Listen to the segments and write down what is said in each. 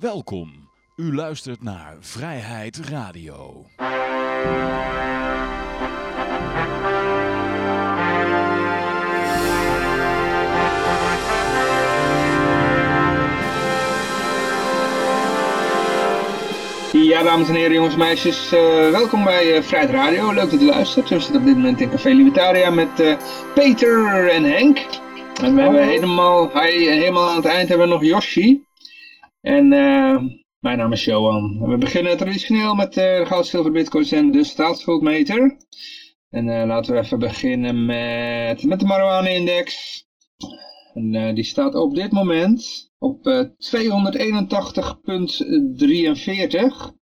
Welkom. U luistert naar Vrijheid Radio. Ja, dames en heren, jongens en meisjes, uh, welkom bij uh, Vrijheid Radio. Leuk dat u luistert. We zitten op dit moment in Café Libertaria met uh, Peter en Henk. En we hebben helemaal, hij, helemaal aan het eind hebben we nog Yoshi. En mijn naam is Johan. We beginnen traditioneel met de goud, zilver, bitcoins en de staatsschuldmeter. En laten we even beginnen met, met de marijuana-index. En die staat op dit moment op uh, 281.43.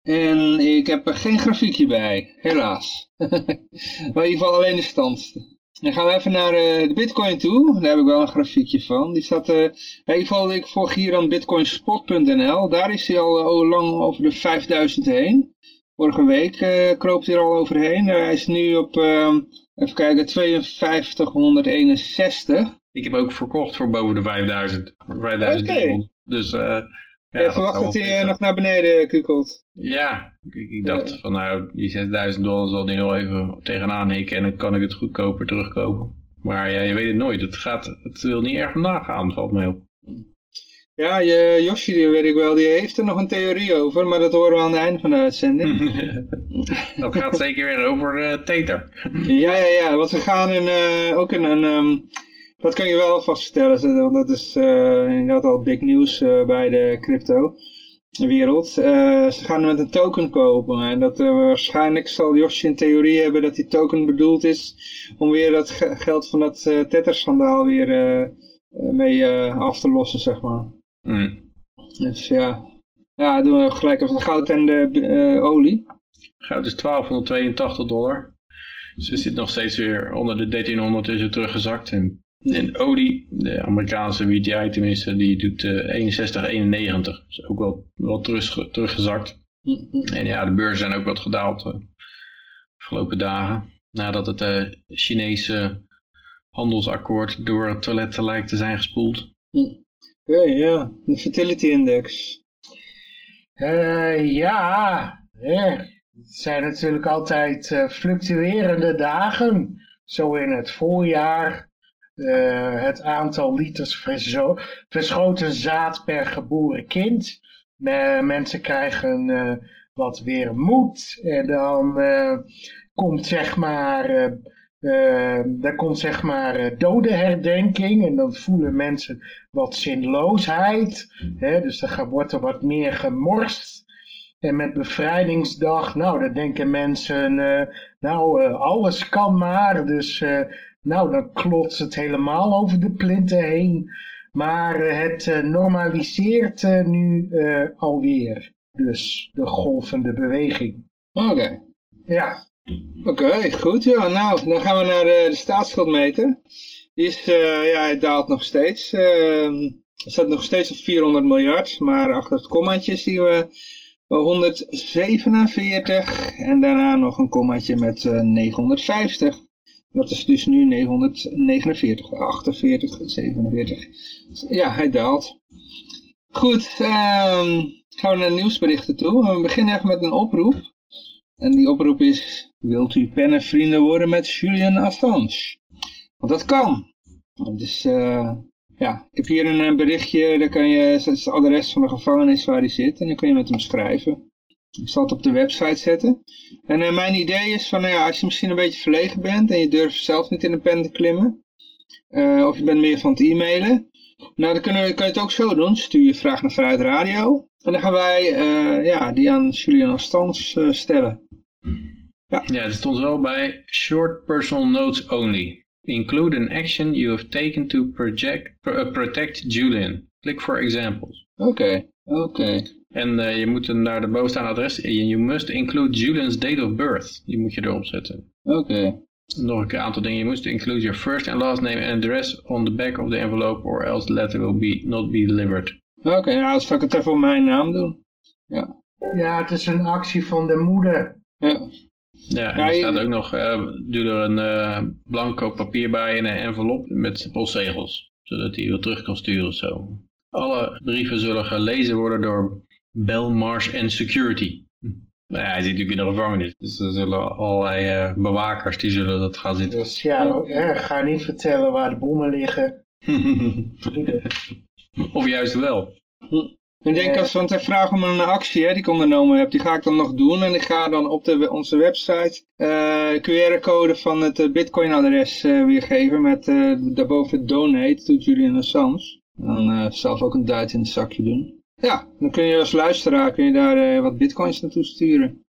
En ik heb er geen grafiekje bij, helaas. maar in ieder geval alleen de stand. Dan gaan we even naar uh, de bitcoin toe. Daar heb ik wel een grafiekje van. Die staat, uh, ieder geval ik volg hier aan bitcoinspot.nl. Daar is hij al uh, lang over de 5000 heen. Vorige week kroop hij er al overheen. hij is nu op, even kijken, 5261. Ik heb ook verkocht voor boven de 5000. 5000 okay. Dus ja, je verwacht dat hij nog naar beneden kukelt. Ja, ik, ik dacht van nou, die 6000 dollar zal die nog even tegenaan hikken en dan kan ik het goedkoper terugkopen. Maar ja, je weet het nooit. Het, gaat, het wil niet erg vandaag gaan, valt mij op. Ja, je, Yoshi, die weet ik wel, die heeft er nog een theorie over, maar dat horen we aan het einde van de uitzending. dat gaat zeker weer over uh, Tether. ja, ja, ja, want we gaan in, uh, ook in een... Um, dat kan je wel vaststellen, want dat is uh, inderdaad al big nieuws uh, bij de crypto wereld. Uh, ze gaan met een token kopen en dat waarschijnlijk zal Yoshi een theorie hebben dat die token bedoeld is om weer dat geld van dat Tether-schandaal weer mee af te lossen, zeg maar. Mm. Dus ja, ja, doen we gelijk even goud en de olie. Goud is 1282 dollar. Dus we zitten nog steeds weer onder de 1300 is het teruggezakt. En en olie, de Amerikaanse WTI tenminste, die doet uh, 61,91. Dus ook wel, wel terug, teruggezakt. En ja, de beurzen zijn ook wat gedaald de afgelopen dagen. Nadat het uh, Chinese handelsakkoord door het toilet lijkt te zijn gespoeld. Oké, ja. De fertility index. Uh, ja, het zijn natuurlijk altijd fluctuerende dagen. Zo in het voorjaar uh, het aantal liters verschoten zaad per geboren kind. Mensen krijgen uh, wat weer moed. En dan komt zeg maar... daar komt zeg maar dodenherdenking en dan voelen mensen wat zinloosheid. Hè? Dus dan wordt er wat meer gemorst. En met bevrijdingsdag, nou, dan denken mensen, nou, alles kan maar. Dus nou, dan klotst het helemaal over de plinten heen. Maar uh, het uh, normaliseert uh, nu alweer. Dus de golvende beweging. Oké. Okay. Ja. Oké, okay, goed. Ja, nou, dan gaan we naar de, de staatsschuldmeter. Die is, ja, het daalt nog steeds. Ehm, er staat nog steeds op 400 miljard, maar achter het kommaatje zien we 147 en daarna nog een kommaatje met 950. Dat is dus nu 949, 48, 47. Ja, hij daalt. Goed, um, gaan we naar nieuwsberichten toe. We beginnen echt met een oproep. En die oproep is, wilt u pennenvrienden worden met Julian Assange? Want dat kan. Dus uh, ja, ik heb hier een berichtje, daar kan je, het adres van de gevangenis waar hij zit. En dan kun je met hem schrijven. Ik zal het op de website zetten. En uh, mijn idee is van, nou ja, als je misschien een beetje verlegen bent en je durft zelf niet in een pen te klimmen. Uh, of je bent meer van het e-mailen. Nou, dan kunnen we, kan je het ook zo doen. Stuur je vraag naar Vrijheid Radio. En dan gaan wij uh, ja, die aan Julian Astans stellen. Ja. ja, er stond wel bij short personal notes only. Include an action you have taken to project, protect Julian. Click for examples. Oké, oké. En uh, je moet naar de bovenstaande adres, you must include Julian's date of birth. Die moet je erop zetten. Oké. Okay. Nog een aantal dingen. Je moet include your first and last name and address on the back of the envelope or else the letter will be not be delivered. Oké, okay, nou als ik het even op mijn naam doen. Ja. Ja, het is een actie van de moeder. Ja. Ja, en er staat ook nog, uh, doe er een uh, blanco papier bij in een envelop met postzegels. Zodat hij weer terug kan sturen of zo. Alle brieven zullen gelezen worden door Belmars and Security. Nou ja, hij zit natuurlijk in de gevangenis. Dus er zullen allerlei eh, bewakers die zullen dat gaan zitten. Dus ja, eh, ga niet vertellen waar de bommen liggen. of juist wel. Ik denk als, want hij vraagt om een actie hè, die ik ondernomen heb, die ga ik dan nog doen. En ik ga dan op de, onze website uh, QR-code van het uh, Bitcoin-adres uh, weergeven met daarboven donate, doet Julian Assange. Dan zelf ook een duit in het zakje doen. Ja, dan kun je als luisteraar kun je daar wat bitcoins naartoe sturen.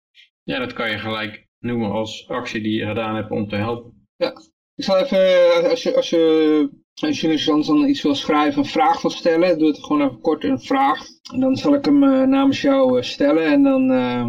Ja, dat kan je gelijk noemen als actie die je gedaan hebt om te helpen. Ja, ik zal even, als je, als je als jullie dan iets wil schrijven, een vraag wil stellen, doe het gewoon even kort een vraag. En dan zal ik hem uh, namens jou uh, stellen en dan uh,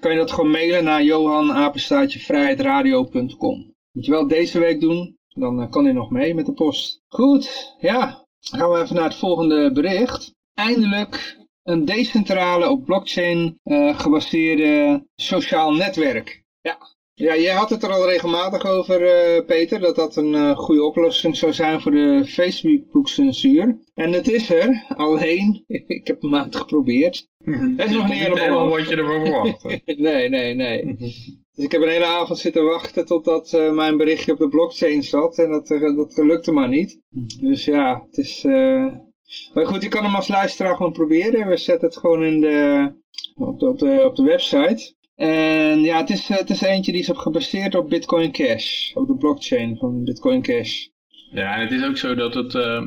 kan je dat gewoon mailen naar johanapenstaatjevrijheidradio.com. Moet je wel deze week doen, dan kan hij nog mee met de post. Goed, ja, dan gaan we even naar het volgende bericht. Eindelijk een decentrale op blockchain gebaseerde sociaal netwerk. Ja, ja, jij had het er al regelmatig over, uh, Peter, dat dat een uh, goede oplossing zou zijn voor de Facebook-censuur. En het is er, alleen, ik heb een maand geprobeerd. Het is nog niet helemaal wat je ervan verwacht. nee, nee, nee. Dus ik heb een hele avond zitten wachten totdat uh, mijn berichtje op de blockchain zat en dat, dat lukte maar niet. Dus ja, het is... Maar goed, je kan hem als luisteraar gewoon proberen. We zetten het gewoon in de, op, de, op, de, op de website. En ja, het is, het is eentje die is op gebaseerd op Bitcoin Cash, op de blockchain van Bitcoin Cash. Ja, en het is ook zo dat het, uh,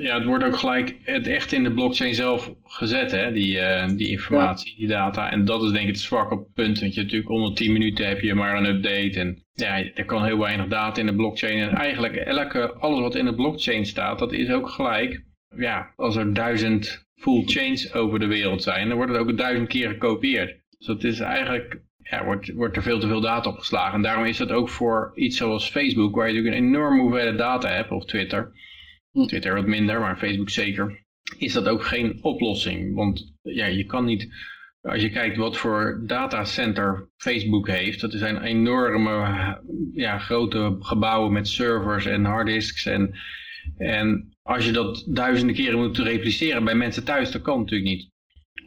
ja, het wordt ook gelijk het echt in de blockchain zelf gezet, hè, die, uh, die informatie, die data. En dat is denk ik het zwakke punt, want je natuurlijk onder 10 minuten heb je maar een update. En ja, er kan heel weinig data in de blockchain. En eigenlijk elke, alles wat in de blockchain staat, dat is ook gelijk, ja, als er duizend full chains over de wereld zijn, dan wordt het ook duizend keer gekopieerd. Dus dat is eigenlijk, ja, wordt, wordt er veel te veel data opgeslagen. En daarom is dat ook voor iets zoals Facebook, waar je natuurlijk een enorme hoeveelheid data hebt, of Twitter. Hm. Twitter wat minder, maar Facebook zeker. Is dat ook geen oplossing. Want ja, je kan niet, als je kijkt wat voor datacenter Facebook heeft, dat zijn enorme, ja, grote gebouwen met servers en harddisks en... En als je dat duizenden keren moet repliceren bij mensen thuis, dat kan natuurlijk niet.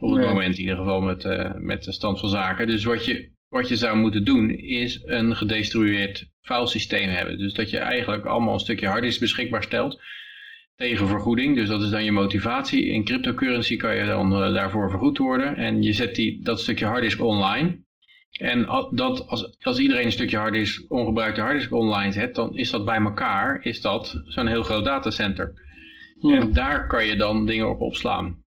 Op het moment in ieder geval met, uh, met de stand van zaken. Dus wat je, wat je zou moeten doen is een gedestrueerd filesysteem hebben. Dus dat je eigenlijk allemaal een stukje harddisk beschikbaar stelt tegen vergoeding. Dus dat is dan je motivatie. In cryptocurrency kan je dan uh, daarvoor vergoed worden. En je zet die, dat stukje harddisk online. En dat, als, als iedereen een stukje harddisk, ongebruikte harddisk online zet, dan is dat bij elkaar is dat zo'n heel groot datacenter. En daar kan je dan dingen op opslaan.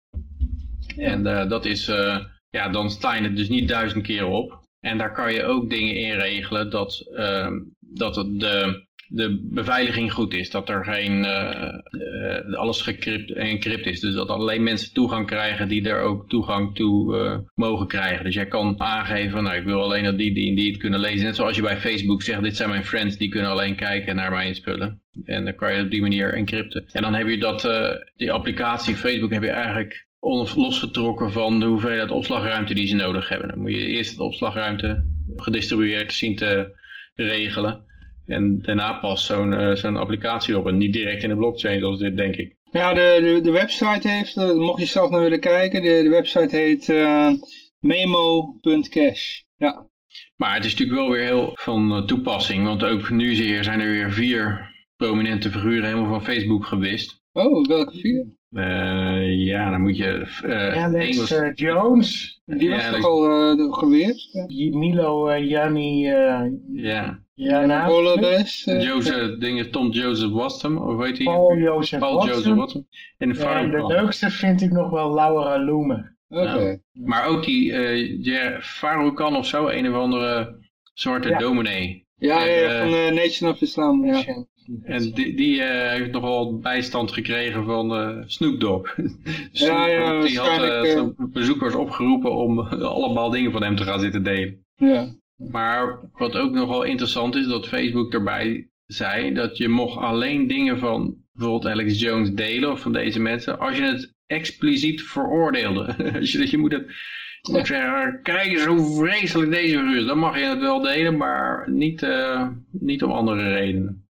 En uh, dat is, uh, ja, dan sta je het dus niet duizend keer op. En daar kan je ook dingen in regelen dat, uh, dat het de, de beveiliging goed is. Dat er geen, uh, alles gecrypt, encrypt is. Dus dat alleen mensen toegang krijgen die er ook toegang toe mogen krijgen. Dus jij kan aangeven, nou ik wil alleen dat die, die, die het kunnen lezen. Net zoals je bij Facebook zegt, dit zijn mijn friends, die kunnen alleen kijken naar mijn spullen. En dan kan je op die manier encrypten. En dan heb je dat, die applicatie Facebook heb je eigenlijk losgetrokken van de hoeveelheid opslagruimte die ze nodig hebben. Dan moet je eerst de opslagruimte gedistribueerd zien te regelen. En daarna pas zo'n uh, zo'n applicatie op en niet direct in de blockchain zoals dit denk ik. Ja, de, de, de website heeft, uh, mocht je zelf naar willen kijken, de, de website heet uh, memo.cash. Ja. Maar het is natuurlijk wel weer heel van toepassing, want ook nu zijn er weer vier prominente figuren helemaal van Facebook gewist. Oh, welke vier? Uh, ja, dan moet je... Uh, Alex Engels... uh, Jones. Die was toch al geweerd? Milo Janni... ja. Ja, Joseph, dingen, Tom Joseph Watson, of weet hij? Paul Joseph Paul Watson. Joseph Watson. En de, ja, de leukste vind ik nog wel Laura Loemen. Oké. Okay. Ja. Maar ook die uh, Faroukan of zo, een of andere soort ja. dominee. Ja, en, ja van uh, Nation of Islam. Ja. En die, die uh, heeft nogal bijstand gekregen van uh, Snoop Dogg. Snoop ja, ja, die had uh, bezoekers opgeroepen om allemaal dingen van hem te gaan zitten delen. Ja. Maar wat ook nogal interessant is, dat Facebook erbij zei dat je mocht alleen dingen van bijvoorbeeld Alex Jones delen of van deze mensen, als je het expliciet veroordeelde. als je, dat je moet het moet zeggen, kijk eens hoe vreselijk deze figuur Dan mag je het wel delen, maar niet, niet om andere redenen.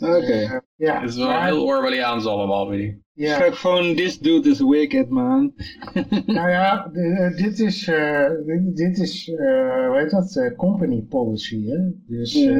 Oké. Okay. Ja, Het is wel maar- heel Orwelliaans allemaal, weet ik. ja. Schrijf gewoon, this dude is wicked, man. Nou ja, eh, dit is, eh, dit- dit is eh, hoe heet dat, eh, company policy. Hè? Dus eh,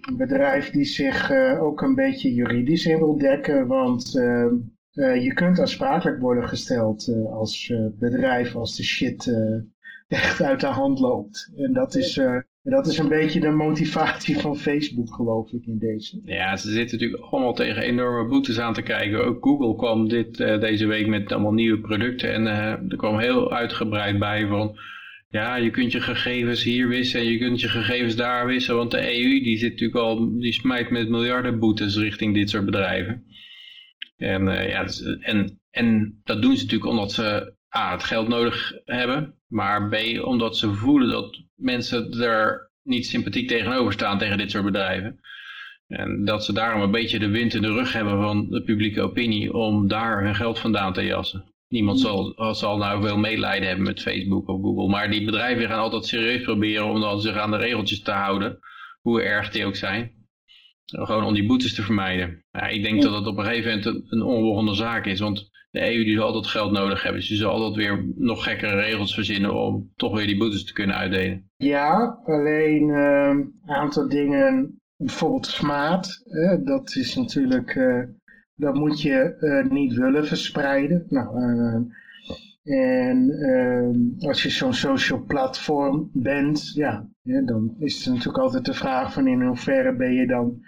een bedrijf die zich eh, ook een beetje juridisch in wil dekken, want eh, eh, je kunt aansprakelijk worden gesteld eh, als eh, bedrijf als de shit eh, echt uit de hand loopt. En dat is, eh, dat is een beetje de motivatie van Facebook, geloof ik, in deze. Ja, ze zitten natuurlijk allemaal tegen enorme boetes aan te kijken. Ook Google kwam dit, eh, deze week met allemaal nieuwe producten. En eh, er kwam heel uitgebreid bij van... Ja, je kunt je gegevens hier wissen en je kunt je gegevens daar wissen. Want de EU die zit natuurlijk al, die smijt met miljarden boetes richting dit soort bedrijven. En, eh, ja, dus, en, en dat doen ze natuurlijk omdat ze A, het geld nodig hebben. Maar B, omdat ze voelen dat mensen er niet sympathiek tegenover staan tegen dit soort bedrijven. En dat ze daarom een beetje de wind in de rug hebben van de publieke opinie om daar hun geld vandaan te jassen. Niemand zal, zal nou veel medelijden hebben met Facebook of Google. Maar die bedrijven gaan altijd serieus proberen om dan zich aan de regeltjes te houden. Hoe erg die ook zijn. Gewoon om die boetes te vermijden. Ja, ik denk dat het op een gegeven moment een, een onbegonnen zaak is. Want de EU die zal altijd geld nodig hebben. Dus die zal altijd weer nog gekkere regels verzinnen om toch weer die boetes te kunnen uitdelen. Ja, alleen een aantal dingen, bijvoorbeeld smaad, dat is natuurlijk, eh, dat moet je eh, niet willen verspreiden. Nou, eh, en eh, als je zo'n social platform bent, ja, dan is het natuurlijk altijd de vraag van in hoeverre ben je dan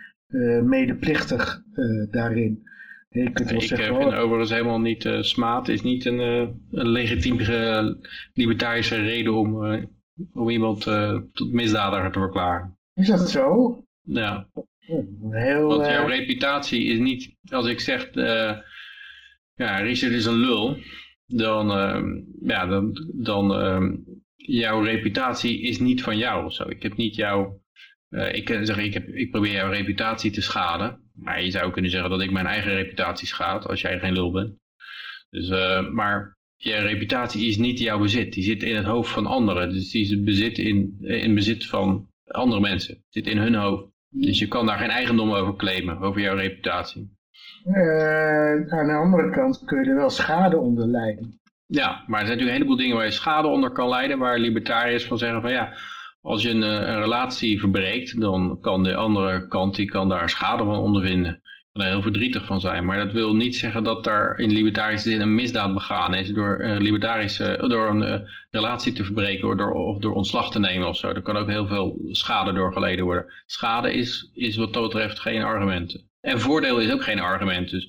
medeplichtig daarin. Ik eh, vind overigens helemaal niet, eh smaad is niet een, eh, een legitieme libertarische reden om, om iemand tot misdadiger te verklaren. is dat zo? Ja, Heel, want jouw reputatie is niet, als ik zeg, ja, Richard is een lul, dan, eh, ja, dan, dan eh, jouw reputatie is niet van jou of zo. Ik heb niet jouw, eh, ik kan zeggen, ik, heb, ik probeer jouw reputatie te schaden. Maar je zou kunnen zeggen dat ik mijn eigen reputatie schaad als jij geen lul bent. Dus, eh, maar je reputatie is niet jouw bezit. Die zit in het hoofd van anderen. Dus die is bezit in, in bezit van andere mensen. Zit in hun hoofd. Dus je kan daar geen eigendom over claimen, over jouw reputatie. eh, aan de andere kant kun je er wel schade onder lijden. Ja, maar er zijn natuurlijk een heleboel dingen waar je schade onder kan leiden, waar libertariërs van zeggen van ja, als je een, eh, een relatie verbreekt, dan kan de andere kant die kan daar schade van ondervinden. Kan er heel verdrietig van zijn. Maar dat wil niet zeggen dat daar in libertarische zin een misdaad begaan is door, een libertarische, door een eh, relatie te verbreken of door, ontslag te nemen of zo. Er kan ook heel veel schade door geleden worden. Schade is, is wat dat betreft geen argument. En voordeel is ook geen argument. Dus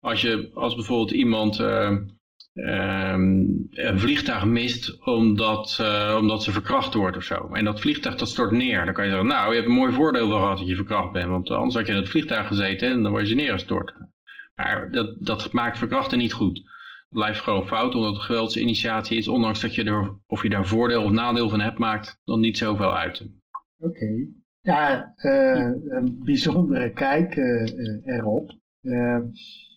als, je, als bijvoorbeeld iemand eh, ehm, een vliegtuig mist omdat, eh, omdat ze verkracht wordt of zo. En dat vliegtuig dat stort neer. Dan kan je zeggen, nou je hebt een mooi voordeel gehad dat je verkracht bent. Want anders had je in het vliegtuig gezeten en dan word je neergestort. Maar dat, dat maakt verkrachten niet goed. Het blijft gewoon fout omdat het geweldsinitiatie is. Ondanks dat je er, of je daar voordeel of nadeel van hebt, maakt dan niet zoveel uit. Oké. Ja, eh, een bijzondere kijk eh, erop.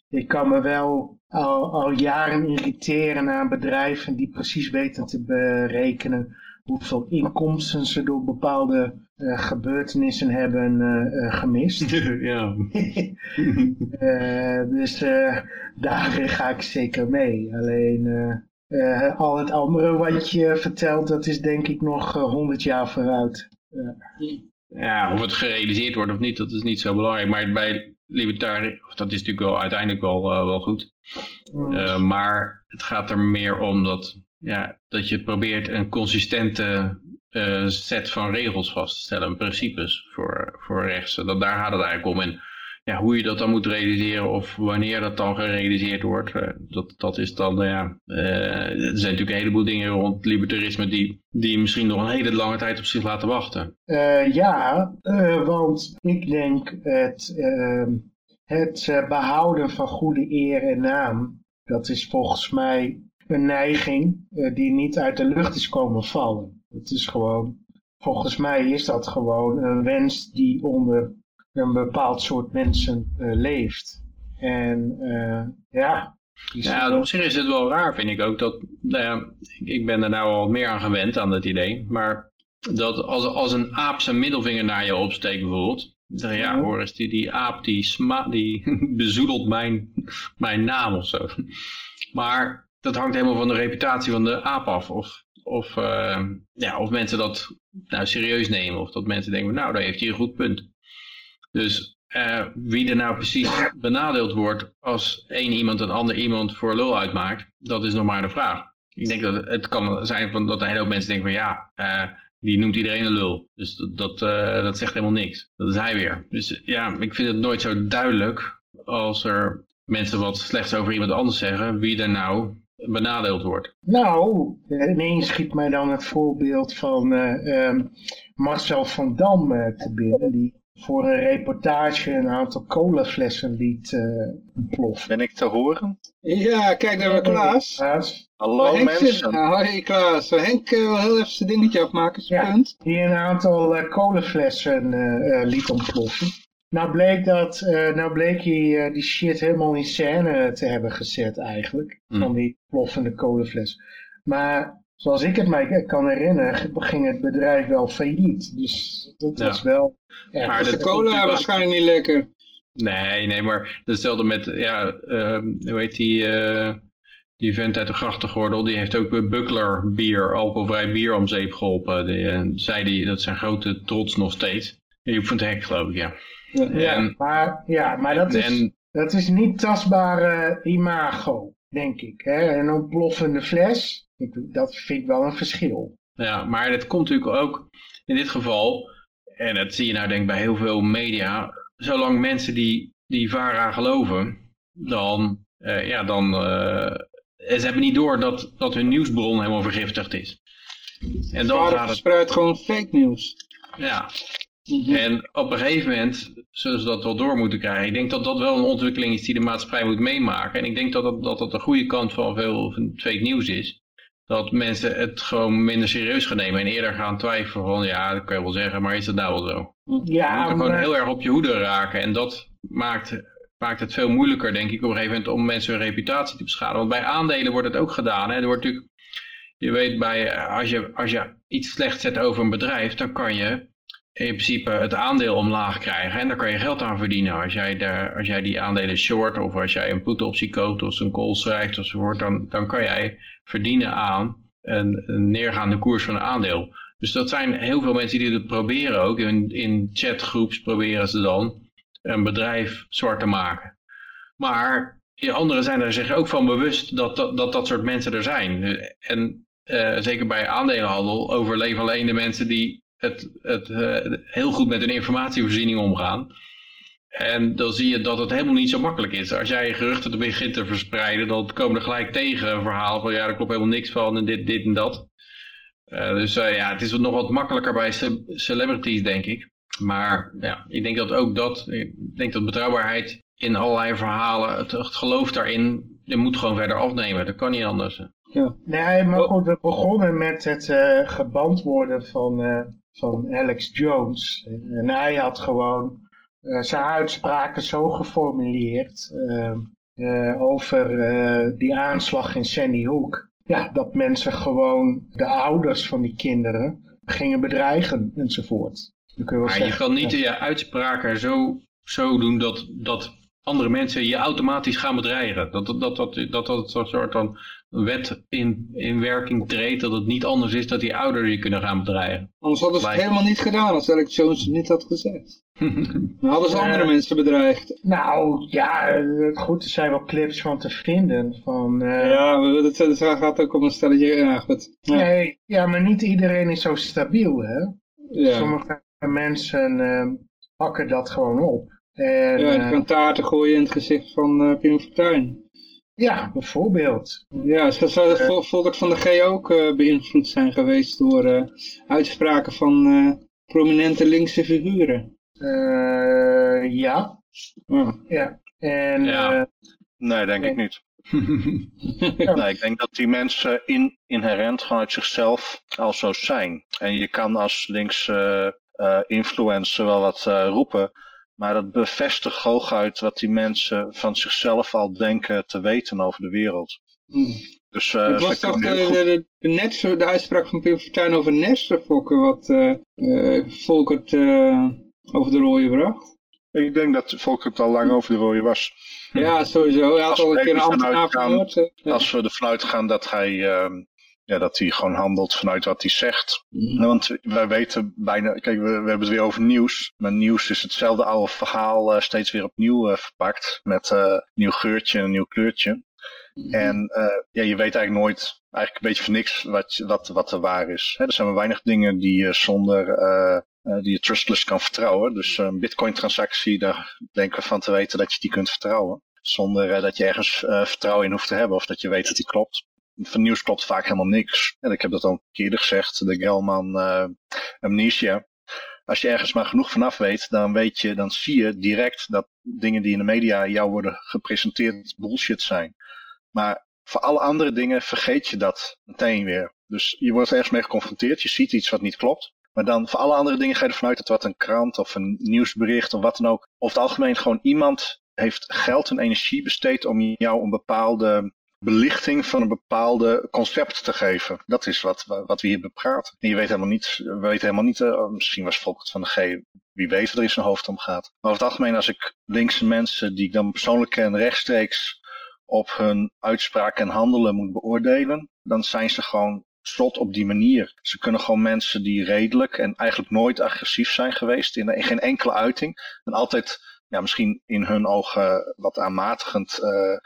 Ik kan me wel al, al jaren irriteren aan bedrijven die precies weten te berekenen hoeveel inkomsten ze door bepaalde eh, gebeurtenissen hebben eh, eh, gemist. ja. Dus eh, daar ga ik zeker mee. Alleen al het andere wat je vertelt, dat is denk ik nog honderd jaar vooruit. Ja, of het gerealiseerd wordt of niet, dat is niet zo belangrijk. Maar bij libertariër, of dat is natuurlijk wel uiteindelijk wel, eh, wel goed. Mm. Uh, maar het gaat er meer om dat, ja, dat je probeert een consistente uh, set van regels vast te stellen, principes voor, voor rechts. Dat, daar gaat het eigenlijk om. En ja, hoe je dat dan moet realiseren of wanneer dat dan gerealiseerd wordt, uh, dat, dat is dan, ja, er zijn natuurlijk een heleboel dingen rond libertarisme die, die misschien nog een hele lange tijd op zich laten wachten. ja, want ik denk het, ehm, het behouden van goede eer en naam, dat is volgens mij een neiging die niet uit de lucht is komen vallen. Het is gewoon, volgens mij is dat gewoon een wens die onder een bepaald soort mensen uh, leeft. En uh, ja. Ja, op zich is het wel raar, vind ik ook. Dat, nou ik ben er nou al meer aan gewend aan dat idee. Maar dat als, als een aap zijn middelvinger naar je opsteekt bijvoorbeeld. Dan ja, Boris, die, die aap die, sma die bezoedelt mijn, mijn naam of zo. Maar dat hangt helemaal van de reputatie van de aap af. Of, of, eh, ja, of mensen dat nou, serieus nemen. Of dat mensen denken, nou, daar heeft hij een goed punt. Dus eh, wie er nou precies benadeeld wordt als één iemand een ander iemand voor lul uitmaakt, dat is nog maar de vraag. Ik denk dat het, kan zijn van dat een hele mensen denken van ja, eh, die noemt iedereen een lul. Dus dat, dat, eh, dat zegt helemaal niks. Dat is hij weer. Dus ja, ik vind het nooit zo duidelijk als er mensen wat slechts over iemand anders zeggen, wie er nou benadeeld wordt. Nou, ineens schiet mij dan het voorbeeld van eh, ehm, Marcel van Dam te binnen, die voor een reportage een aantal colaflessen liet uh, ontploffen. Ben ik te horen? Ja, kijk naar Klaas. Klaas. Hallo Henk zit- mensen. Ah, hoi Klaas. Henk eh, wil heel even zijn dingetje afmaken, zijn Ja. punt. die een aantal uh, kolenflessen eh, eh, liet ontploffen. Nou bleek, dat, eh, nou bleek hij eh, die shit helemaal in scène te hebben gezet eigenlijk. Hmm. Van die ploffende kolenfles. Maar zoals ik het mij kan herinneren, ging het bedrijf wel failliet. Dus dat Ja. was wel... erg. Maar De cola natuurlijk waarschijnlijk niet lekker. Nee, nee, maar hetzelfde met, ja, ehm, hoe heet die, eh, die vent uit de grachtengordel, die heeft ook Buckler bier, alcoholvrij bier om zeep geholpen. Die, eh, zei die, dat is zijn grote trots nog steeds. Joep van het Hek geloof ik, ja. Ja. ja, en- maar, ja, maar dat is, En dat is niet tastbare imago, denk ik. Hè? Een ontploffende fles, ik, dat vind ik wel een verschil. Ja, maar het komt natuurlijk ook in dit geval, en dat zie je nou denk ik bij heel veel media, zolang mensen die, die VARA geloven, dan, eh, ja, dan, eh, ze hebben niet door dat, dat hun nieuwsbron helemaal vergiftigd is. En dan het, verspreidt gewoon fake nieuws. ja, Mhm. en op een gegeven moment zullen ze dat wel door moeten krijgen. Ik denk dat dat wel een ontwikkeling is die de maatschappij moet meemaken. En ik denk dat dat, dat, dat de goede kant van veel van fake nieuws is. Dat mensen het gewoon minder serieus gaan nemen en eerder gaan twijfelen van ja, dat kan je wel zeggen, maar is dat nou wel zo? Je moet Ja, er gewoon maar- heel erg op je hoede raken en dat maakt, maakt het veel moeilijker denk ik op een gegeven moment om mensen hun reputatie te beschadigen. Want bij aandelen wordt het ook gedaan. Hè? Er wordt natuurlijk, je weet bij, als je, als je iets slecht zet over een bedrijf, dan kan je in principe het aandeel omlaag krijgen. En daar kan je geld aan verdienen. Als jij, daar, als jij die aandelen short of als jij een put optie koopt of een call schrijft enzovoort, dan, dan kan jij verdienen aan een, neergaande koers van een aandeel. Dus dat zijn heel veel mensen die het proberen ook. In, in chatgroeps proberen ze dan een bedrijf zwart te maken. Maar anderen zijn er zich ook van bewust dat dat, dat, dat soort mensen er zijn. En eh, zeker bij aandelenhandel overleven alleen de mensen die het, het eh, heel goed met hun informatievoorziening omgaan. En dan zie je dat het helemaal niet zo makkelijk is. Als jij geruchten begint te verspreiden, dan komen er gelijk tegen een verhaal van ja, daar klopt helemaal niks van en dit, dit en dat. Eh, dus eh, ja, het is nog wat makkelijker bij ce- celebrities, denk ik. Maar ja, ik denk dat ook dat, ik denk dat betrouwbaarheid in allerlei verhalen, het, het geloof daarin, je moet gewoon verder afnemen. Dat kan niet anders. Nee, maar Oh. goed, we begonnen met het eh, geband worden van, eh, van Alex Jones. En hij had gewoon zijn uitspraken zo geformuleerd eh, eh, over eh, die aanslag in Sandy Hook. Ja, dat mensen gewoon de ouders van die kinderen gingen bedreigen enzovoort. Je Maar je kan niet je uitspraken zo, zo doen dat, dat andere mensen je automatisch gaan bedreigen. Dat dat, dat, dat, dat, dat soort van wet in, in werking treedt, dat het niet anders is dat die ouders je kunnen gaan bedreigen. Anders hadden ze het helemaal niet gedaan als Alex Jones het niet had gezegd. Dan hadden ze Eh. andere mensen bedreigd. Nou ja, eh, goed, er zijn wel clips van te vinden. Van, eh, Ja, we- het, het gaat ook om een stelletje. Ja, goed. Ja, Nee, ja, maar niet iedereen is zo stabiel, hè? ja. Sommige mensen eh, pakken dat gewoon op. En, ja je eh, kan taarten gooien in het gezicht van eh Pim Fortuyn. Ja, bijvoorbeeld. Ja, zou, zou de Vol- Volkert van de G ook eh, beïnvloed zijn geweest door eh, uitspraken van eh, prominente linkse figuren? Eh, ja, Ja. ja. En Ja. eh, Nee, denk ik niet. Ja. Nee, ik denk dat die mensen in, inherent vanuit zichzelf al zo zijn. En je kan als links eh, eh, influencer wel wat eh, roepen, maar dat bevestigt hooguit wat die mensen van zichzelf al denken te weten over de wereld. Dus eh, Het was toch de, de, de, de, netser- de uitspraak van Pim Fortuyn over nesterfokken, wat eh eh Volkert eh, over de rode vracht? Ik denk dat Volker het al lang over de rode was. Ja, sowieso. Hij had Als al een we keer een ambtenaar gaan-. Als we ervan uitgaan dat hij, ehm, ja, dat hij gewoon handelt vanuit wat hij zegt. Mhm. Want wij weten bijna, kijk, we, we hebben het weer over nieuws. Maar nieuws is hetzelfde oude verhaal eh, steeds weer opnieuw eh, verpakt. Met eh, een nieuw geurtje en een nieuw kleurtje. Mhm. En ja, je weet eigenlijk nooit, eigenlijk een beetje van niks wat, wat, wat er waar is. Hè, er zijn maar weinig dingen die je zonder, die je trustless kan vertrouwen. Dus een bitcoin transactie, daar denken we van te weten dat je die kunt vertrouwen. Zonder dat je ergens vertrouwen in hoeft te hebben of dat je weet dat die klopt. Van nieuws klopt vaak helemaal niks. En ik heb dat al eerder gezegd, de Gelman eh amnesia. Als je ergens maar genoeg vanaf weet, dan weet je, dan zie je direct dat dingen die in de media jou worden gepresenteerd bullshit zijn. Maar voor alle andere dingen vergeet je dat meteen weer. Dus je wordt ergens mee geconfronteerd, je ziet iets wat niet klopt. Maar dan voor alle andere dingen ga je ervan uit dat wat een krant of een nieuwsbericht of wat dan ook. Over het algemeen gewoon iemand heeft geld en energie besteed om jou een bepaalde belichting van een bepaalde concept te geven. Dat is wat, wat we hier bepraten. En je weet helemaal niet, we weten helemaal niet, eh, misschien was Volkert van de G, wie weet wat er in zijn hoofd omgaat. Maar over het algemeen, als ik linkse mensen die ik dan persoonlijk ken rechtstreeks op hun uitspraak en handelen moet beoordelen, dan zijn ze gewoon slot op die manier. Ze kunnen gewoon mensen die redelijk en eigenlijk nooit agressief zijn geweest, in, geen enkele uiting, en altijd ja, misschien in hun ogen wat aanmatigend eh,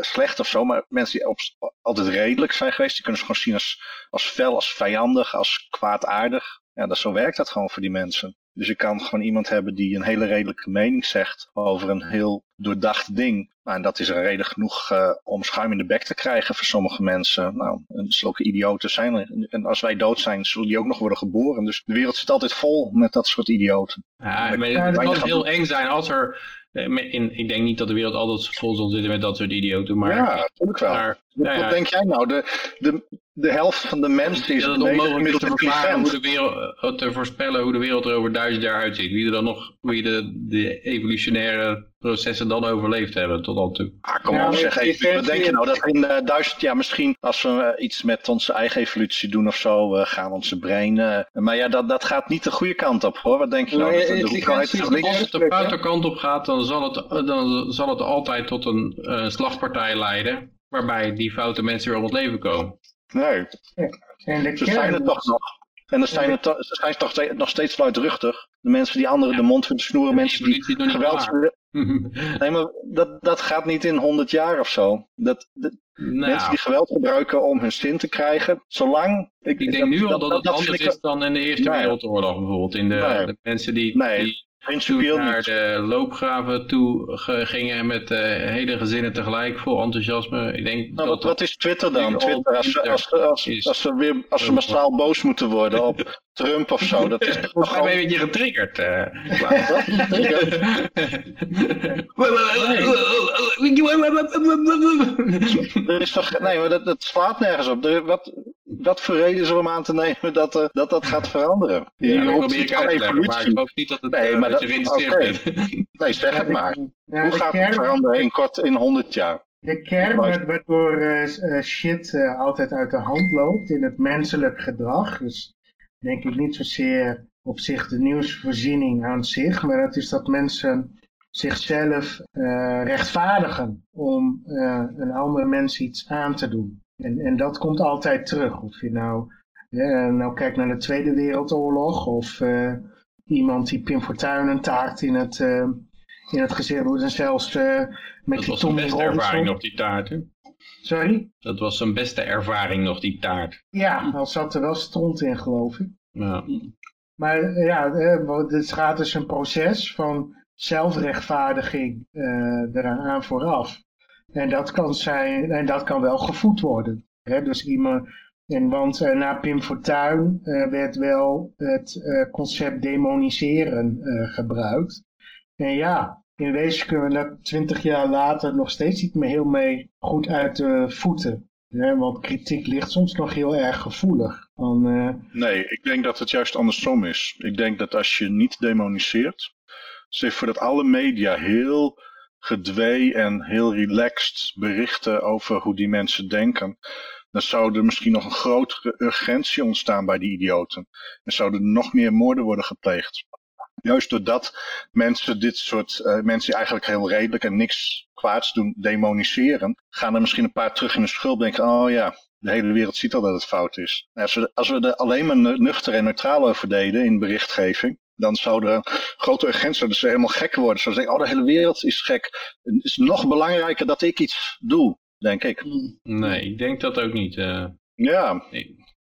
slecht of zo, maar mensen die op, altijd redelijk zijn geweest, die kunnen ze gewoon zien als, als fel, als vijandig, als kwaadaardig. Ja, dat, zo werkt dat gewoon voor die mensen. Dus je kan gewoon iemand hebben die een hele redelijke mening zegt over een heel doordacht ding. Nou, en dat is een reden genoeg eh, om schuim in de bek te krijgen voor sommige mensen. Nou, zulke idioten zijn er. En als wij dood zijn, zullen die ook nog worden geboren. Dus de wereld zit altijd vol met dat soort idioten. Ja, maar het kan heel eng zijn als er... eh, In, ik denk niet dat de wereld altijd vol zal zitten met dat soort idioten, maar... ja, natuurlijk wel. maar Wat, nou ja, wat denk jij nou? De, de, de helft van de mensen is het onmogelijk te een verklaren hoe event. de wereld, eh, te voorspellen hoe de wereld er over duizend jaar uitziet. Wie er dan nog, hoe je de, de evolutionaire processen dan overleefd hebben tot dan toe. Ah, kom Ja, op, maar zeg even. Wat denk je nou? Dat in eh, duizend jaar misschien, als we eh, iets met onze eigen evolutie doen of zo, eh, gaan onze breinen. maar ja, dat, dat gaat niet de goede kant op hoor. Wat denk je nou? Nee, Dat, de intelligentie hoeveelheid is van de links- Als het de foute kant op gaat, dan zal het, dan zal het altijd tot een eh, slagpartij leiden. Waarbij die foute mensen weer om het leven komen. Nee, ze zijn er toch nog. En er zijn, er to- ze zijn toch nog steeds luidruchtig. De mensen die anderen de mond willen snoeren, mensen die geweld willen- Nee, maar dat, dat gaat niet in 100 jaar of zo. Dat, dat- nou, Mensen die geweld gebruiken om hun zin te krijgen, zolang... ik denk nu al dat het anders ik- is dan in de Eerste Nee. Wereldoorlog bijvoorbeeld. In de, Nee. de mensen die, Nee, die Principieel toen naar niet. de loopgraven toe ge- gingen met eh, hele gezinnen tegelijk vol enthousiasme. Ik denk Nou, dat wat, wat is Twitter dan? Twitter, als, ze- als, ze- als, ze weer, als ze massaal boos moeten worden op Trump of zo, dat is toch gewoon... je een beetje getriggerd. eh. Er is toch, nee, maar dat, dat slaat nergens op. Er, wat, wat voor reden is er om aan te nemen dat eh, dat, dat gaat veranderen? Je Ja, dat van te leggen, maar ik evolutie. geloof niet dat het Nee, eh, maar dat dat- je bent. Nee, zeg het maar. Ja, Hoe gaat het veranderen in kort, in 100 jaar? De kern waardoor eh, shit eh, altijd uit de hand loopt in het menselijk gedrag. Dus denk ik niet zozeer op zich de nieuwsvoorziening aan zich, maar het is dat mensen zichzelf eh, rechtvaardigen om eh, een ander mens iets aan te doen. En, en dat komt altijd terug. Of je nou, nou kijkt naar de Tweede Wereldoorlog of eh, iemand die Pim Fortuyn een taart in het, eh, in het gezicht doet en zelfs eh, met Dat die was zijn Tommy beste ervaring nog, die taart. Hè? Sorry? Dat was zijn beste ervaring nog, die taart. Ja, al zat er wel stront in, geloof ik. Ja. Maar ja, het gaat dus een proces van zelfrechtvaardiging eraan aan vooraf. En dat kan, zijn, en dat kan wel gevoed worden. Hè? Dus iemand, en want eh, na Pim Fortuyn eh, werd wel het eh, concept demoniseren gebruikt. En ja, in wezen kunnen we dat twintig jaar later nog steeds niet meer heel mee goed uit de voeten. Want kritiek ligt soms nog heel erg gevoelig. Nee, ik denk dat het juist andersom is. Ik denk dat als je niet demoniseert, zeg voor dat alle media heel gedwee en heel relaxed berichten over hoe die mensen denken, dan zou er misschien nog een grotere urgentie ontstaan bij die idioten. En zouden nog meer moorden worden gepleegd. juist doordat mensen dit soort uh, mensen eigenlijk heel redelijk en niks kwaads doen, demoniseren, gaan er misschien een paar terug in de schuld denken, oh ja, de hele wereld ziet al dat het fout is. Als we, als we er alleen maar nuchter en neutraal over deden in berichtgeving, dan zouden er grote urgentie dus helemaal gek worden. Ze zeggen, oh de hele wereld is gek. Het is nog belangrijker dat ik iets doe, denk ik. Nee, ik denk dat ook niet. Uh... Ja.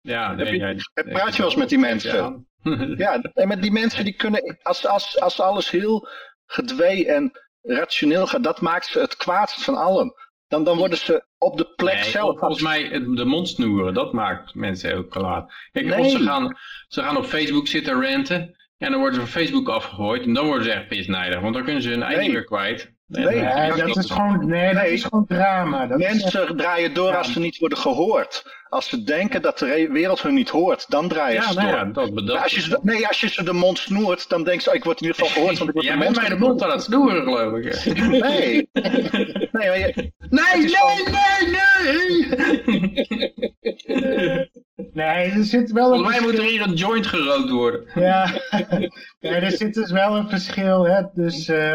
ja, nee, je, praat je wel eens met die mensen? ja, en met die mensen die kunnen, als, als, als alles heel gedwee en rationeel gaat, dat maakt ze het kwaadst van allen. Dan, dan worden ze op de plek zelf. Volgens mij de mond snoeren, dat maakt mensen ook kwaad. Kijk, nee. ze gaan, ze gaan op Facebook zitten ranten. En dan worden ze van Facebook afgegooid. En dan worden ze echt pisnijdig. Want dan kunnen ze hun eigen weer kwijt. Nee, nee, dat, is gewoon, nee, dat is gewoon drama. Dat Mensen draaien door als ze niet worden gehoord. Als ze denken dat de wereld hun niet hoort, dan draaien ze nou door. Ja, dat als je ze, nee, als je ze de mond snoert, dan denken ze, oh, ik word in ieder geval gehoord. Want ik word Jij bent mij de mond aan het snoeren, geloof ik. Nee. nee, je, nee, nee, nee, nee, Nee, er zit wel een Volgens mij moet er hier een joint gerookt worden. Ja, er zit dus wel een verschil hè, dus, uh,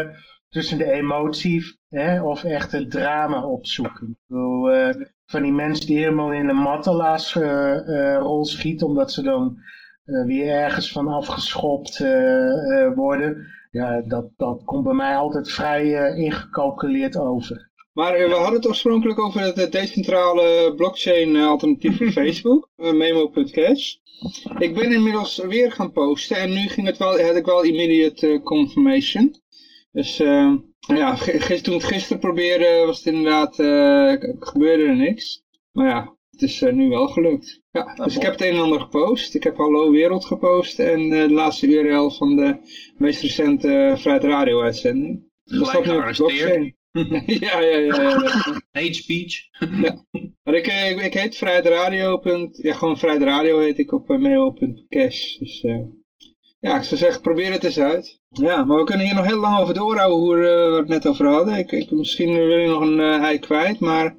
tussen de emotie hè, of echt het drama opzoeken. Ik bedoel, uh, van die mensen die helemaal in een mattelaas uh, rol schieten omdat ze dan weer ergens van afgeschopt worden. Ja, dat, dat komt bij mij altijd vrij ingecalculeerd over. Maar we hadden het oorspronkelijk over het decentrale blockchain alternatief voor Facebook, memo.cash. Ik ben inmiddels weer gaan posten en nu ging het wel, had ik wel immediate confirmation. Dus uh, ja, toen het gisteren probeerde was het inderdaad, uh, gebeurde er niks. Maar ja, het is uh, nu wel gelukt. Ja, dus ik heb het een en ander gepost. Ik heb Hallo Wereld gepost en de laatste URL van de meest recente Vrijheid Radio uitzending. Gelijk gearresteerd. ja, ja, ja. ja, Hate speech. ja. Maar ik, ik, ik heet Vrijheid Radio. Ja, gewoon Vrijheid Radio heet ik op mail.cash. Dus ja, ik zou zeggen, probeer het eens uit. Ja, maar we kunnen hier nog heel lang over doorhouden hoe we uh, het net over hadden. Ik, ik, misschien wil je nog een uh, ei kwijt, maar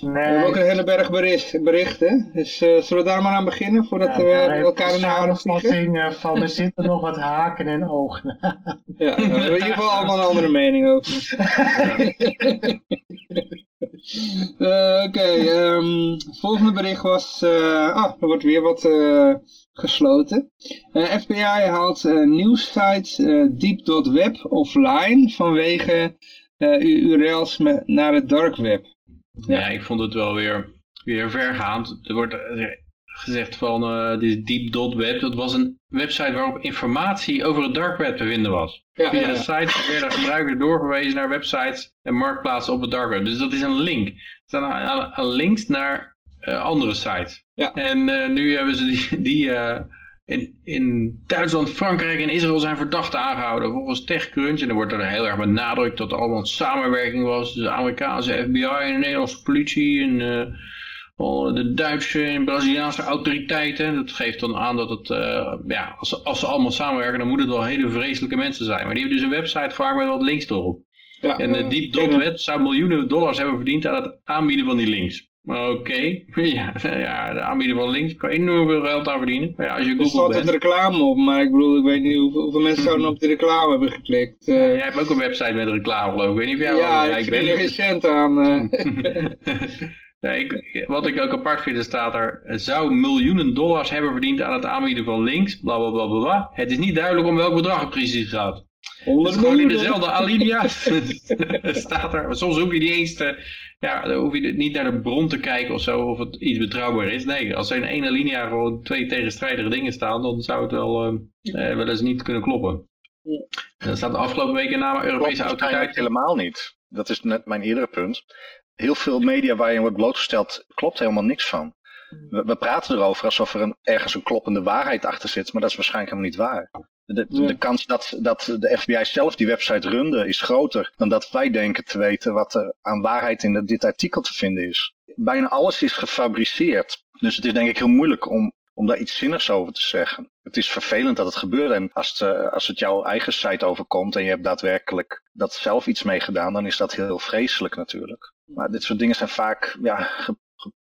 nee. we hebben ook een hele berg bericht, berichten. Dus uh, zullen we daar maar aan beginnen, voordat ja, we elkaar in de haren vliegen? van, er zitten nog wat haken en ogen. ja, we hebben in ieder geval allemaal een andere mening over. Oké, okay, um, het volgende bericht was, ah, er wordt weer wat gesloten. Uh, eh, FBI haalt uh, nieuwssite uh, deep.web offline vanwege URL's naar het dark web. Ja. ik vond het wel weer, weer vergaand. Er wordt gezegd van uh, dit deep.web, dat was een website waarop informatie over het dark web te vinden was. Ja, Via de site werden gebruikers doorverwezen naar websites en marktplaatsen op het dark web. Dus dat is een link. Er staan links naar uh, andere sites. Ja. En uh, nu hebben ze die, die in, in Duitsland, Frankrijk en Israël zijn verdachten aangehouden. Volgens TechCrunch, en dan wordt er heel erg benadrukt dat er allemaal samenwerking was. Dus de Amerikaanse FBI en de Nederlandse politie en de Duitse en Braziliaanse autoriteiten. Dat geeft dan aan dat het, ja, als, als ze allemaal samenwerken, dan moet het wel hele vreselijke mensen zijn. Maar die hebben dus een website gemaakt met wat links erop. Ja, en uh, Deep.web zou miljoenen dollars hebben verdiend aan het aanbieden van die links. Oké, ja, ja, de aanbieder van links kan enorm veel geld aan verdienen. Maar ja, als je Google er staat het reclame op, maar ik bedoel, ik weet niet hoeveel, hoeveel mensen zouden op de reclame hebben geklikt. Uh, ja, jij hebt ook een website met reclame geloof ik. weet niet of jij Ja, ik, ik ben er geen cent aan. Ik, wat ik ook apart vind, er staat er, zou miljoenen dollars hebben verdiend aan het aanbieden van links, bla bla bla bla. Het is niet duidelijk om welk bedrag het precies gaat. Het is gewoon in dezelfde alinea staat er. Soms hoef je niet eens te, ja, dan hoef je niet naar de bron te kijken of zo, of het iets betrouwbaar is. Nee, als er in één alinea gewoon twee tegenstrijdige dingen staan, dan zou het wel, uh, wel eens niet kunnen kloppen. En dat staat de afgelopen weken na Europese autoriteit. helemaal niet. Dat is net mijn eerdere punt. Heel veel media waar je wordt blootgesteld, klopt helemaal niks van. We, we praten erover alsof er een, ergens een kloppende waarheid achter zit, maar dat is waarschijnlijk helemaal niet waar. De, de, kans dat, dat de FBI zelf die website runde is groter dan dat wij denken te weten wat er aan waarheid in dit artikel te vinden is. Bijna alles is gefabriceerd. Dus het is denk ik heel moeilijk om, om daar iets zinnigs over te zeggen. Het is vervelend dat het gebeurt en als het, eh, als het jouw eigen site overkomt en je hebt daadwerkelijk dat zelf iets mee gedaan, dan is dat heel, heel vreselijk natuurlijk. Maar dit soort dingen zijn vaak ja,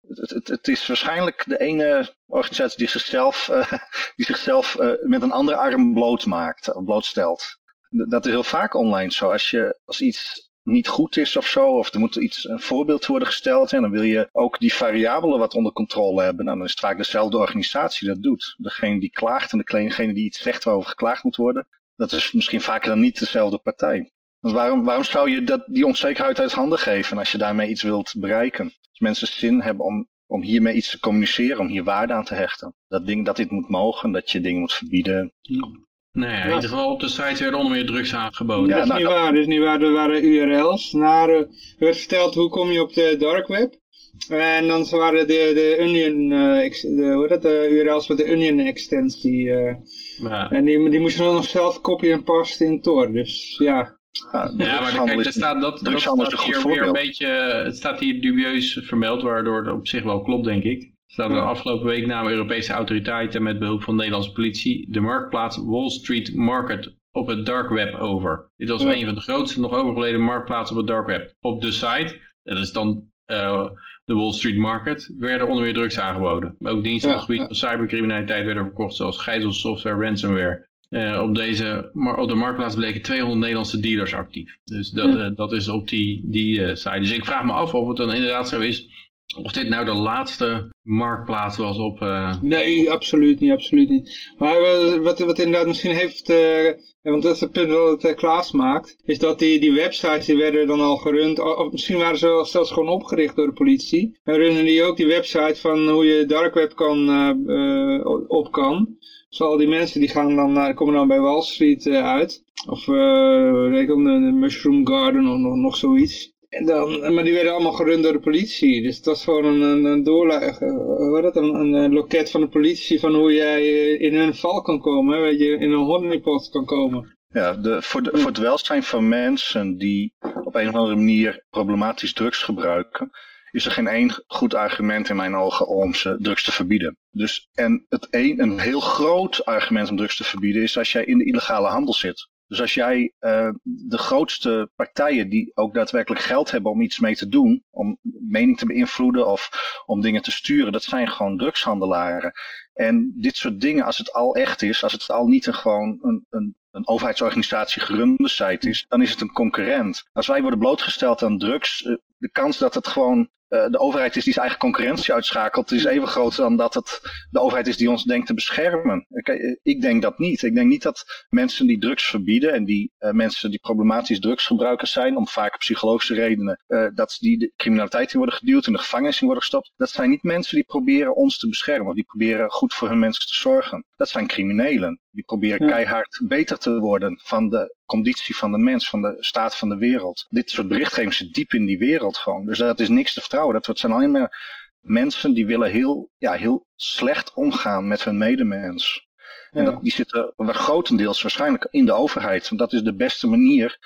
het, het, het is waarschijnlijk de ene organisatie die zichzelf, uh, die zichzelf uh, met een andere arm bloot maakt, blootstelt. Dat is heel vaak online zo. Als, je, als iets niet goed is of zo, of er moet iets, een voorbeeld worden gesteld, en dan wil je ook die variabelen wat onder controle hebben. Nou, dan is het vaak dezelfde organisatie dat doet. Degene die klaagt en degene die iets zegt waarover geklaagd moet worden, dat is misschien vaker dan niet dezelfde partij. Want waarom, waarom zou je dat, die onzekerheid uit handen geven als je daarmee iets wilt bereiken? Mensen zin hebben om, om hiermee iets te communiceren, om hier waarde aan te hechten. Dat, ding, dat dit moet mogen, dat je dingen moet verbieden. Nee, in ieder geval op de site werden onder meer drugs aangeboden. Ja, dat is nou, niet waar, dat is niet waar. Er waren URL's. Naar, uh, werd verteld hoe kom je op de dark web. En dan waren de, de Onion, uh, de, hoe dat, de URL's met de Onion extensie. Uh, ja. En die, die moest je dan nog zelf copy en pasten in Tor. Dus ja, ja, ja maar kijk, er staat, dat, dat staat hier weer een beetje, het staat hier dubieus vermeld, waardoor het op zich wel klopt, denk ik. Staat de afgelopen week namen Europese autoriteiten met behulp van de Nederlandse politie de marktplaats Wall Street Market op het dark web over. Dit was een van de grootste nog overgeleden marktplaatsen op het dark web. Op de site, dat is dan uh, de Wall Street Market, werden onder meer drugs aangeboden. Ook diensten op het gebied van cybercriminaliteit werden verkocht, zoals gijzelsoftware, ransomware. Uh, op, deze, maar op de marktplaats bleken 200 Nederlandse dealers actief. Dus dat, uh, dat is op die, die uh, site. Dus ik vraag me af of het dan inderdaad zo is. Of dit nou de laatste marktplaats was op... Nee, absoluut niet, absoluut niet. Maar wat, wat inderdaad misschien heeft... want dat is het punt dat het Klaas maakt. Is dat die, die websites die werden dan al gerund. Of misschien waren ze zelfs gewoon opgericht door de politie. En runnen die ook die website van hoe je dark web kan, op kan. Dus al die mensen die gaan dan naar, komen dan bij Wall Street uh, uit. Of uh, ik de, Mushroom Garden of nog, nog zoiets. En dan, maar die werden allemaal gerund door de politie. Dus dat was gewoon een, een, uh, een, een, een, loket van de politie van hoe jij in een val kan komen. Weet je, in een honeypot kan komen. Ja, de, voor, de, voor het welzijn van mensen die op een of andere manier problematisch drugs gebruiken, is er geen één goed argument in mijn ogen om ze drugs te verbieden. Dus, en het een, een heel groot argument om drugs te verbieden is als jij in de illegale handel zit. Dus als jij uh, de grootste partijen die ook daadwerkelijk geld hebben om iets mee te doen, om mening te beïnvloeden of om dingen te sturen, dat zijn gewoon drugshandelaren. En dit soort dingen, als het al echt is, als het al niet een, gewoon een, een, een overheidsorganisatie gerunde site is, dan is het een concurrent. Als wij worden blootgesteld aan drugs, uh, de kans dat het gewoon uh, de overheid is die zijn eigen concurrentie uitschakelt, is even groot dan dat het de overheid is die ons denkt te beschermen. Ik, eh, ik denk dat niet. Ik denk niet dat mensen die drugs verbieden en die uh, mensen die problematisch drugsgebruikers zijn, om vaak psychologische redenen, uh, dat die de criminaliteit in worden geduwd, in de gevangenis in worden gestopt, dat zijn niet mensen die proberen ons te beschermen, die proberen goed voor hun mensen te zorgen. Dat zijn criminelen. Die proberen ja. keihard beter te worden van de conditie van de mens, van de staat van de wereld. Dit soort berichtgeving zit diep in die wereld gewoon. Dus dat is niks te vertrouwen. Dat zijn alleen maar mensen die willen heel, ja, heel slecht omgaan met hun medemens. Ja. En dat, die zitten grotendeels waarschijnlijk in de overheid. Want dat is de beste manier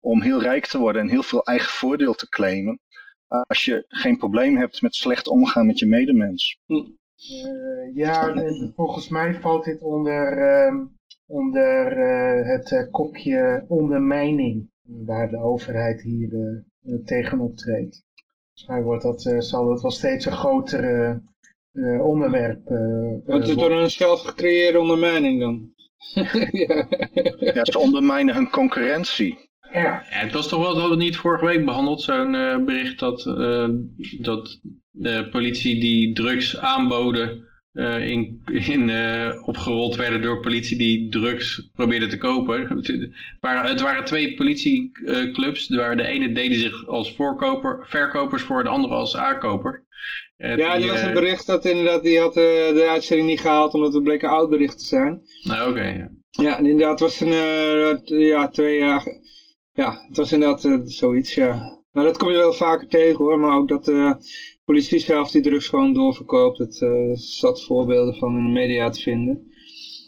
om heel rijk te worden en heel veel eigen voordeel te claimen. Als je geen probleem hebt met slecht omgaan met je medemens. Uh, ja, en volgens mij valt dit onder uh, onder uh, het uh, kopje ondermijning, waar de overheid hier uh, tegen optreedt. Volgens wordt dat, zal dat wel steeds een grotere onderwerp Wordt het door een zelf gecreëerde ondermijning dan? ja. ja, ze ondermijnen hun concurrentie. Ja. ja. het was toch wel, dat we niet vorige week behandeld, zo'n bericht dat, dat de politie die drugs aanboden uh, in, in, uh, opgerold werden door politie die drugs probeerden te kopen. Het waren, het waren twee politieclubs. Waar de ene deden zich als voorkoper, verkopers voor, de andere als aankoper. Uh, ja, er was een bericht dat inderdaad, die had de uitzending niet gehaald omdat het bleek een oud bericht te zijn. Nou, oké. Okay, ja. ja, en inderdaad was een, ja, twee jaar, ja, het was inderdaad zoiets, ja. Nou, dat kom je wel vaker tegen hoor, maar ook dat politie zelf die drugs gewoon doorverkoopt. Het uh, zat voorbeelden van in de media te vinden.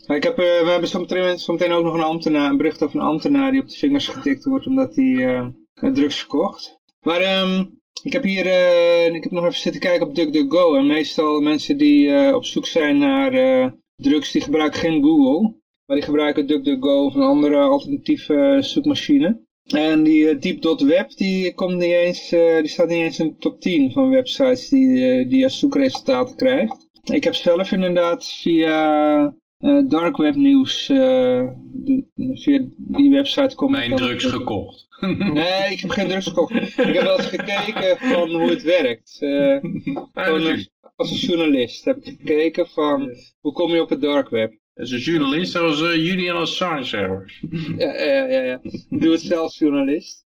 ik heb, uh, we hebben zometeen, zometeen ook nog een ambtenaar, een bericht over een ambtenaar die op de vingers getikt wordt omdat hij uh, drugs verkocht. Maar um, ik heb hier, ik heb nog even zitten kijken op DuckDuckGo. En meestal mensen die op zoek zijn naar drugs, die gebruiken geen Google. Maar die gebruiken DuckDuckGo of een andere alternatieve zoekmachine. En die uh, Deep.web die, komt niet eens, uh, die staat niet eens in de top 10 van websites die, uh, die als zoekresultaten krijgt. Ik heb zelf inderdaad via dark web nieuws, via die website komt... Mijn drugs gekocht. nee, ik heb geen drugs gekocht. ik heb wel eens gekeken van hoe het werkt. gewoon, als een journalist heb ik gekeken van hoe kom je op het dark web. Als een journalist uh, Julian Assange. ja, ja, ja, ja. Ik doe het zelf journalist.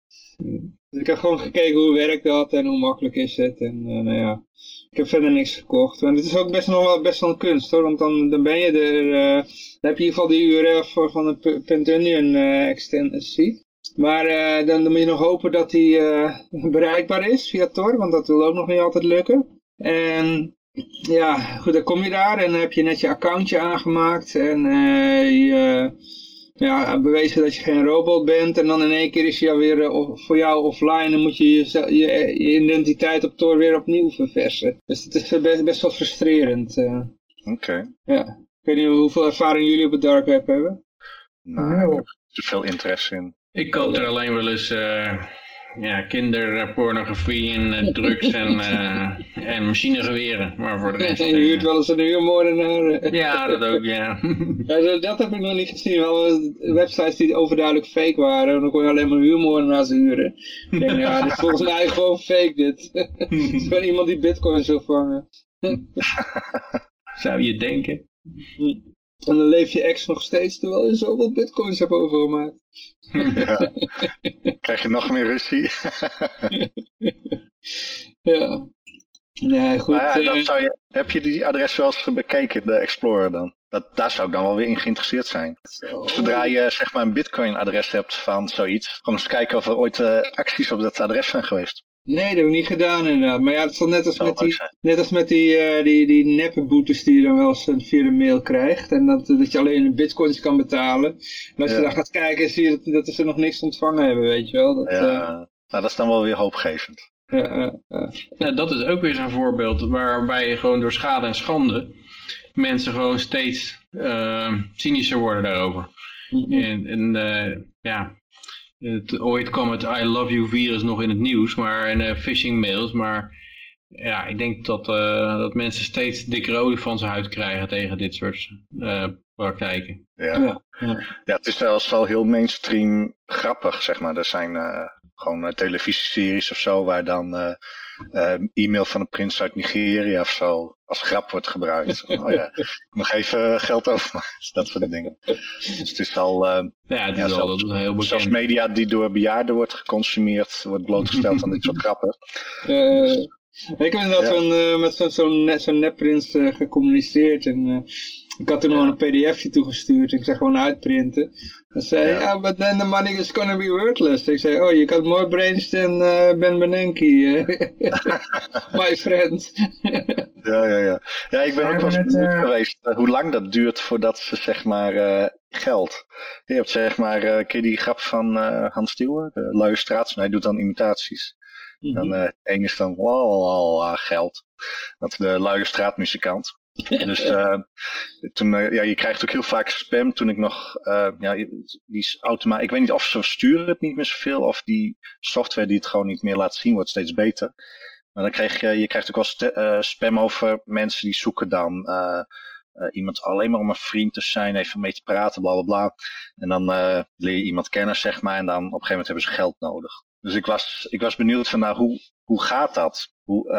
Dus ik heb gewoon gekeken hoe werkt dat en hoe makkelijk is het. En uh, nou ja, ik heb verder niks gekocht. En het is ook best, nog wel, best wel een kunst hoor, want dan, dan ben je er, uh, dan heb je in ieder geval die URL voor, van de Pentunion uh, extensie. Maar uh, dan, dan moet je nog hopen dat die bereikbaar is via Tor, want dat wil ook nog niet altijd lukken. En ja, goed, dan kom je daar en dan heb je net je accountje aangemaakt en uh, je ja, bewezen dat je geen robot bent en dan in één keer is hij alweer uh, voor jou offline en moet je je, je je, identiteit op Tor weer opnieuw verversen. Dus het is best, best wel frustrerend. Uh. Oké. Okay. Ja, ik weet niet hoeveel ervaring jullie op het dark web hebben. Nou, ik heb er veel interesse in. Ik koop er alleen wel eens ja, kinderpornografie en uh, drugs en, uh, en machinegeweren. Maar voor de rest... je huurt wel eens een huurmoordenaar. ja, dat ook, ja. ja. Dat heb ik nog niet gezien. Wel websites die overduidelijk fake waren. Dan kon je alleen maar huurmoordenaars huren. Ik denk, ja, dit is volgens mij gewoon fake dit. Het is gewoon iemand die bitcoins wil vangen. Zou je denken. En dan leef je ex nog steeds terwijl je zoveel bitcoins hebt overgemaakt. Ja. Krijg je nog meer ruzie? ja. Nee, goed. Maar ja, dan zou je, heb je die adres wel eens bekeken, de Explorer dan? Dat, daar zou ik dan wel weer in geïnteresseerd zijn. Zo. Zodra je zeg maar een bitcoin adres hebt van zoiets, om eens kijken of er ooit uh, acties op dat adres zijn geweest. Nee, dat hebben we niet gedaan inderdaad. Maar ja, het is dan net als met die, net als met die, uh, die, die neppe boetes die je dan wel eens via de mail krijgt. En dat, dat je alleen in bitcoins kan betalen. En als ja. je daar gaat kijken, zie je dat, dat ze nog niks ontvangen hebben, weet je wel. Dat, ja, uh, nou, dat is dan wel weer hoopgevend. Ja, ja, dat is ook weer zo'n voorbeeld waarbij je gewoon door schade en schande mensen gewoon steeds uh, cynischer worden daarover. Mm -hmm. En, en ja, het, ooit kwam het I love you virus nog in het nieuws, maar en uh, phishing mails, maar ja, ik denk dat, uh, dat mensen steeds dikke van zijn huid krijgen tegen dit soort uh, praktijken. Ja. Ja. ja. het is zelfs wel heel mainstream grappig, zeg maar. Er zijn gewoon televisieseries of zo waar dan e-mail van een prins uit Nigeria of zo als grap wordt gebruikt. oh ja, nog even geld over, dat soort dingen. Dus het is al... Uh, ja, het is ja, al dat is heel bekend. Zelfs media die door bejaarden wordt geconsumeerd, wordt blootgesteld aan dit soort grappen. Uh, ik heb inderdaad ja. uh, met zo'n zo zo nepprins gecommuniceerd en ik had toen nog een pdfje toegestuurd. Ik zei gewoon uitprinten. Dan zei ja, yeah, but then the money is gonna be worthless. Ik zei, oh, je kan more brains than uh, Ben Bernanke. My friend. Ja, ja, ja. Ja, ik ben ook wel eens uh... geweest uh, hoe lang dat duurt voordat ze zeg maar uh, geld. Je hebt zeg maar, uh, ken je die grap van Hans Steeuwen? De luie straats, hij doet dan imitaties. Mm -hmm. Dan één is dan wow, geld. Dat is de luie straatmuzikant. Dus uh, toen, uh, ja, je krijgt ook heel vaak spam. Toen ik nog, uh, ja, die automaat, ik weet niet of ze sturen het niet meer zoveel, of die software die het gewoon niet meer laat zien, wordt steeds beter. Maar dan krijg je, je krijgt ook wel spam over mensen die zoeken dan iemand alleen maar om een vriend te zijn, even mee te praten, bla bla bla. En dan leer je iemand kennen, zeg maar, en dan op een gegeven moment hebben ze geld nodig. Dus ik was, ik was benieuwd van, nou, hoe, hoe gaat dat? Hoe,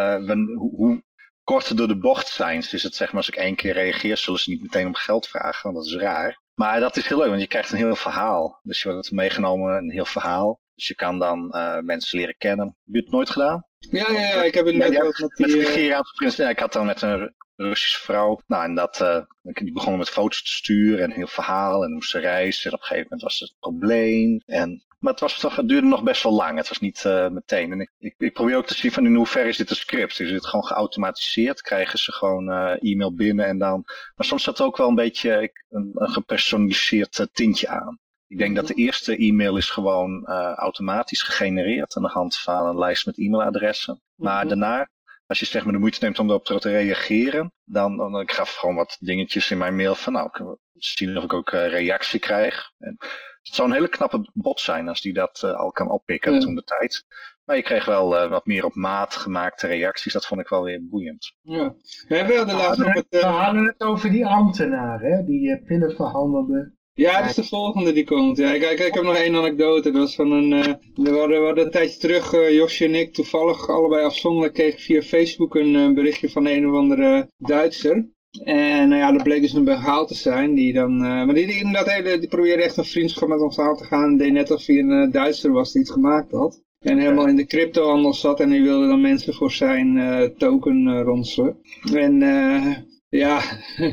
hoe, hoe korter door de bocht zijn. Dus het zeg maar, als ik één keer reageer, zullen ze niet meteen om geld vragen, want dat is raar. Maar dat is heel leuk, want je krijgt een heel verhaal. Dus je wordt meegenomen, een heel verhaal. Dus je kan dan uh, mensen leren kennen. Heb je het nooit gedaan? Ja, ja, ja ik heb het net met die... Met de Nigeriaanse prins. Ja, ik had dan met een Russische vrouw. Nou, en dat, uh, die begonnen met foto's te sturen en heel verhaal. En moest ze reizen. En op een gegeven moment was het probleem. En maar het, was toch, het duurde nog best wel lang. Het was niet uh, meteen. En ik, ik, ik, probeer ook te zien van in hoeverre is dit een script. Is het gewoon geautomatiseerd? Krijgen ze gewoon uh, e-mail binnen en dan... Maar soms zat er ook wel een beetje een, een gepersonaliseerd tintje aan. Ik denk dat de eerste e-mail is gewoon automatisch gegenereerd aan de hand van een lijst met e-mailadressen. Maar mm -hmm. daarna, als je zeg maar de moeite neemt om erop te reageren, dan, dan, ik gaf gewoon wat dingetjes in mijn mail van nou, zien of ik ook reactie krijg. En Het zou een hele knappe bot zijn als die dat eh, al kan oppikken toen de tijd. Maar je kreeg wel eh, wat meer op maat gemaakte reacties. Dat vond ik wel weer boeiend. Ja. We hebben wel de laatste op het... We eh, hadden het over die ambtenaar, hè, die eh, pillen verhandelde. Ja, dat is de volgende die komt. Ja, ik, ik, ik heb nog één anekdote. Dat was van een, eh, we, hadden, we hadden een tijdje terug, eh, Josje en ik, toevallig allebei afzonderlijk kregen via Facebook een eh, berichtje van een of andere Duitser. En nou ja, dat bleek dus een behaal te zijn. Die dan, maar die, die inderdaad hele, die probeerde echt een vriendschap met ons aan te gaan. En deed net alsof hij een Duitser was die iets gemaakt had. En helemaal in de cryptohandel zat en die wilde dan mensen voor zijn token ronselen. En eh, ja,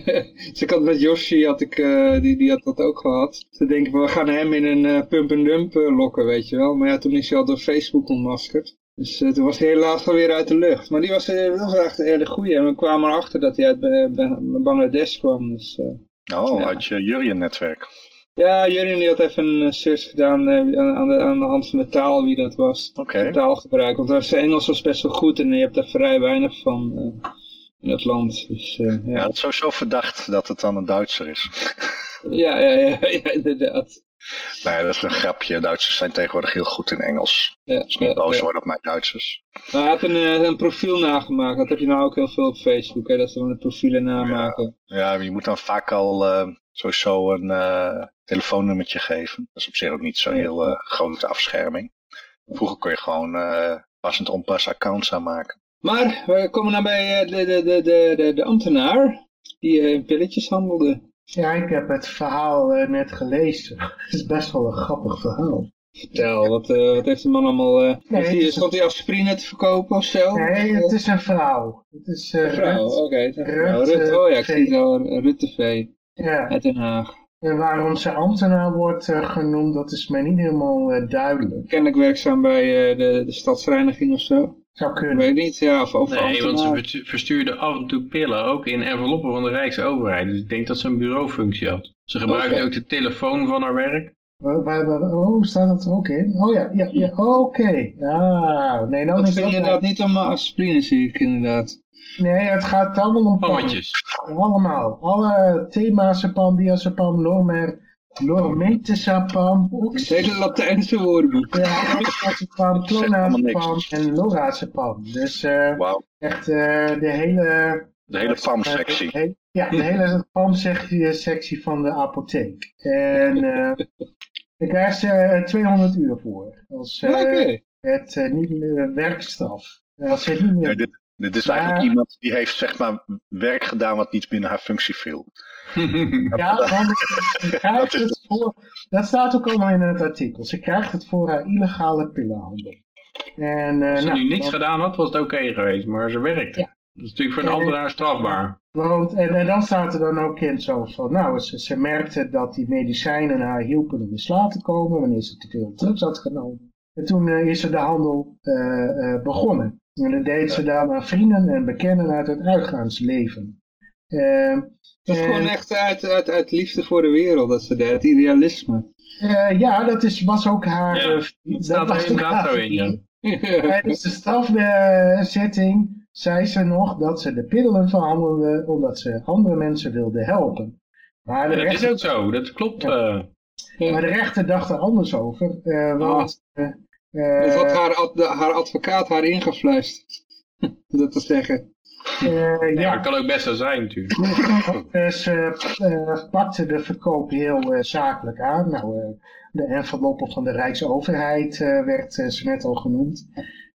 ik had met Yoshi, had ik, eh, die, die had dat ook gehad. Ze denken van we gaan hem in een eh, pump-and-dump eh, lokken, weet je wel. Maar ja, toen is hij al door Facebook ontmaskerd. Dus toen was hij helaas alweer uit de lucht. Maar die was, dat was echt een hele goeie. En we kwamen erachter dat hij uit Ba- Ba- Bangladesh kwam. Dus, Oh, Ja. uit je Jurien-netwerk. ja, Jurien die had even een search gedaan aan, de, aan de hand van de taal wie dat was. Oké. Taalgebruik. Want zijn Engels was best wel goed en je hebt daar vrij weinig van in het land. Dus eh, Ja, ja. het is sowieso verdacht dat het dan een Duitser is. Ja, ja, ja, ja, inderdaad. Nee, dat is een grapje. Duitsers zijn tegenwoordig heel goed in Engels. Ja, Dus niet boos worden op mijn Duitsers. Hij had een, eh, een profiel nagemaakt. Dat heb je nou ook heel veel op Facebook. Hè? Dat ze dan de profielen namaken. Ja, je moet dan vaak al eh, sowieso een eh, telefoonnummertje geven. Dat is op zich ook niet zo Ja. heel grote afscherming. Vroeger kon je gewoon eh passend onpas accounts aanmaken. Maar we komen nou bij eh, de, de, de, de, de, de ambtenaar. Die eh, in pilletjes handelde. Ja, ik heb het verhaal eh, net gelezen. Het is best wel een grappig verhaal. Vertel, wat, eh, wat heeft de man allemaal... eh Nee, hij, stond hij aspirine te verkopen of zo? Nee, het is een vrouw. Het is eh, Een vrouw, oké. Rut, Rut, eh, oh ja, ik V. zie het al. Rut TV Ja. uit Den Haag. En waarom ze ambtenaar wordt eh, genoemd, dat is mij niet helemaal eh, duidelijk. Kennelijk werkzaam bij eh, de, de stadsreiniging of zo. Zou Ik kunnen. weet niet, ja. Of, of Nee, want ze verstu- verstuurde af en toe pillen ook in enveloppen van de Rijksoverheid. Dus ik denk dat ze een bureaufunctie had. Ze gebruikte ook de telefoon van haar werk. Waar- waar- waar- oh, staat dat er ook in? Oh ja, ja, ja. oké. Ah, nee, nou Dat is vind je dat... inderdaad niet om eh, aspirine, zie ik inderdaad. Nee, het gaat allemaal om pam. Pammetjes. Allemaal. Alle themazepam, diazepam, normer, lormetazepam, Het hele Latijnse woordenboek. ja, oxazepam, clonazepam en lorazepam. Dus eh, echt eh, de hele... De hele PAM-sectie. Eh, ja, de hele PAM-sectie sectie van de apotheek. En eh daar krijgt ze eh, 200 uur voor. Als Oké. het niet meer werkstraf. Als het niet Ja, meer... dit, dit is Maar- eigenlijk iemand die heeft zeg maar werk gedaan wat niet binnen haar functie viel. Ja, want ze krijgt Dat is- het voor... Dat staat ook allemaal in het artikel. Ze krijgt het voor haar illegale pillenhandel. En, eh, Als ze nou, nu niks want- gedaan had, was het oké geweest. Maar ze werkte. Ja. Dat is natuurlijk voor een ambtenaar strafbaar. Want, en, en dan staat er dan ook in zo van, nou, ze, ze merkte dat die medicijnen haar hielpen om in slaap te komen wanneer ze te veel drugs had genomen. En toen eh, is ze de handel eh, eh, begonnen. En dat deed ze dan aan vrienden en bekenden uit het uitgaansleven. Ehm, Dat is gewoon echt uit, uit, uit liefde voor de wereld, dat ze deed. Het idealisme. eh, ja, dat is, was ook haar... Ja, eh, dat staat was er inderdaad haar zo in, ja. Tijdens de strafzitting zei ze nog dat ze de pillen verhandelde omdat ze andere mensen wilde helpen. Maar de, Ja, dat is rechter, ook zo, dat klopt. Ja. eh. maar de rechter dacht er anders over. eh, want, eh, eh, Dat had haar, ad- haar advocaat haar ingefluisterd. dat te zeggen. Eh, Ja, ja, dat kan ook best zo zijn natuurlijk. dus ze eh, pakte de verkoop heel eh, zakelijk aan. Nou, eh, de enveloppen van de Rijksoverheid eh, werd eh, ze net al genoemd.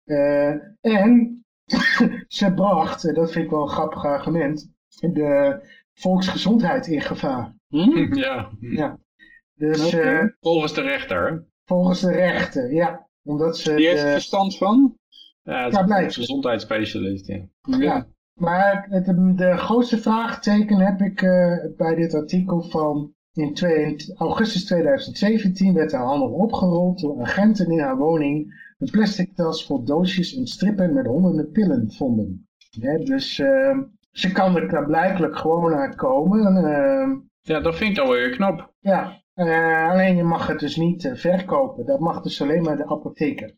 Eh, en ze bracht, en dat vind ik wel een grappig argument, de volksgezondheid in gevaar. Hm? ja, Ja. Dus eh, volgens de rechter. volgens de rechten, ja. Omdat ze Die heeft de, verstand van? Ja, het Ja, is een gezondheidsspecialist. Ja. Ja. Maar het, de, grootste vraagteken heb ik eh, bij dit artikel van in twee- augustus 2017 werd de handel opgerold door agenten in haar woning een plastic tas vol doosjes en strippen met honderden pillen vonden. Dus eh, ze kan er klaarblijkelijk gewoon aan komen. eh, ja, dat vind ik dan weer knap. ja, alleen je mag het dus niet verkopen. Dat mag dus alleen maar de apotheker.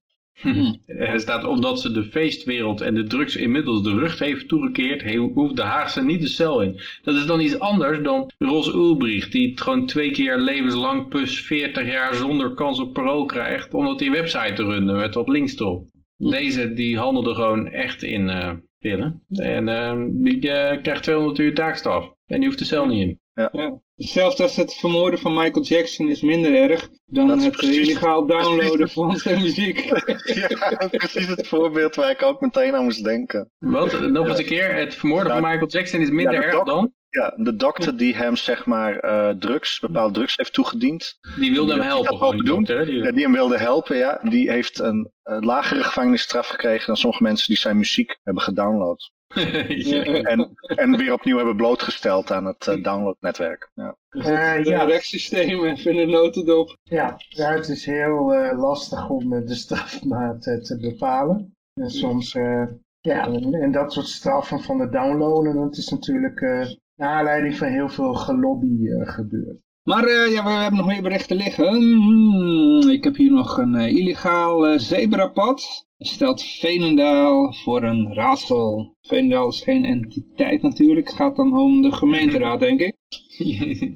Er staat omdat ze de feestwereld en de drugs inmiddels de rug heeft toegekeerd, hoeft de Haagse niet de cel in. Dat is dan iets anders dan Ros Ulbricht, die het gewoon twee keer levenslang plus 40 jaar zonder kans op parool krijgt, omdat die website te runnen met wat links erop. Deze die handelde gewoon echt in eh pillen. En eh, die eh, krijgt 200 uur taakstraf. En die hoeft de cel niet in. Ja. Hetzelfde als het vermoorden van Michael Jackson is minder erg dan het precies- illegaal downloaden van zijn muziek. Ja, precies het voorbeeld waar ik ook meteen aan moest denken. Wat? Nog eens een keer, het vermoorden van. Michael Jackson is minder Ja, erg dan? Ja, de dokter die hem zeg maar eh, drugs, bepaalde drugs heeft toegediend, Die wilde hem Die helpen. ook die doen. dokter? Die- ja, die hem wilde helpen, ja, die heeft een eh, lagere gevangenisstraf gekregen dan sommige mensen die zijn muziek hebben gedownload. Ja. En, en weer opnieuw hebben blootgesteld aan het eh, downloadnetwerk. Ja. Eh, Het ja. rechtssysteem even in de notendop. Ja, ja, het is heel eh, lastig om eh, de strafmaat eh, te bepalen. En soms, eh, ja, en, en dat soort straffen van de downloaden, dat is natuurlijk eh naar aanleiding van heel veel gelobby eh, gebeurd. Maar eh, ja, we, hebben nog meer berichten liggen. Hmm, ik heb hier nog een eh, illegaal eh, zebrapad. Stelt Veenendaal voor een raadsel. Veenendaal is geen entiteit natuurlijk. Het gaat dan om de gemeenteraad, denk ik.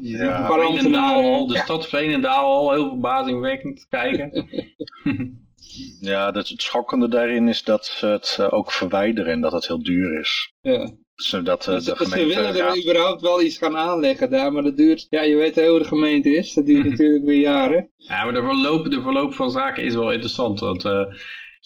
Ja. een paar Veenendaal al, de Ja. stad Veenendaal al, heel verbazingwekkend kijken. Ja, dat het schokkende daarin is dat ze het ook verwijderen en dat het heel duur is. Ja. Zodat eh, Ze, de ze gemeente... willen er überhaupt wel iets gaan aanleggen daar, maar dat duurt, ja je weet hoe de gemeente is, dat duurt natuurlijk weer jaren. Ja, maar de verloop, de verloop van zaken is wel interessant. Want eh,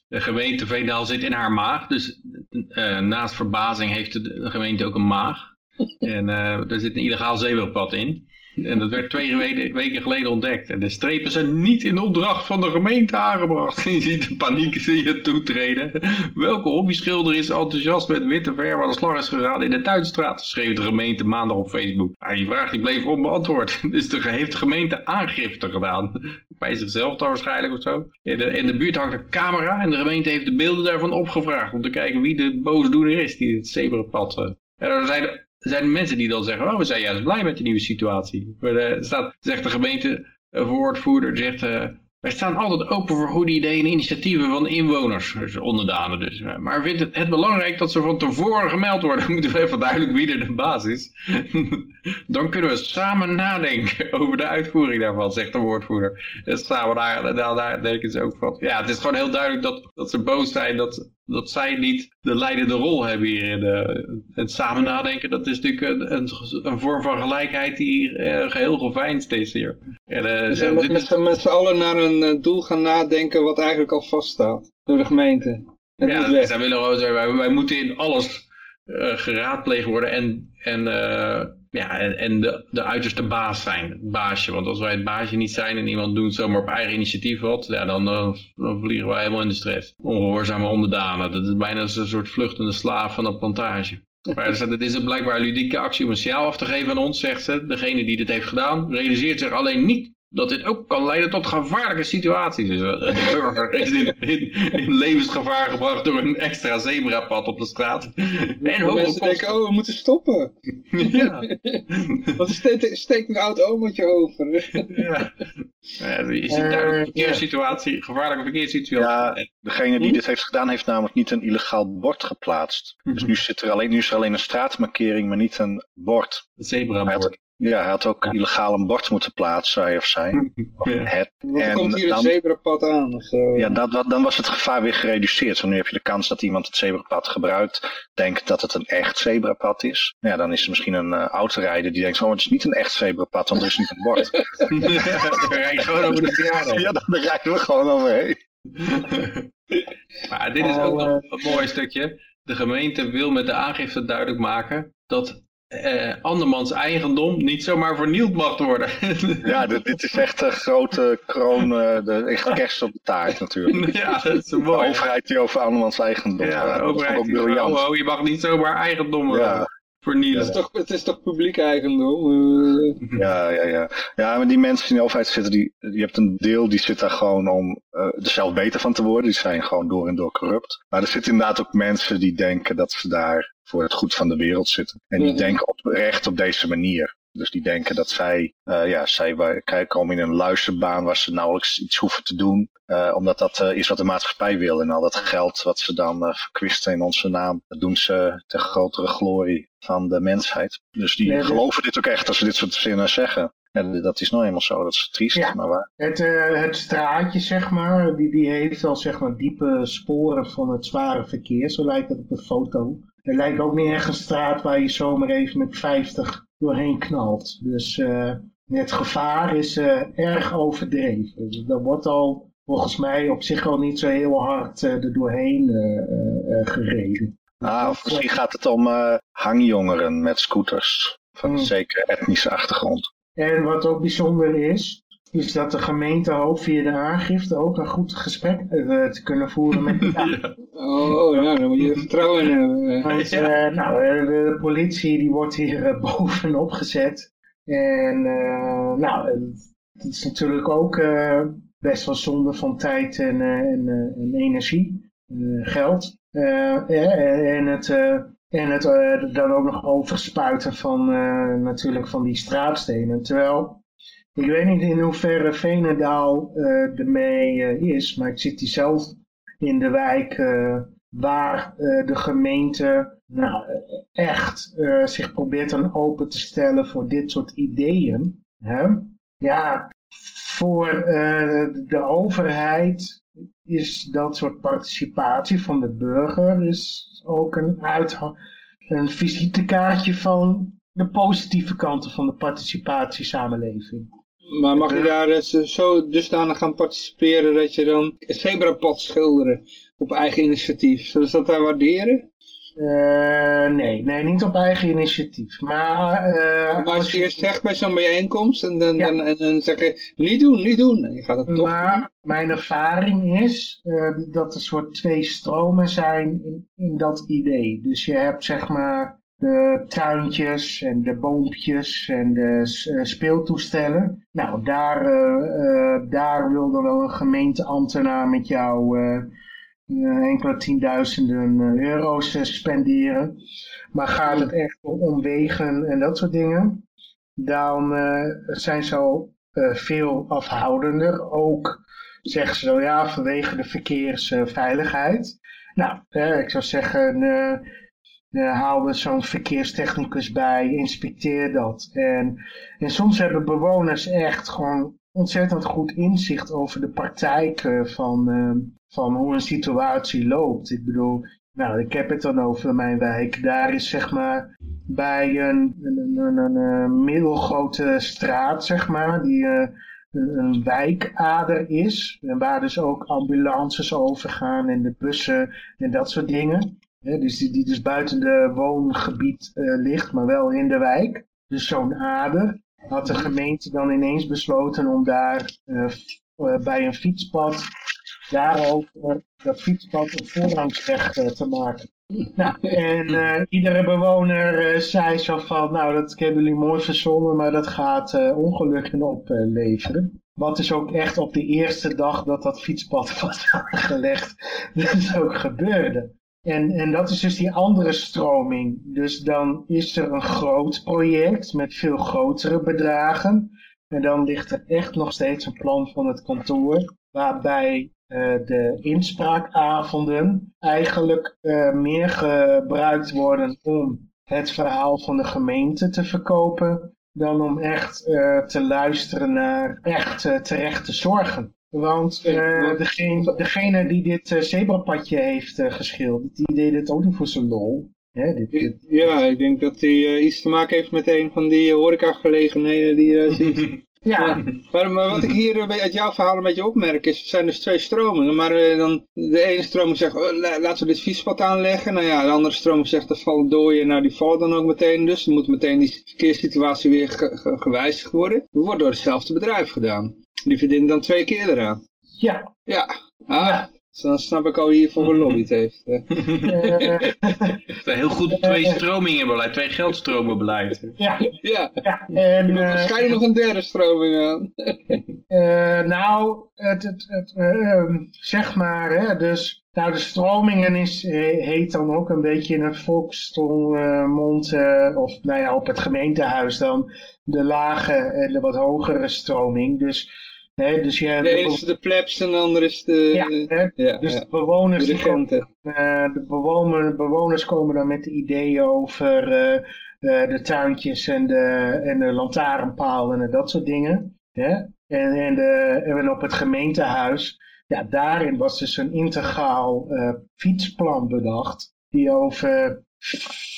de gemeente Veendaal zit in haar maag. Dus eh, naast verbazing heeft de, de gemeente ook een maag. En eh er zit een illegaal zebrapad in. En dat werd twee weken, geleden ontdekt. En de strepen zijn niet in opdracht van de gemeente aangebracht. Je ziet de paniek zie je toetreden. Welke hobbyschilder is enthousiast met witte verf aan de slag is gegaan in de Tuinstraat? Schreef de gemeente maandag op Facebook. Maar die vraag die bleef onbeantwoord. Dus de, heeft de gemeente aangifte gedaan. Bij zichzelf dan waarschijnlijk of zo. In de, buurt hangt een camera en de gemeente heeft de beelden daarvan opgevraagd. Om te kijken wie de boosdoener is die het zebrapad... eh. En er zijn, zijn mensen die dan zeggen, oh we zijn juist blij met de nieuwe situatie. Maar eh, staat, zegt de gemeente een woordvoerder, die zegt... eh, wij staan altijd open voor goede ideeën en initiatieven van inwoners, dus onderdanen dus. Maar vindt het, het belangrijk dat ze van tevoren gemeld worden? Moeten we even duidelijk wie er de baas is. Dan kunnen we samen nadenken over de uitvoering daarvan, zegt de woordvoerder. En samen daar, daar, daar denken ze ook van. Ja, het is gewoon heel duidelijk dat, dat ze boos zijn dat, dat zij niet de leidende rol hebben hier. In de, het samen nadenken, dat is natuurlijk een, een, vorm van gelijkheid die eh, geheel geveinsd is hier. En, eh, zijn met, dit met, is- z'n- met z'n allen naar een eh, doel gaan nadenken wat eigenlijk al vaststaat door de gemeente. Ja, zij willen gewoon zeggen, wij, wij moeten in alles eh, geraadpleegd worden en, en, eh, ja, en, de, de uiterste baas zijn, baasje. Want als wij het baasje niet zijn en iemand doet zomaar op eigen initiatief wat, ja, dan, eh, vliegen wij helemaal in de stress. Ongehoorzame onderdanen, dat is bijna een soort vluchtende slaaf van een plantage. Het is een blijkbaar ludieke actie om een signaal af te geven aan ons, zegt ze. Degene die dit heeft gedaan, realiseert zich alleen niet dat dit ook kan leiden tot gevaarlijke situaties. Dus eh, de burger is in, in, in levensgevaar gebracht door een extra zebrapad op de straat. En hoge mensen denken, oh we moeten stoppen. Ja. Want er steekt, steekt een oud omaatje over. Ja. Ja, je ziet Eh, daar een verkeerssituatie, gevaarlijke verkeerssituatie. Ja, degene die dit heeft gedaan heeft namelijk niet een illegaal bord geplaatst. Dus nu, zit er alleen, nu is er alleen een straatmarkering, maar niet een bord. Hij zebrabord. Ja, hij had ook illegaal een bord moeten plaatsen, hij of zij. Of Ja. het. En komt hier een dan- zebrapad aan of zo. Ja, dat, dat, dan was het gevaar weer gereduceerd. Want nu heb je de kans dat iemand het zebrapad gebruikt, denkt dat het een echt zebrapad is. Ja, dan is er misschien een uh, autorijder die denkt, oh, het is niet een echt zebrapad, want er is niet een bord. Dan rij je gewoon over de verjaardag. ja, dan rijden we gewoon overheen. Maar dit is ook nog een mooi stukje. De gemeente wil met de aangifte duidelijk maken dat eh, andermans eigendom niet zomaar vernield mag worden. Ja, dit, dit is echt een grote kroon, uh, de, echt kerst op de taart natuurlijk. ja, dat is De overheid die over andermans eigendom Ja, gaat. overheid die briljant. oh, oh, je mag niet zomaar eigendom eh, Ja. vernielen. Het, is toch, het is toch publiek eigendom? Eh, Ja, ja, ja. Ja, maar die mensen die in de overheid zitten, die, je hebt een deel die zit daar gewoon om uh, er zelf beter van te worden. Die zijn gewoon door en door corrupt. Maar er zitten inderdaad ook mensen die denken dat ze daar voor het goed van de wereld zitten. En die Mhm. denken oprecht op deze manier. Dus die denken dat zij, uh, ja, zij waar- komen in een luisterbaan waar ze nauwelijks iets hoeven te doen. Eh, omdat dat eh, is wat de maatschappij wil. En al dat geld wat ze dan verkwisten in onze naam, dat doen ze ter grotere glorie van de mensheid. Dus die Nee, dat- geloven dit ook echt als ze dit soort zinnen zeggen. En dat is nou eenmaal zo, dat is triest, Ja. maar waar. Het, het straatje, zeg maar, die, die heeft al zeg maar diepe sporen van het zware verkeer. Zo lijkt het op de foto. Het lijkt ook niet echt een straat waar je zomaar even met 50 doorheen knalt. Dus eh, het gevaar is eh, erg overdreven. Dus dat wordt al volgens mij op zich al niet zo heel hard eh, er doorheen gereden. Ah, of misschien gaat het om hangjongeren met scooters. Van een Hmm. zekere etnische achtergrond. En wat ook bijzonder is, is dat de gemeente hoopt via de aangifte ook een goed gesprek eh, te kunnen voeren met de Oh, ja, daar moet je vertrouwen in hebben. Want eh, nou, eh, de, politie die wordt hier eh, bovenop gezet. En eh, nou, eh, het is natuurlijk ook eh, best wel zonde van tijd en, eh, en, eh, en energie, eh, geld. Eh, eh, en het, eh, en het eh, dan ook nog overspuiten van eh, natuurlijk van die straatstenen. Terwijl, ik weet niet in hoeverre Venendaal eh ermee eh, is, maar ik zit hier zelf in de wijk eh, waar de gemeente nou, echt zich probeert aan open te stellen voor dit soort ideeën. Hè? Ja, voor de overheid is dat soort participatie van de burger is ook een, een visitekaartje van de positieve kanten van de participatiesamenleving. Maar mag je daar eh, zo- dusdanig gaan participeren dat je dan een zebrapad schilderen op eigen initiatief? Zullen ze dat daar waarderen? Eh, nee, nee, niet op eigen initiatief. Maar, eh, Maar als je eerst zegt bij zo'n bijeenkomst en dan, Ja. dan, en dan zeg je niet doen, niet doen. En je gaat het toch Maar mijn ervaring is dat er soort twee stromen zijn in, in dat idee. Dus je hebt zeg maar de tuintjes en de boompjes en de eh, speeltoestellen. Nou, daar, eh, eh, daar wil dan wel een gemeenteambtenaar met jou eh, eh, enkele tienduizenden eh, euro's eh, spenderen. Maar gaat het echt om wegen en dat soort dingen, dan eh, zijn ze al eh, veel afhoudender. Ook zeggen ze zo, ja, vanwege de verkeersveiligheid. nou, eh, ik zou zeggen, haal er zo'n verkeerstechnicus bij, inspecteer dat. En, en soms hebben bewoners echt gewoon ontzettend goed inzicht over de praktijk eh, van, eh, van hoe een situatie loopt. Ik bedoel, nou, ik heb het dan over mijn wijk. Daar is zeg maar bij een, een, een, middelgrote straat, zeg maar, die eh, een wijkader is. En waar dus ook ambulances overgaan en de bussen en dat soort dingen. Dus die, dus buiten de woongebied eh, ligt, maar wel in de wijk. Dus zo'n ader had de gemeente dan ineens besloten om daar eh, eh, bij een fietspad daarover dat fietspad een voorrangsweg te maken. Nou, en iedere bewoner zei zo van, nou dat hebben jullie mooi verzonnen, maar dat gaat ongelukken opleveren. Wat dus ook echt op de eerste dag dat dat fietspad was aangelegd, dus ook gebeurde. En, en dat is dus die andere stroming. Dus dan is er een groot project met veel grotere bedragen. En dan ligt er echt nog steeds een plan van het kantoor, waarbij eh, de inspraakavonden eigenlijk eh, meer gebruikt worden om het verhaal van de gemeente te verkopen, dan om echt eh, te luisteren naar echt terechte zorgen. Want eh, degene, degene die dit eh, zebrapadje heeft eh, geschilderd, die deed het ook niet voor zijn lol. Hè, dit, dit- Ja, ik denk dat hij iets te maken heeft met een van die horecagelegenheden die je ziet. Ja, Maar, maar wat ik hier eh, uit jouw verhaal een beetje opmerk is, er zijn dus twee stromingen. Maar eh, dan, de ene stroming zegt, oh, la- laten we dit fietspad aanleggen. Nou ja, de andere stroming zegt, er vallen dooien. Nou, die vallen dan ook meteen dus. Dan moet meteen die verkeerssituatie weer ge- ge- gewijzigd worden. Dat wordt door hetzelfde bedrijf gedaan. Die verdienen dan twee keer eraan. ja. Ja, ah, dus dan snap ik al hiervoor gelobbyd heeft. eh. eh, Het is een heel goed twee stromingen beleid, twee geldstromen beleid. ja, Ja, ja. En, er eh, waarschijnlijk nog een derde stroming aan. Eh, nou, het, het, het, eh, ehm, zeg maar, hè, dus, nou de stromingen is, eh, heet dan ook een beetje in het volksmond, eh, of nou ja, op het gemeentehuis dan, de lage en de wat hogere stroming. Dus Dus je, De ene is de plebs en de andere is de, ja, hè, ja, dus ja, de bewoners, de komen, eh, de bewoner, bewoners komen dan met de ideeën over eh, eh, de tuintjes en de, en de lantaarnpaal en dat soort dingen. Hè? En, en, de, en op het gemeentehuis, ja, daarin was dus een integraal fietsplan bedacht, die over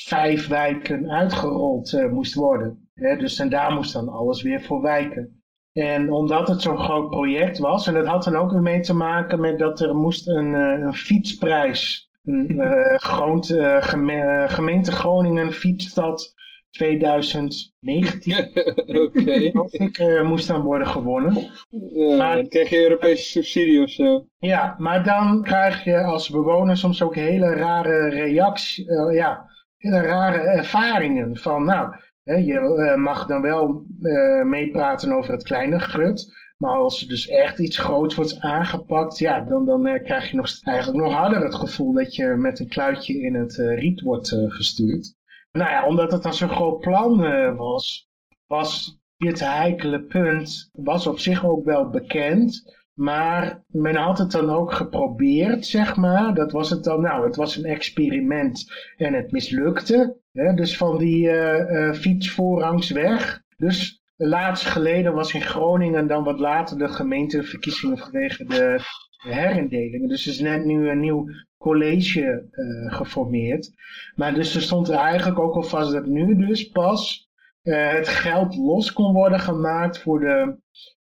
vijf wijken uitgerold moest worden. Hè? Dus en daar moest dan alles weer voor wijken. En omdat het zo'n groot project was, en dat had dan ook weer mee te maken met dat er moest een, eh, een fietsprijs, een eh, groot, eh, geme- gemeente Groningen fietsstad 2019, Oké. geloof ik, moest dan worden gewonnen. Ja, Maar- dan krijg je Europese subsidie of zo. Ja, maar dan krijg je als bewoner soms ook hele rare reacties, ja, hele rare ervaringen van, nou, je eh, mag dan wel eh, meepraten over het kleine grut, maar als er dus echt iets groots wordt aangepakt, ja, dan, dan eh, krijg je nog, eigenlijk nog harder het gevoel dat je met een kluitje in het riet wordt gestuurd. Nou ja, omdat het dan zo'n groot plan was, was dit heikele punt, was op zich ook wel bekend, maar men had het dan ook geprobeerd, zeg maar. Dat was het dan, nou, het was een experiment en het mislukte. Dus van die eh eh, fietsvoorrangsweg. Dus laatst geleden was in Groningen dan wat later de gemeenteverkiezingen vanwege de herindelingen. Dus er is net nu een nieuw college eh, geformeerd. Maar dus er stond er eigenlijk ook al vast dat nu dus pas het geld los kon worden gemaakt voor de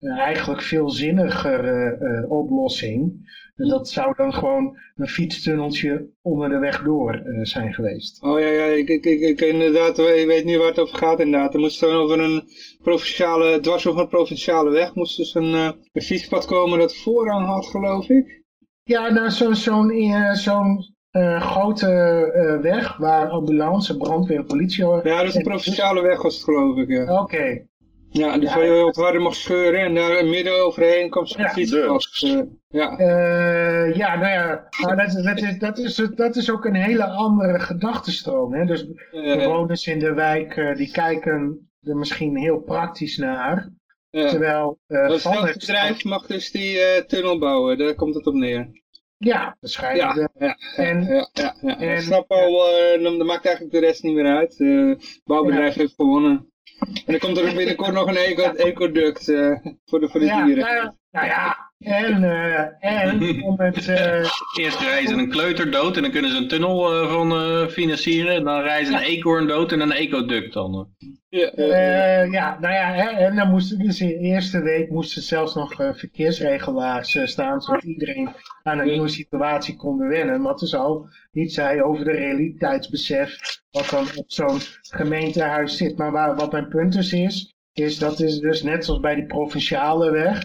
eigenlijk veel zinnigere eh, oplossing. En dat zou dan gewoon een fietstunneltje onder de weg door eh, zijn geweest. Oh ja, ja ik, ik, ik, ik inderdaad, ik weet niet waar het over gaat inderdaad. Er moest dan over een provinciale, dwars over een provinciale weg, moest dus een, eh, een fietspad komen dat voorrang had, geloof ik. Ja, nou zo- zo'n zo'n eh, grote weg waar ambulance, brandweer politie... Ja, dus een provinciale weg was het, geloof ik, ja. Oké, Ja, dus Ja. waar je wat harder mag scheuren en daar midden overheen kwam zo'n Ja, fietspad. eh, ja. Eh, ja, nou ja, maar dat, is- dat, is, dat, is, dat is ook een hele andere gedachtenstroom. Hè? Dus bewoners in de wijk eh, die kijken er misschien heel praktisch naar. ja. Terwijl eh, Dus het bedrijf mag dus die eh, tunnel bouwen, daar komt het op neer. Ja, waarschijnlijk. Ja, wel. ja, En- ja, ja, ja. en- ik snap al, dan, dan maakt eigenlijk de rest niet meer uit. Het bouwbedrijf heeft gewonnen. En dan komt er binnenkort nog een eco ecoduct eh, voor de, voor de ja, dieren. nou, ja, nou ja, en, eh, en om het... eh, Eerst reizen een kleuter dood en dan kunnen ze een tunnel eh, van eh, financieren. En dan reizen een eekhoorn dood en een ecoduct dan. eh. Ja, ja, nou ja, hè, en dan moesten dus in de eerste week moesten zelfs nog eh, verkeersregelaars staan, zodat iedereen aan een nieuwe situatie kon wennen. Wat dus al niet zei over de realiteitsbesef wat dan op zo'n gemeentehuis zit. Maar waar, wat mijn punt dus is, is dat is dus net zoals bij die provinciale weg,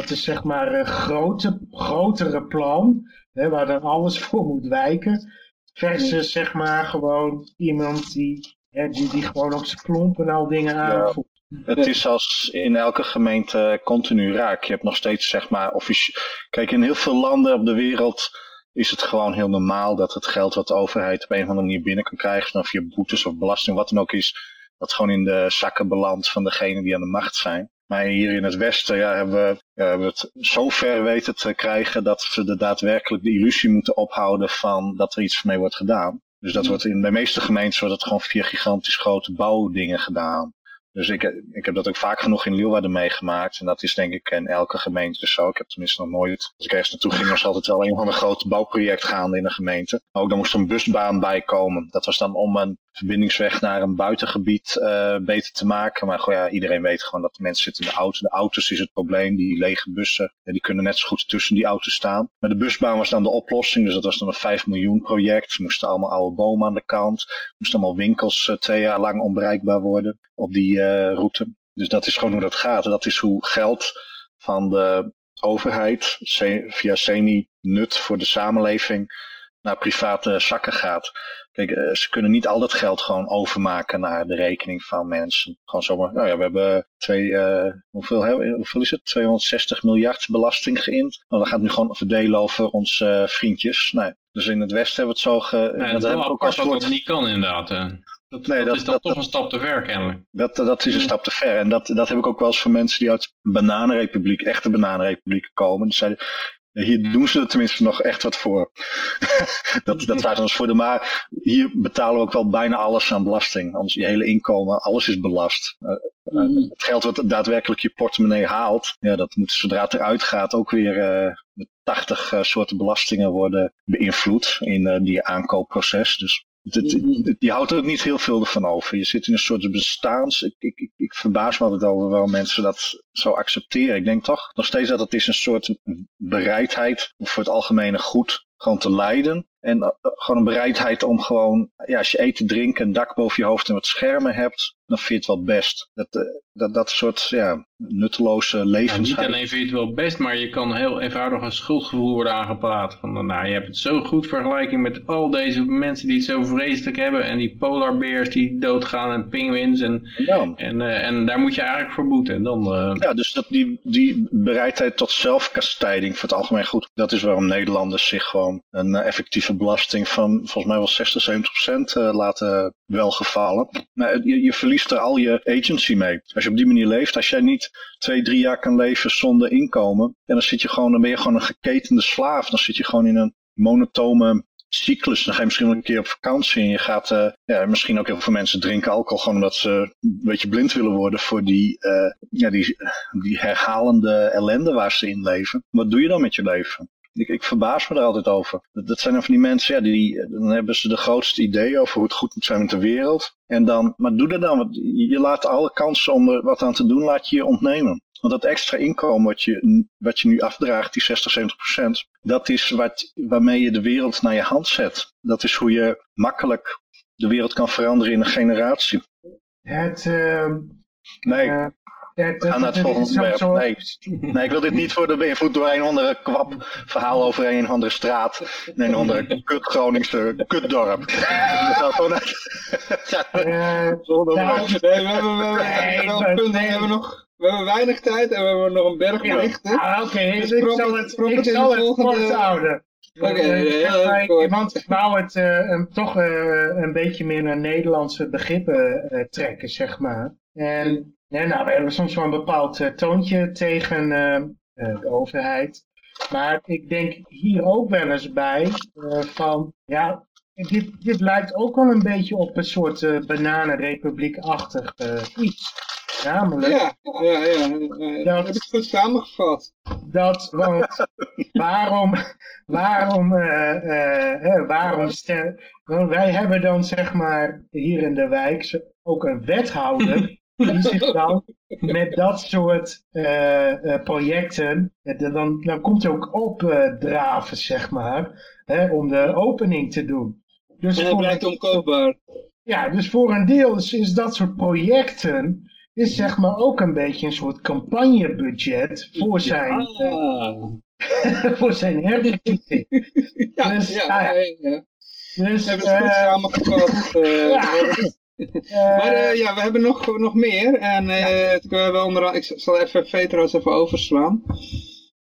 dat is zeg maar een grote, grotere plan, hè, waar dan alles voor moet wijken. Versus zeg maar gewoon iemand die Hè, die, die gewoon op zijn klompen al dingen aanvoert. Het is als in elke gemeente continu raak. Je hebt nog steeds, zeg maar, offici- Kijk, in heel veel landen op de wereld is het gewoon heel normaal dat het geld wat de overheid op een of andere manier binnen kan krijgen, of via boetes of belasting, wat dan ook is, dat gewoon in de zakken belandt van degenen die aan de macht zijn. Maar hier in het Westen ja, hebben, we, ja, hebben we het zo ver weten te krijgen dat we de daadwerkelijk de illusie moeten ophouden van dat er iets mee wordt gedaan. Dus dat wordt in de meeste gemeenten wordt het gewoon via gigantisch grote bouwdingen gedaan. Dus ik, ik heb dat ook vaak genoeg in Leeuwarden meegemaakt. En dat is denk ik in elke gemeente zo. Ik heb tenminste nog nooit, als ik ergens naartoe ging, was altijd wel een van een groot bouwproject gaande in een gemeente. Maar ook dan moest er een busbaan bij komen. Dat was dan om een verbindingsweg naar een buitengebied uh, beter te maken. Maar ja, iedereen weet gewoon dat de mensen zitten in de auto. De auto's is het probleem. Die lege bussen, ja, die kunnen net zo goed tussen die auto's staan. Maar de busbaan was dan de oplossing. Dus dat was dan een 5 miljoen project. Er moesten allemaal oude bomen aan de kant. Moesten allemaal winkels uh, twee jaar lang onbereikbaar worden op die route. Dus dat is gewoon hoe dat gaat. Dat is hoe geld van de overheid via semi-nut voor de samenleving naar private zakken gaat. Kijk, uh, ze kunnen niet al dat geld gewoon overmaken naar de rekening van mensen. Gewoon zomaar, nou ja, we hebben twee, uh, hoeveel, hoeveel is het? 260 miljard belasting geïnd. Nou, dat gaat nu gewoon verdelen over onze uh, vriendjes. Nee. Dus in het Westen hebben we het zo ge... Ja, dat is wel apart dat dat niet kan inderdaad. Hè. Dat, Nee, dat, dat- is dan toch een stap te ver kennelijk. Dat, dat is een stap te ver. En dat, dat heb ik ook wel eens van mensen die uit bananenrepubliek, echte bananenrepublieken komen. Die zeiden, hier doen ze er tenminste nog echt wat voor. dat, dat waren ons voor de maar. Hier betalen we ook wel bijna alles aan belasting. Ons je hele inkomen, alles is belast. Eh, eh, het geld wat daadwerkelijk je portemonnee haalt, ja, dat moet zodra het eruit gaat ook weer eh, met 80 eh, soorten belastingen worden beïnvloed in eh, die aankoopproces. Dus je houdt er ook niet heel veel van over. Je zit in een soort bestaans. Ik, ik, ik, ik verbaas me altijd over waarom mensen dat zo accepteren. Ik denk toch nog steeds dat het is een soort bereidheid om voor het algemene goed gewoon te lijden. En eh, gewoon een bereidheid om gewoon, ja, als je eten, drinken, een dak boven je hoofd en wat schermen hebt, dan vind je het wel best. Dat, eh, dat, dat soort ja, nutteloze Ja, niet levensheid. alleen vind je het wel best, maar je kan heel eenvoudig een schuldgevoel worden aangepraat. Van, nou, je hebt het zo goed vergelijking met al deze mensen die het zo vreselijk hebben. En die polarbeers die doodgaan en pinguïns. En, Ja. en, eh, en daar moet je eigenlijk voor boeten. En dan, Ja, dus dat die, die bereidheid tot zelfkastijding voor het algemeen goed. Dat is waarom Nederlanders zich gewoon een effectieve belasting van volgens mij wel 60, 70 procent eh, laten welgevallen. Maar je, je verliest er al je agency mee. Als je op die manier leeft, als jij niet twee, drie jaar kan leven zonder inkomen, en dan zit je gewoon, dan ben je gewoon een geketende slaaf. Dan zit je gewoon in een monotone cyclus. Dan ga je misschien wel een keer op vakantie en je gaat, eh, ja, misschien ook heel veel mensen drinken alcohol gewoon omdat ze een beetje blind willen worden voor die, eh, ja, die, die herhalende ellende waar ze in leven. Wat doe je dan met je leven? Ik, ik verbaas me er altijd over. Dat, dat zijn dan van die mensen, ja, die, dan hebben ze de grootste ideeën over hoe het goed moet zijn met de wereld. En dan, maar doe er dan, want je laat alle kansen om er wat aan te doen, laat je je ontnemen. Want dat extra inkomen wat je, wat je nu afdraagt, die 60, 70 procent, dat is wat, waarmee je de wereld naar je hand zet. Dat is hoe je makkelijk de wereld kan veranderen in een generatie. Het, ehm, Nee, het, we gaan naar het volgende onderwerp. zo- Nee. nee, ik wil dit niet worden beïnvloed door een of andere kwap verhaal over een of andere straat. in Een of andere kut Groningse kutdorp. Dat gaat gewoon uit. Eh. Nee, we hebben, we hebben, Nee, wel maar- een punt. nee. We hebben nog we hebben weinig tijd en we hebben nog een berg Ja. berichten. ah, Oké, Dus ik prop zal het- ik zal de het volgende- kort houden. Oké, kort. Want ik wou het eh, een- toch eh, een beetje meer naar Nederlandse begrippen eh, trekken, zeg maar. En nou, we hebben soms wel een bepaald eh, toontje tegen eh, eh, de overheid. Maar ik denk hier ook wel eens bij van, ja, dit, dit lijkt ook wel een beetje op een soort bananenrepubliek-achtig iets. Namelijk, Ja, ja, ja. ja. Dat heb ik goed samengevat. dat, want waarom, waarom, waarom want wij hebben dan zeg maar hier in de wijk ook een wethouder die zich dan met dat soort eh, projecten, eh, dan, dan komt hij ook opdraven zeg maar, hè, om de opening te doen. Dus En dat voor, blijkt onkoopbaar. ja, dus voor een deel is, is dat soort projecten is zeg maar ook een beetje een soort campagnebudget voor zijn, Ah. voor zijn herverkiezing. Ja, Dus, ja, ah, ja. ja, ja. Dus, We hebben het goed samengevat. eh, ja. Maar eh, eh, ja, we hebben nog, nog meer. En eh, we hebben onder, ik zal even Vetros even overslaan.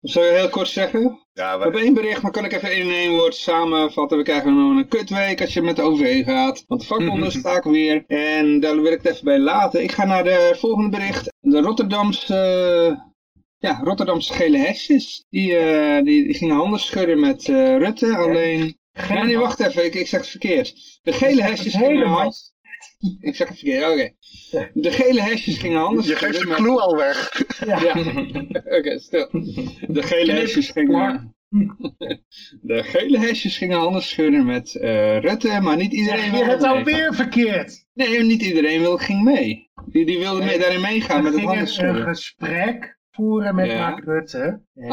Dat zal ik heel kort zeggen. Ja, We we, hebben één bericht, maar kan ik even in één woord samenvatten. We krijgen nog een kutweek als je met de OV gaat. Want de vakbonden staken weer. En daar wil ik het even bij laten. Ik ga naar de volgende bericht. De Rotterdamse... eh, ja, Rotterdamse gele hesjes. Die, eh, die, die gingen handen schudden met eh, Rutte. Alleen... Nee, nee, wacht even. Ik, ik zeg het verkeerd. De gele hesjes gingen helemaal. hand... Ik zeg het verkeerd, oké. De gele hesjes gingen handen je geeft de schudden met- clue al weg. Ja. ja, oké, stil. De gele hesjes gingen... De gele hesjes gingen handen schudden met eh, Rutte, maar niet iedereen je wilde het mee. alweer verkeerd? Nee, niet iedereen wil, ging mee. Die, die wilde mee, daarin meegaan met het handen gingen een schudden. gesprek voeren met Ja. Mark Rutte. En,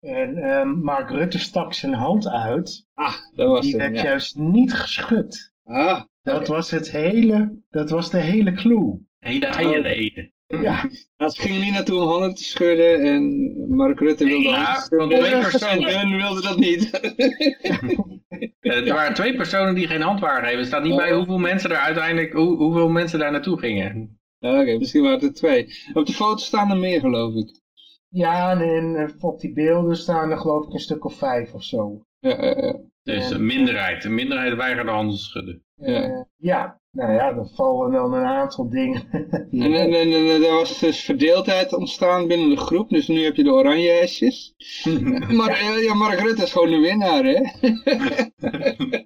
eh, en ehm, Mark Rutte stak zijn hand uit. Ah, dat was Die het. werd Ja. juist niet geschud. Ah, Dat was het hele, dat was de hele clue. hele eieren eten. Ja, ze gingen niet naartoe om handen te schudden en Mark Rutte wilde Ja, handen van schudden. twee En personen. wilde dat niet. Eh, er waren twee personen die geen hand waren geven. Er staat niet bij hoeveel mensen er uiteindelijk, hoe, hoeveel mensen daar naartoe gingen. Oké, misschien waren het er twee. Op de foto staan er meer, geloof ik. ja en in, eh, op die beelden staan er geloof ik een stuk of vijf of zo. Ja, Dus een minderheid. Een minderheid weigerde handen te schudden. Ja. Eh, ja. nou ja, er vallen dan een aantal dingen. En, en, en, en er was dus verdeeldheid ontstaan binnen de groep, dus nu heb je de oranje hesjes. maar eh, ja, Mark Rutte is gewoon de winnaar, hè?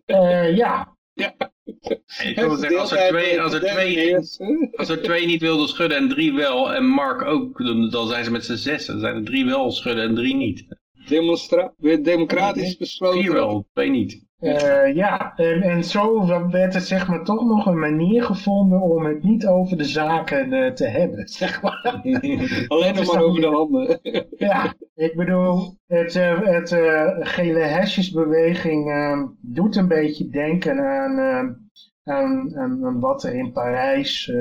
Eh, ja, Ik wil zeggen, als er twee, als er twee, als er twee niet wilden schudden en drie wel, en Mark ook, dan, dan zijn ze met z'n zes. Dan zijn er drie wel schudden en drie niet. Demonstra democratisch besloten. Vier wel, twee niet. Eh, ja, en, en zo werd er zeg maar toch nog een manier gevonden om het niet over de zaken eh, te hebben, zeg maar. Alleen nog maar over de handen. Ja, ik bedoel, het, eh, het gele hesjesbeweging eh, doet een beetje denken aan, aan, aan, wat er in Parijs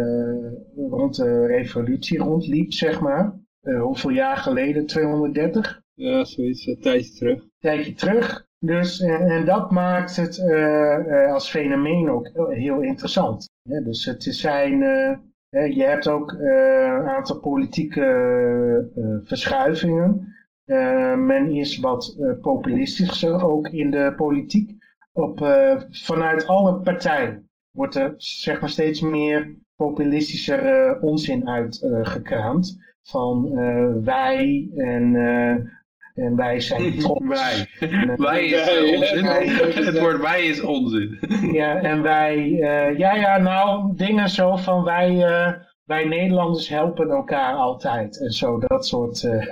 rond de revolutie rondliep, zeg maar. Hoeveel jaar geleden? 230? Ja, zoiets, een tijdje terug. tijdje terug. Dus, en, en dat maakt het eh, eh, als fenomeen ook heel interessant. Dus het zijn, eh, je hebt ook eh, een aantal politieke eh, verschuivingen. Eh, men is wat eh, populistischer ook in de politiek. Op, eh, vanuit alle partijen wordt er zeg maar steeds meer populistischer eh, onzin uitgekraamd. van eh, wij en, eh, en wij zijn trots. Wij. En, Wij is Wij, onzin. wij. Het woord wij is onzin. Ja, en wij, eh, ja, ja, nou, dingen zo van wij, eh, wij Nederlanders helpen elkaar altijd. En zo, dat soort, eh,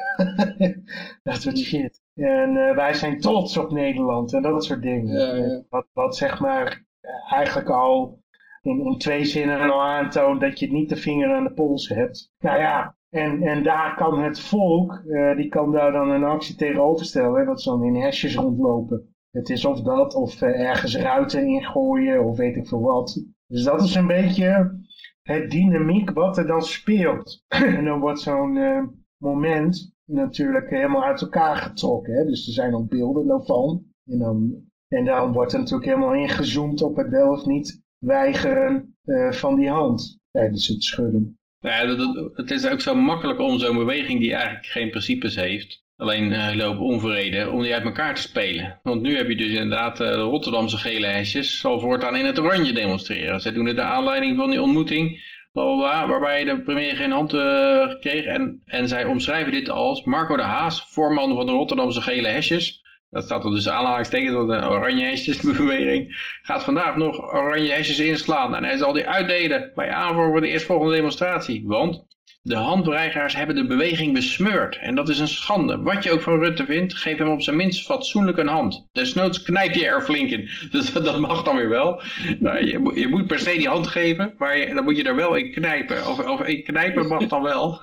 dat soort shit. En eh, wij zijn trots op Nederland en dat soort dingen. Ja, ja. Wat, wat zeg maar eigenlijk al in, in twee zinnen al aantoont dat je niet de vinger aan de pols hebt. Nou ja, en, en daar kan het volk, eh, die kan daar dan een actie tegenover stellen. Hè, dat ze dan in hesjes rondlopen. Het is of dat, of eh, ergens ruiten ingooien, of weet ik veel wat. Dus dat is een beetje het dynamiek wat er dan speelt. en dan wordt zo'n eh, moment natuurlijk helemaal uit elkaar getrokken. Hè? Dus er zijn ook beelden daarvan. En dan, en dan wordt er natuurlijk helemaal ingezoomd op het wel of niet weigeren van die hand tijdens het schudden. Nou ja, het is ook zo makkelijk om zo'n beweging die eigenlijk geen principes heeft, alleen eh lopen onvrede, om die uit elkaar te spelen. Want nu heb je dus inderdaad eh, de Rotterdamse gele hesjes, zal voortaan in het oranje demonstreren. Zij doen het naar aanleiding van die ontmoeting, bla, waarbij de premier geen hand eh, kreeg. En, en zij omschrijven dit als Marco de Haas, voorman van de Rotterdamse gele hesjes. Dat staat er dus aanhalingstekens van de oranje hesjesbeweging. Gaat vandaag nog oranje hesjes inslaan. En hij zal die uitdelen bij aanvang voor de eerstvolgende demonstratie. Want de handbereigers hebben de beweging besmeurd. En dat is een schande. Wat je ook van Rutte vindt, geef hem op zijn minst fatsoenlijk een hand. Desnoods knijp je er flink in. Dus dat mag dan weer wel. Nou, je, moet- je moet per se die hand geven, maar je, dan moet je er wel in knijpen. Of, of in knijpen mag dan wel.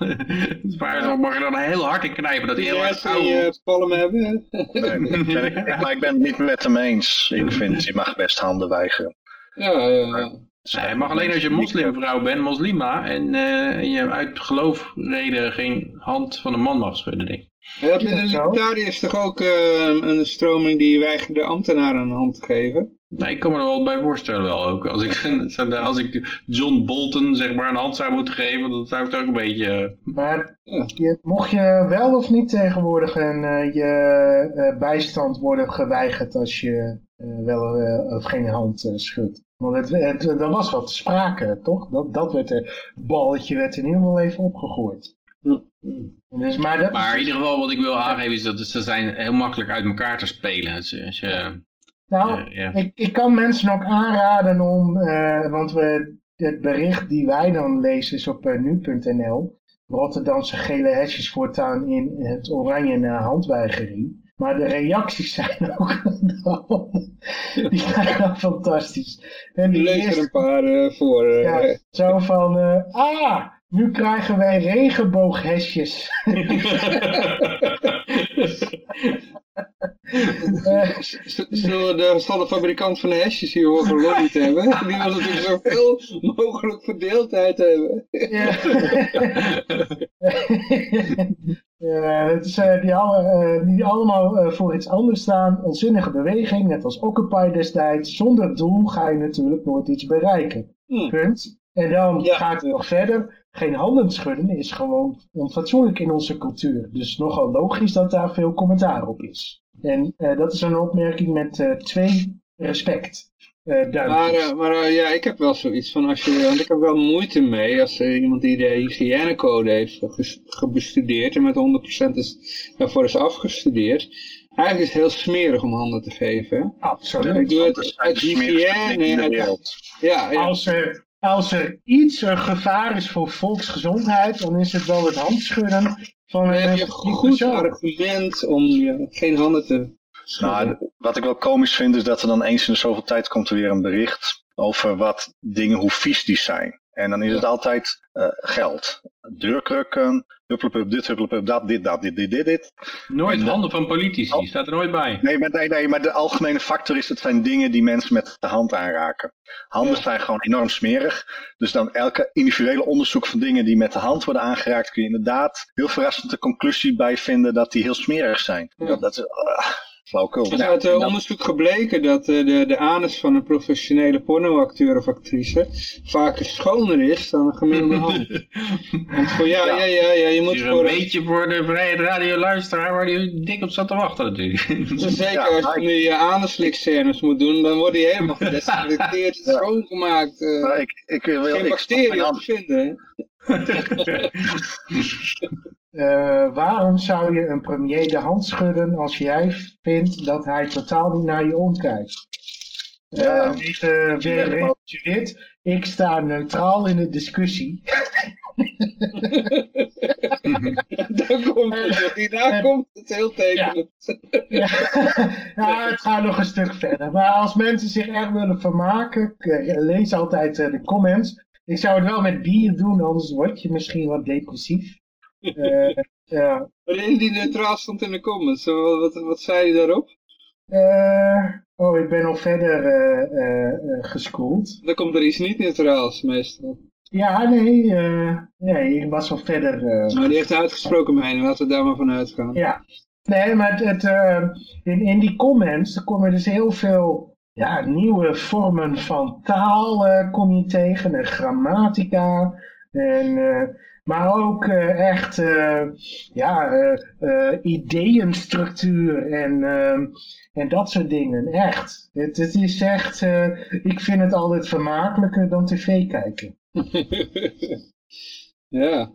maar dan mag je dan heel hard in knijpen. Dat hij heel erg palm hebben. Nee, ben ik- maar ik ben het niet met hem eens. Ik vind, je mag best handen weigeren. Ja, ja, ja. Nee, je mag alleen als je moslimvrouw bent, moslima, en, eh, en je uit geloofreden geen hand van een man mag schudden, denk ik. Is de dat zo? libertariërs toch ook eh, een stroming die weigerde ambtenaren een hand te geven? Nee, ik kan me er wel bij voorstellen wel ook. Als ik, als ik John Bolton zeg maar een hand zou moeten geven, dan zou ik het ook een beetje... eh, Maar je, mocht je wel of niet tegenwoordig een, eh, je eh, bijstand worden geweigerd als je eh, wel eh, of geen hand eh, schudt? Want het, het, er was wat sprake, toch? Dat, dat werd er, balletje werd in ieder geval even opgegooid. Dus, maar dat, Maar in ieder geval wat ik wil aangeven is dat ze zijn heel makkelijk uit elkaar te spelen. Als je, als je, nou, eh, ik, ik kan mensen ook aanraden om, eh, want we, het bericht die wij dan lezen is op eh, nu.nl. Rotterdamse gele hesjes voortaan in het oranje na handweigering. Maar de reacties zijn ook, die zijn fantastisch. En die lees er een paar eh, voor. eh. ja, zo van, eh, ah, nu krijgen wij regenbooghesjes. Zullen de, zal de fabrikant van de hesjes hier horen gelobbyd hebben? Die wil natuurlijk zoveel mogelijk verdeeldheid hebben. Ja. ja, het is, eh, die, alle, eh, die allemaal eh, voor iets anders staan. Onzinnige beweging, net als Occupy destijds. Zonder doel ga je natuurlijk nooit iets bereiken. Hm. Punt. En dan Ja. gaat het nog verder. Geen handen schudden is gewoon onfatsoenlijk in onze cultuur. Dus nogal logisch dat daar veel commentaar op is. En eh, dat is een opmerking met eh, twee respect. Eh Maar, eh, maar eh, ja, ik heb wel zoiets van als je, want ik heb wel moeite mee als er iemand die de hygiënecode heeft gebestudeerd en met 100% is, daarvoor is afgestudeerd. Eigenlijk is het heel smerig om handen te geven. Hè? Absoluut. Ik doe Dat het uit hygiëne. uit-. Ja, ja. Als er, als er iets een gevaar is voor volksgezondheid, dan is het wel het handschudden van Dan een heb je een goed persoon. argument om je geen handen te. Nou, wat ik wel komisch vind is dat er dan eens in de zoveel tijd komt er weer een bericht over wat dingen, hoe vies die zijn. En dan is het altijd eh, geld. Deurkrukken, hupplepup dit, hupplepup dat, dit, dat, dit, dit, dit, dit. Nooit En de- handen van politici, Oh. staat er nooit bij. Nee maar, nee, nee, maar de algemene factor is, het zijn dingen die mensen met de hand aanraken. Handen Ja. zijn gewoon enorm smerig. Dus dan elke individuele onderzoek van dingen die met de hand worden aangeraakt, kun je inderdaad heel verrassend de conclusie bij vinden dat die heel smerig zijn. Ja. Dat, dat is uh, flauwkul. Er is uit eh, onderzoek gebleken dat eh, de, de anus van een professionele pornoacteur of actrice vaker schoner is dan een gemiddelde hand. Want voor, ja, ja, Ja. ja, ja, je moet Hier voor... een beetje voor de vrije radioluisteraar waar die dik op zat te wachten natuurlijk. Zeker Ja, als je nu je anuslikscènes moet doen, dan wordt die helemaal gedesinfecteerd, Ja. schoongemaakt. eh, Nou, ik, ik, wil, geen bacteriën te vinden. Eh, waarom zou je een premier de hand schudden als jij vindt dat hij totaal niet naar je omkijkt? Eh Ja. even weer recapituleerd. Ik sta neutraal in de discussie. Dan komt het, hierna komt het heel tekenend. ja, ja, het gaat nog een stuk verder. Maar als mensen zich echt willen vermaken, lees altijd eh, de comments. Ik zou het wel met bier doen, anders word je misschien wat depressief. Eh, ja. Die neutraal stond in de comments, wat, wat, wat zei je daarop? Eh, oh, ik ben nog verder eh eh, gescrolld. Dan komt er iets niet neutraals meestal. Ja, nee, nee, ik was al verder. Maar die heeft een uitgesproken mening, laten we daar maar van uitgaan. ja. Nee, maar het, het, in, in die comments er komen dus heel veel ja, nieuwe vormen van taal kom je tegen en grammatica. En, maar ook eh, echt eh, ja, eh, eh, ideeënstructuur en, eh, en dat soort dingen. Echt. Het, het is echt, eh, ik vind het altijd vermakelijker dan tv kijken. ja.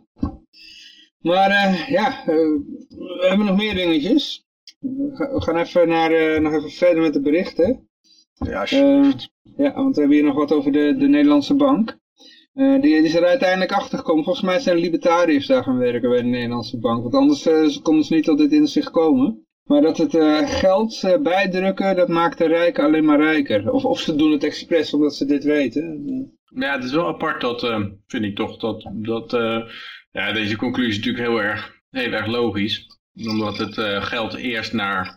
Maar eh, ja, we hebben nog meer dingetjes. We ga- we gaan even, naar, eh, nog even verder met de berichten. Ja, ja, want we hebben hier nog wat over de, de Nederlandse bank. Eh, die, is er uiteindelijk achter gekomen. Volgens mij zijn libertariërs daar gaan werken bij de Nederlandse bank. Want anders eh, konden ze niet tot dit inzicht komen. Maar dat het eh, geld bijdrukken, dat maakt de rijken alleen maar rijker. Of, of ze doen het expres omdat ze dit weten. Ja, het is wel apart dat, vind ik toch, dat, dat ja, deze conclusie is natuurlijk heel erg, heel erg logisch. Omdat het geld eerst naar,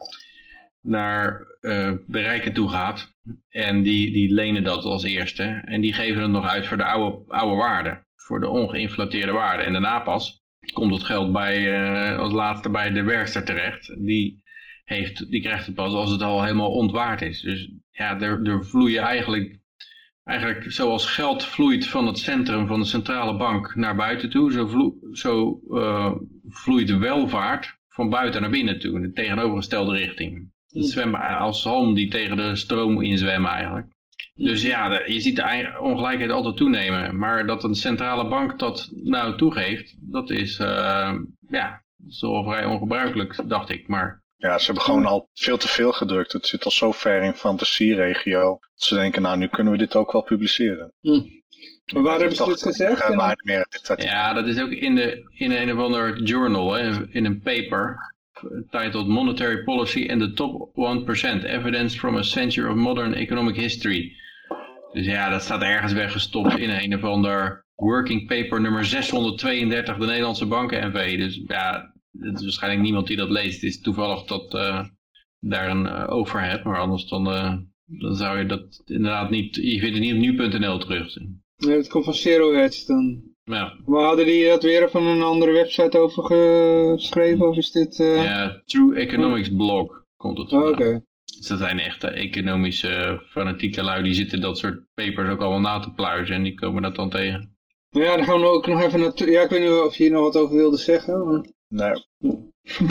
naar eh, de rijken toe gaat. En die, die lenen dat als eerste. En die geven het nog uit voor de oude, oude waarde. Voor de ongeïnflateerde waarde. En daarna pas komt het geld bij, eh, als laatste bij de werkster terecht. Die, heeft, die krijgt het pas als het al helemaal ontwaard is. Dus ja, er, vloeien eigenlijk eigenlijk zoals geld vloeit van het centrum van de centrale bank naar buiten toe, zo, zo eh, vloeit de welvaart van buiten naar binnen toe, in de tegenovergestelde richting. Zwemmen als zalm die tegen de stroom inzwemmen eigenlijk. Dus ja, je ziet de ei- ongelijkheid altijd toenemen. Maar dat een centrale bank dat nou toegeeft, dat is, eh, ja, wel vrij ongebruikelijk, dacht ik. Maar ja, ze hebben gewoon al veel te veel gedrukt. Het zit al zo ver in fantasieregio. Dat ze denken, nou nu kunnen we dit ook wel publiceren. maar waar hebben ze dit gezegd? geen waarde meer. Dit- dat- Ja, dat is ook in, de, in een of ander journal, hè, in een paper, titled Monetary Policy and the Top 1%, Evidence from a Century of Modern Economic History. Dus ja, dat staat ergens weggestopt in een of ander working paper nummer 632, de Nederlandse Banken NV. Dus ja, het is waarschijnlijk niemand die dat leest. Het is toevallig dat eh daar een eh, over hebt, maar anders dan, eh, dan zou je dat inderdaad niet, je vindt het niet op nu.nl terug. Nee, het komt van Zero Hedge dan. Ja. Maar hadden die dat weer van een andere website over geschreven? Of is dit... eh, Ja, True Economics blog komt het oh, Oké. Dus dat zijn echte economische fanatieke lui, die zitten dat soort papers ook allemaal na te pluizen en die komen dat dan tegen. Maar ja, dan gaan we ook nog even naar... Ja, ik weet niet of je hier nog wat over wilde zeggen. maar-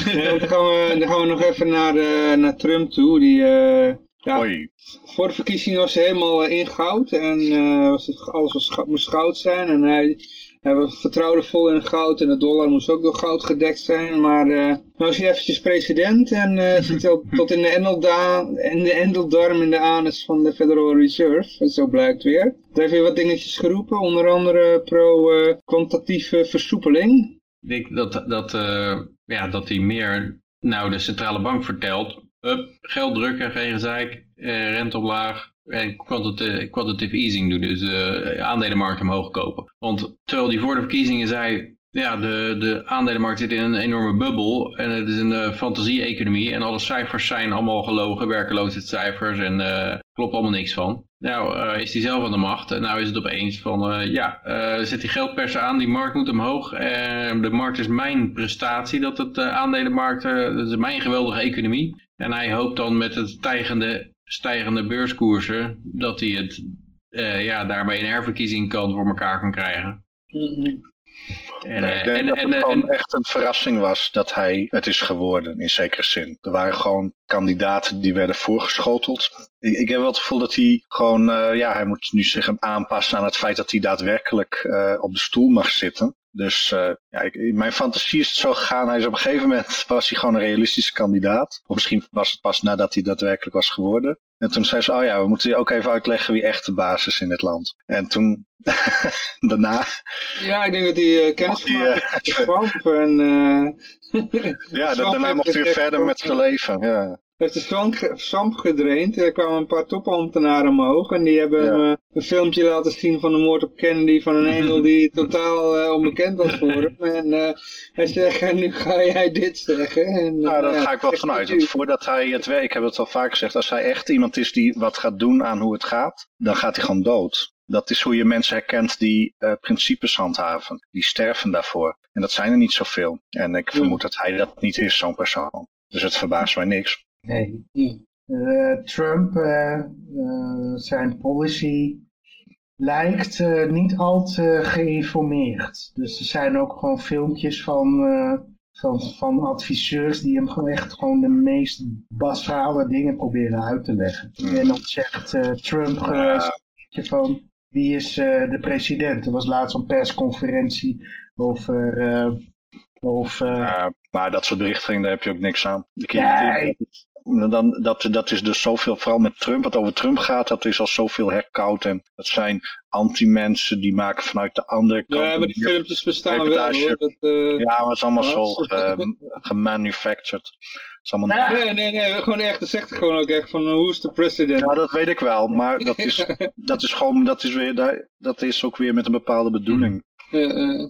Nee, dan, gaan we, dan gaan we nog even naar, eh, naar Trump toe. Die, eh, Ja. Oei. Voor de verkiezingen was hij helemaal in goud en eh, was het, alles was, moest goud zijn. En hij, hij was- vertrouwde vol in goud en de dollar moest ook door goud gedekt zijn. Maar eh nou is hij eventjes president en eh zit al tot in de, endelda in de endeldarm in de anus van de Federal Reserve. Zo blijkt weer. Daar heeft hij wat dingetjes geroepen, onder andere pro-kwantitatieve versoepeling. Ik denk dat, dat, eh, ja, dat hij meer nou de centrale bank vertelt. Up, geld drukken, geen gezeik, eh, rente omlaag en quantitative, quantitative easing doen. Dus de aandelenmarkt omhoog kopen. Want terwijl hij voor de verkiezingen zei, ja, de, de aandelenmarkt zit in een enorme bubbel en het is een eh, fantasie-economie en alle cijfers zijn allemaal gelogen, werkeloosheidscijfers en eh klopt allemaal niks van. Nou, eh, is hij zelf aan de macht en nou is het opeens van, eh, ja, eh, zet die geldpersen aan, die markt moet omhoog. Eh, de markt is mijn prestatie, dat het eh, aandelenmarkt, eh, dat is mijn geweldige economie. En hij hoopt dan met het stijgende, stijgende beurskoersen dat hij het, eh, ja, daarmee een herverkiezing kan voor elkaar kan krijgen. En, Nee, eh, ik denk en, dat en, het eh, gewoon en- echt een verrassing was dat hij het is geworden, in zekere zin. Er waren gewoon kandidaten die werden voorgeschoteld. Ik, ik heb wel het gevoel dat hij gewoon, ja, hij moet nu zich aanpassen aan het feit dat hij daadwerkelijk op de stoel mag zitten. Dus eh, ja, ik, in mijn fantasie is het zo gegaan. Hij is op een gegeven moment was hij gewoon een realistische kandidaat. Of misschien was het pas nadat hij daadwerkelijk was geworden. En toen zei ze, oh ja, we moeten je ook even uitleggen wie echt de baas is in het land. En toen, daarna, Ja, ik denk dat hij eh, kennis en... eh, ja, Trump daarna mocht hij weer verder van- met zijn leven. Ja. Heeft de svamp, ge- svamp gedraind. Er kwamen een paar topambtenaren omhoog. En die hebben Ja. eh, een filmpje laten zien van de moord op Kennedy. Van een engel die totaal eh, onbekend was voor hem. En eh, hij zegt, en nu ga jij dit zeggen. En, Nou, daar ga ik wel vanuit. Want voordat hij het werk, ik heb het al vaak gezegd, als hij echt iemand is die wat gaat doen aan hoe het gaat, dan gaat hij gewoon dood. Dat is hoe je mensen herkent die principes handhaven. Die sterven daarvoor. En dat zijn er niet zoveel. En ik vermoed dat hij dat niet is, zo'n persoon. Dus het verbaast mij niks. Nee. Ja. Eh, Trump, eh, eh, zijn policy lijkt niet al te geïnformeerd. Dus er zijn ook gewoon filmpjes van, van, van adviseurs die hem gewoon echt gewoon de meest basale dingen proberen uit te leggen. Mm. En dan zegt eh, Trump Ja. beetje van wie is de president? Er was laatst een persconferentie over... over Uh, maar dat soort berichtgeving, daar heb je ook niks aan. Ik- Nee. Dan, dat, dat is dus zoveel, vooral met Trump, wat over Trump gaat, dat is al zoveel herkoud. En dat zijn anti-mensen die maken vanuit de andere kant. Ja, maar die filmpjes bestaan wel hoor. Dat, eh, Ja, maar het is allemaal Ja. zo ge- gemanufactured. Het is allemaal Ja. Nee, nee, nee, gewoon echt, dat zegt gewoon ook echt van, uh, who's the president? Ja, dat weet ik wel, maar dat is, dat is gewoon, dat is, weer, daar- dat is ook weer met een bepaalde bedoeling. Eh, eh,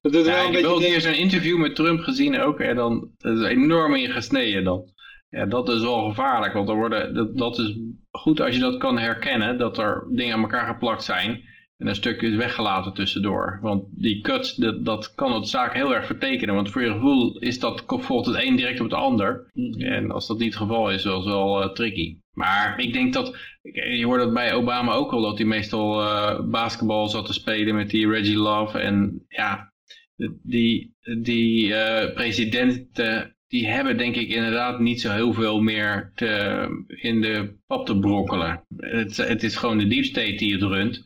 dat wel Ja, een ik heb wel een interview met Trump gezien ook. En dan dat is enorm in gesneden dan. Ja, dat is wel gevaarlijk. Want er worden, dat, dat is goed als je dat kan herkennen. Dat er dingen aan elkaar geplakt zijn. En een stuk is weggelaten tussendoor. Want die cuts, dat, dat kan het zaak heel erg vertekenen. Want voor je gevoel is dat, volgt het een direct op het ander. En als dat niet het geval is, dat is wel eh, tricky. Maar ik denk dat, je hoorde dat bij Obama ook al, dat hij meestal eh, basketbal zat te spelen met die Reggie Love. En ja, die, die eh, presidenten, die hebben denk ik inderdaad niet zo heel veel meer te, in de pap te brokkelen. Het, het is gewoon de deep state die het runt.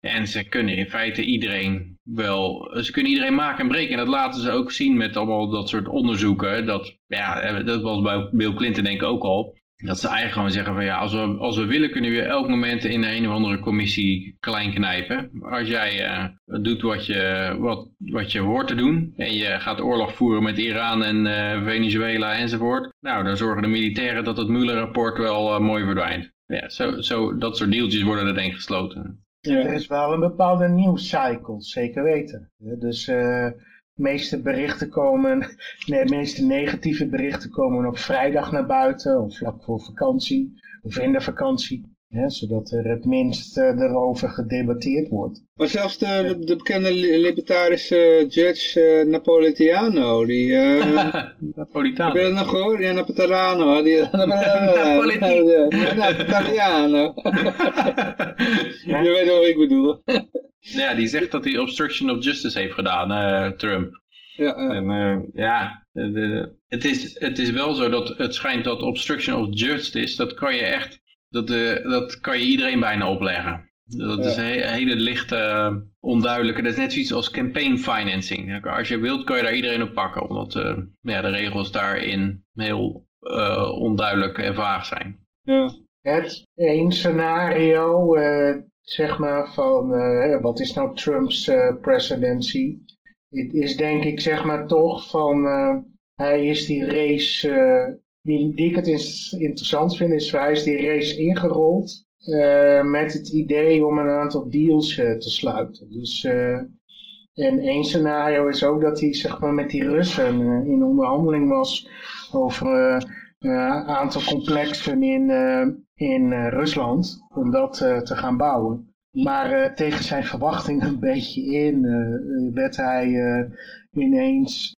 En ze kunnen in feite iedereen wel, ze kunnen iedereen maken en breken. En dat laten ze ook zien met allemaal dat soort onderzoeken. Dat, ja, dat was bij Bill Clinton denk ik ook al. Dat ze eigenlijk gewoon zeggen van ja, als we, als we willen kunnen we elk moment in een of andere commissie klein knijpen. Als jij eh, doet wat je, wat, wat je hoort te doen en je gaat oorlog voeren met Iran en eh, Venezuela enzovoort. Nou, dan zorgen de militairen dat het Mueller-rapport wel eh, mooi verdwijnt. Ja, zo, zo, dat soort deeltjes worden er denk ik gesloten. Ja. Er is wel een bepaalde nieuwscycle, zeker weten. Dus eh, de meeste berichten komen, nee, de meeste negatieve berichten komen op vrijdag naar buiten, of vlak voor vakantie, of in de vakantie. Hè, zodat er het minst eh, erover gedebatteerd wordt. Maar zelfs de, de, de bekende li- libertarische judge eh, Napolitano, die... eh, Heb je dat nog gehoord? Ja, Napolitano. Die, Napolitano. Je weet wat ik bedoel. Ja, die zegt dat hij obstruction of justice heeft gedaan, eh, Trump. Ja. En eh, ja, de- de- het, is, het is wel zo dat het schijnt dat obstruction of justice, dat kan je echt, dat, eh, dat kan je iedereen bijna opleggen. Dat is een he- hele lichte, eh, onduidelijke, dat is net zoiets als campaign financing. Als je wilt, kan je daar iedereen op pakken, omdat eh, ja, de regels daarin heel eh, onduidelijk en vaag zijn. ja. Het één scenario, eh, zeg maar, van eh, wat is nou Trumps eh, presidency? Het is denk ik, zeg maar, toch van, eh, hij is die race, eh, die, die ik het interessant vind, is hij is die race ingerold eh, met het idee om een aantal deals eh, te sluiten. Dus, eh, en één scenario is ook dat hij, zeg maar, met die Russen in onderhandeling was over... een aantal complexen in, in Rusland om dat te gaan bouwen. Maar tegen zijn verwachtingen een beetje in werd hij ineens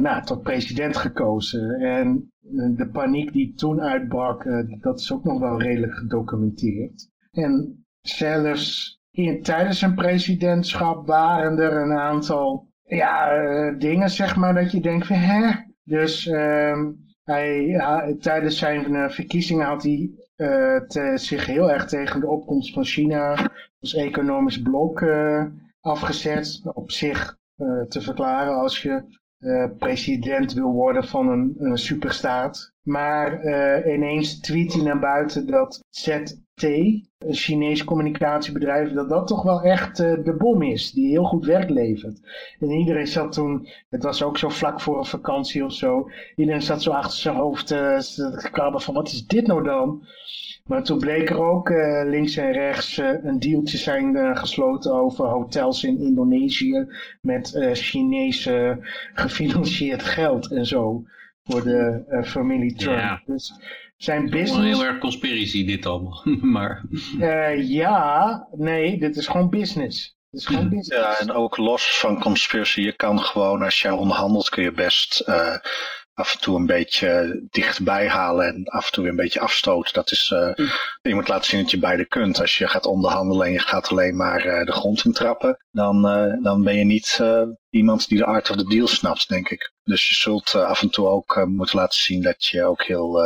nou, tot president gekozen. En de paniek die toen uitbrak, eh, dat is ook nog wel redelijk gedocumenteerd. En zelfs in, tijdens zijn presidentschap waren er een aantal ja, eh, dingen, zeg maar, dat je denkt van hè? Dus ehm, hij, tijdens zijn eh, verkiezingen had hij eh, zich heel erg tegen de opkomst van China als economisch blok eh, afgezet. Op zich eh, te verklaren als je eh, president wil worden van een, superstaat. Maar eh, ineens tweet hij naar buiten dat ZT, een Chinees communicatiebedrijf, dat dat toch wel echt eh, de bom is, die heel goed werk levert. En iedereen zat toen, het was ook zo vlak voor een vakantie of zo, iedereen zat zo achter zijn hoofd te krabben van wat is dit nou dan? Maar toen bleek er ook eh, links en rechts eh, een dealtje zijn eh, gesloten over hotels in Indonesië met eh Chinese gefinancierd geld en zo voor de eh, familie Trump. Ja. Dus zijn Het is wel business... heel erg conspiracy dit allemaal. maar Eh, ja, nee, dit is gewoon business. Dit is gewoon business. Ja, en ook los van conspiracy, je kan gewoon, als je onderhandelt, kun je best eh, af en toe een beetje dichtbij halen en af en toe weer een beetje afstoten. Dat is, eh, je moet laten zien dat je beide kunt. Als je gaat onderhandelen en je gaat alleen maar eh, de grond in trappen, dan, eh, dan ben je niet iemand die de art of the deal snapt, denk ik. Dus je zult af en toe ook moeten laten zien dat je ook heel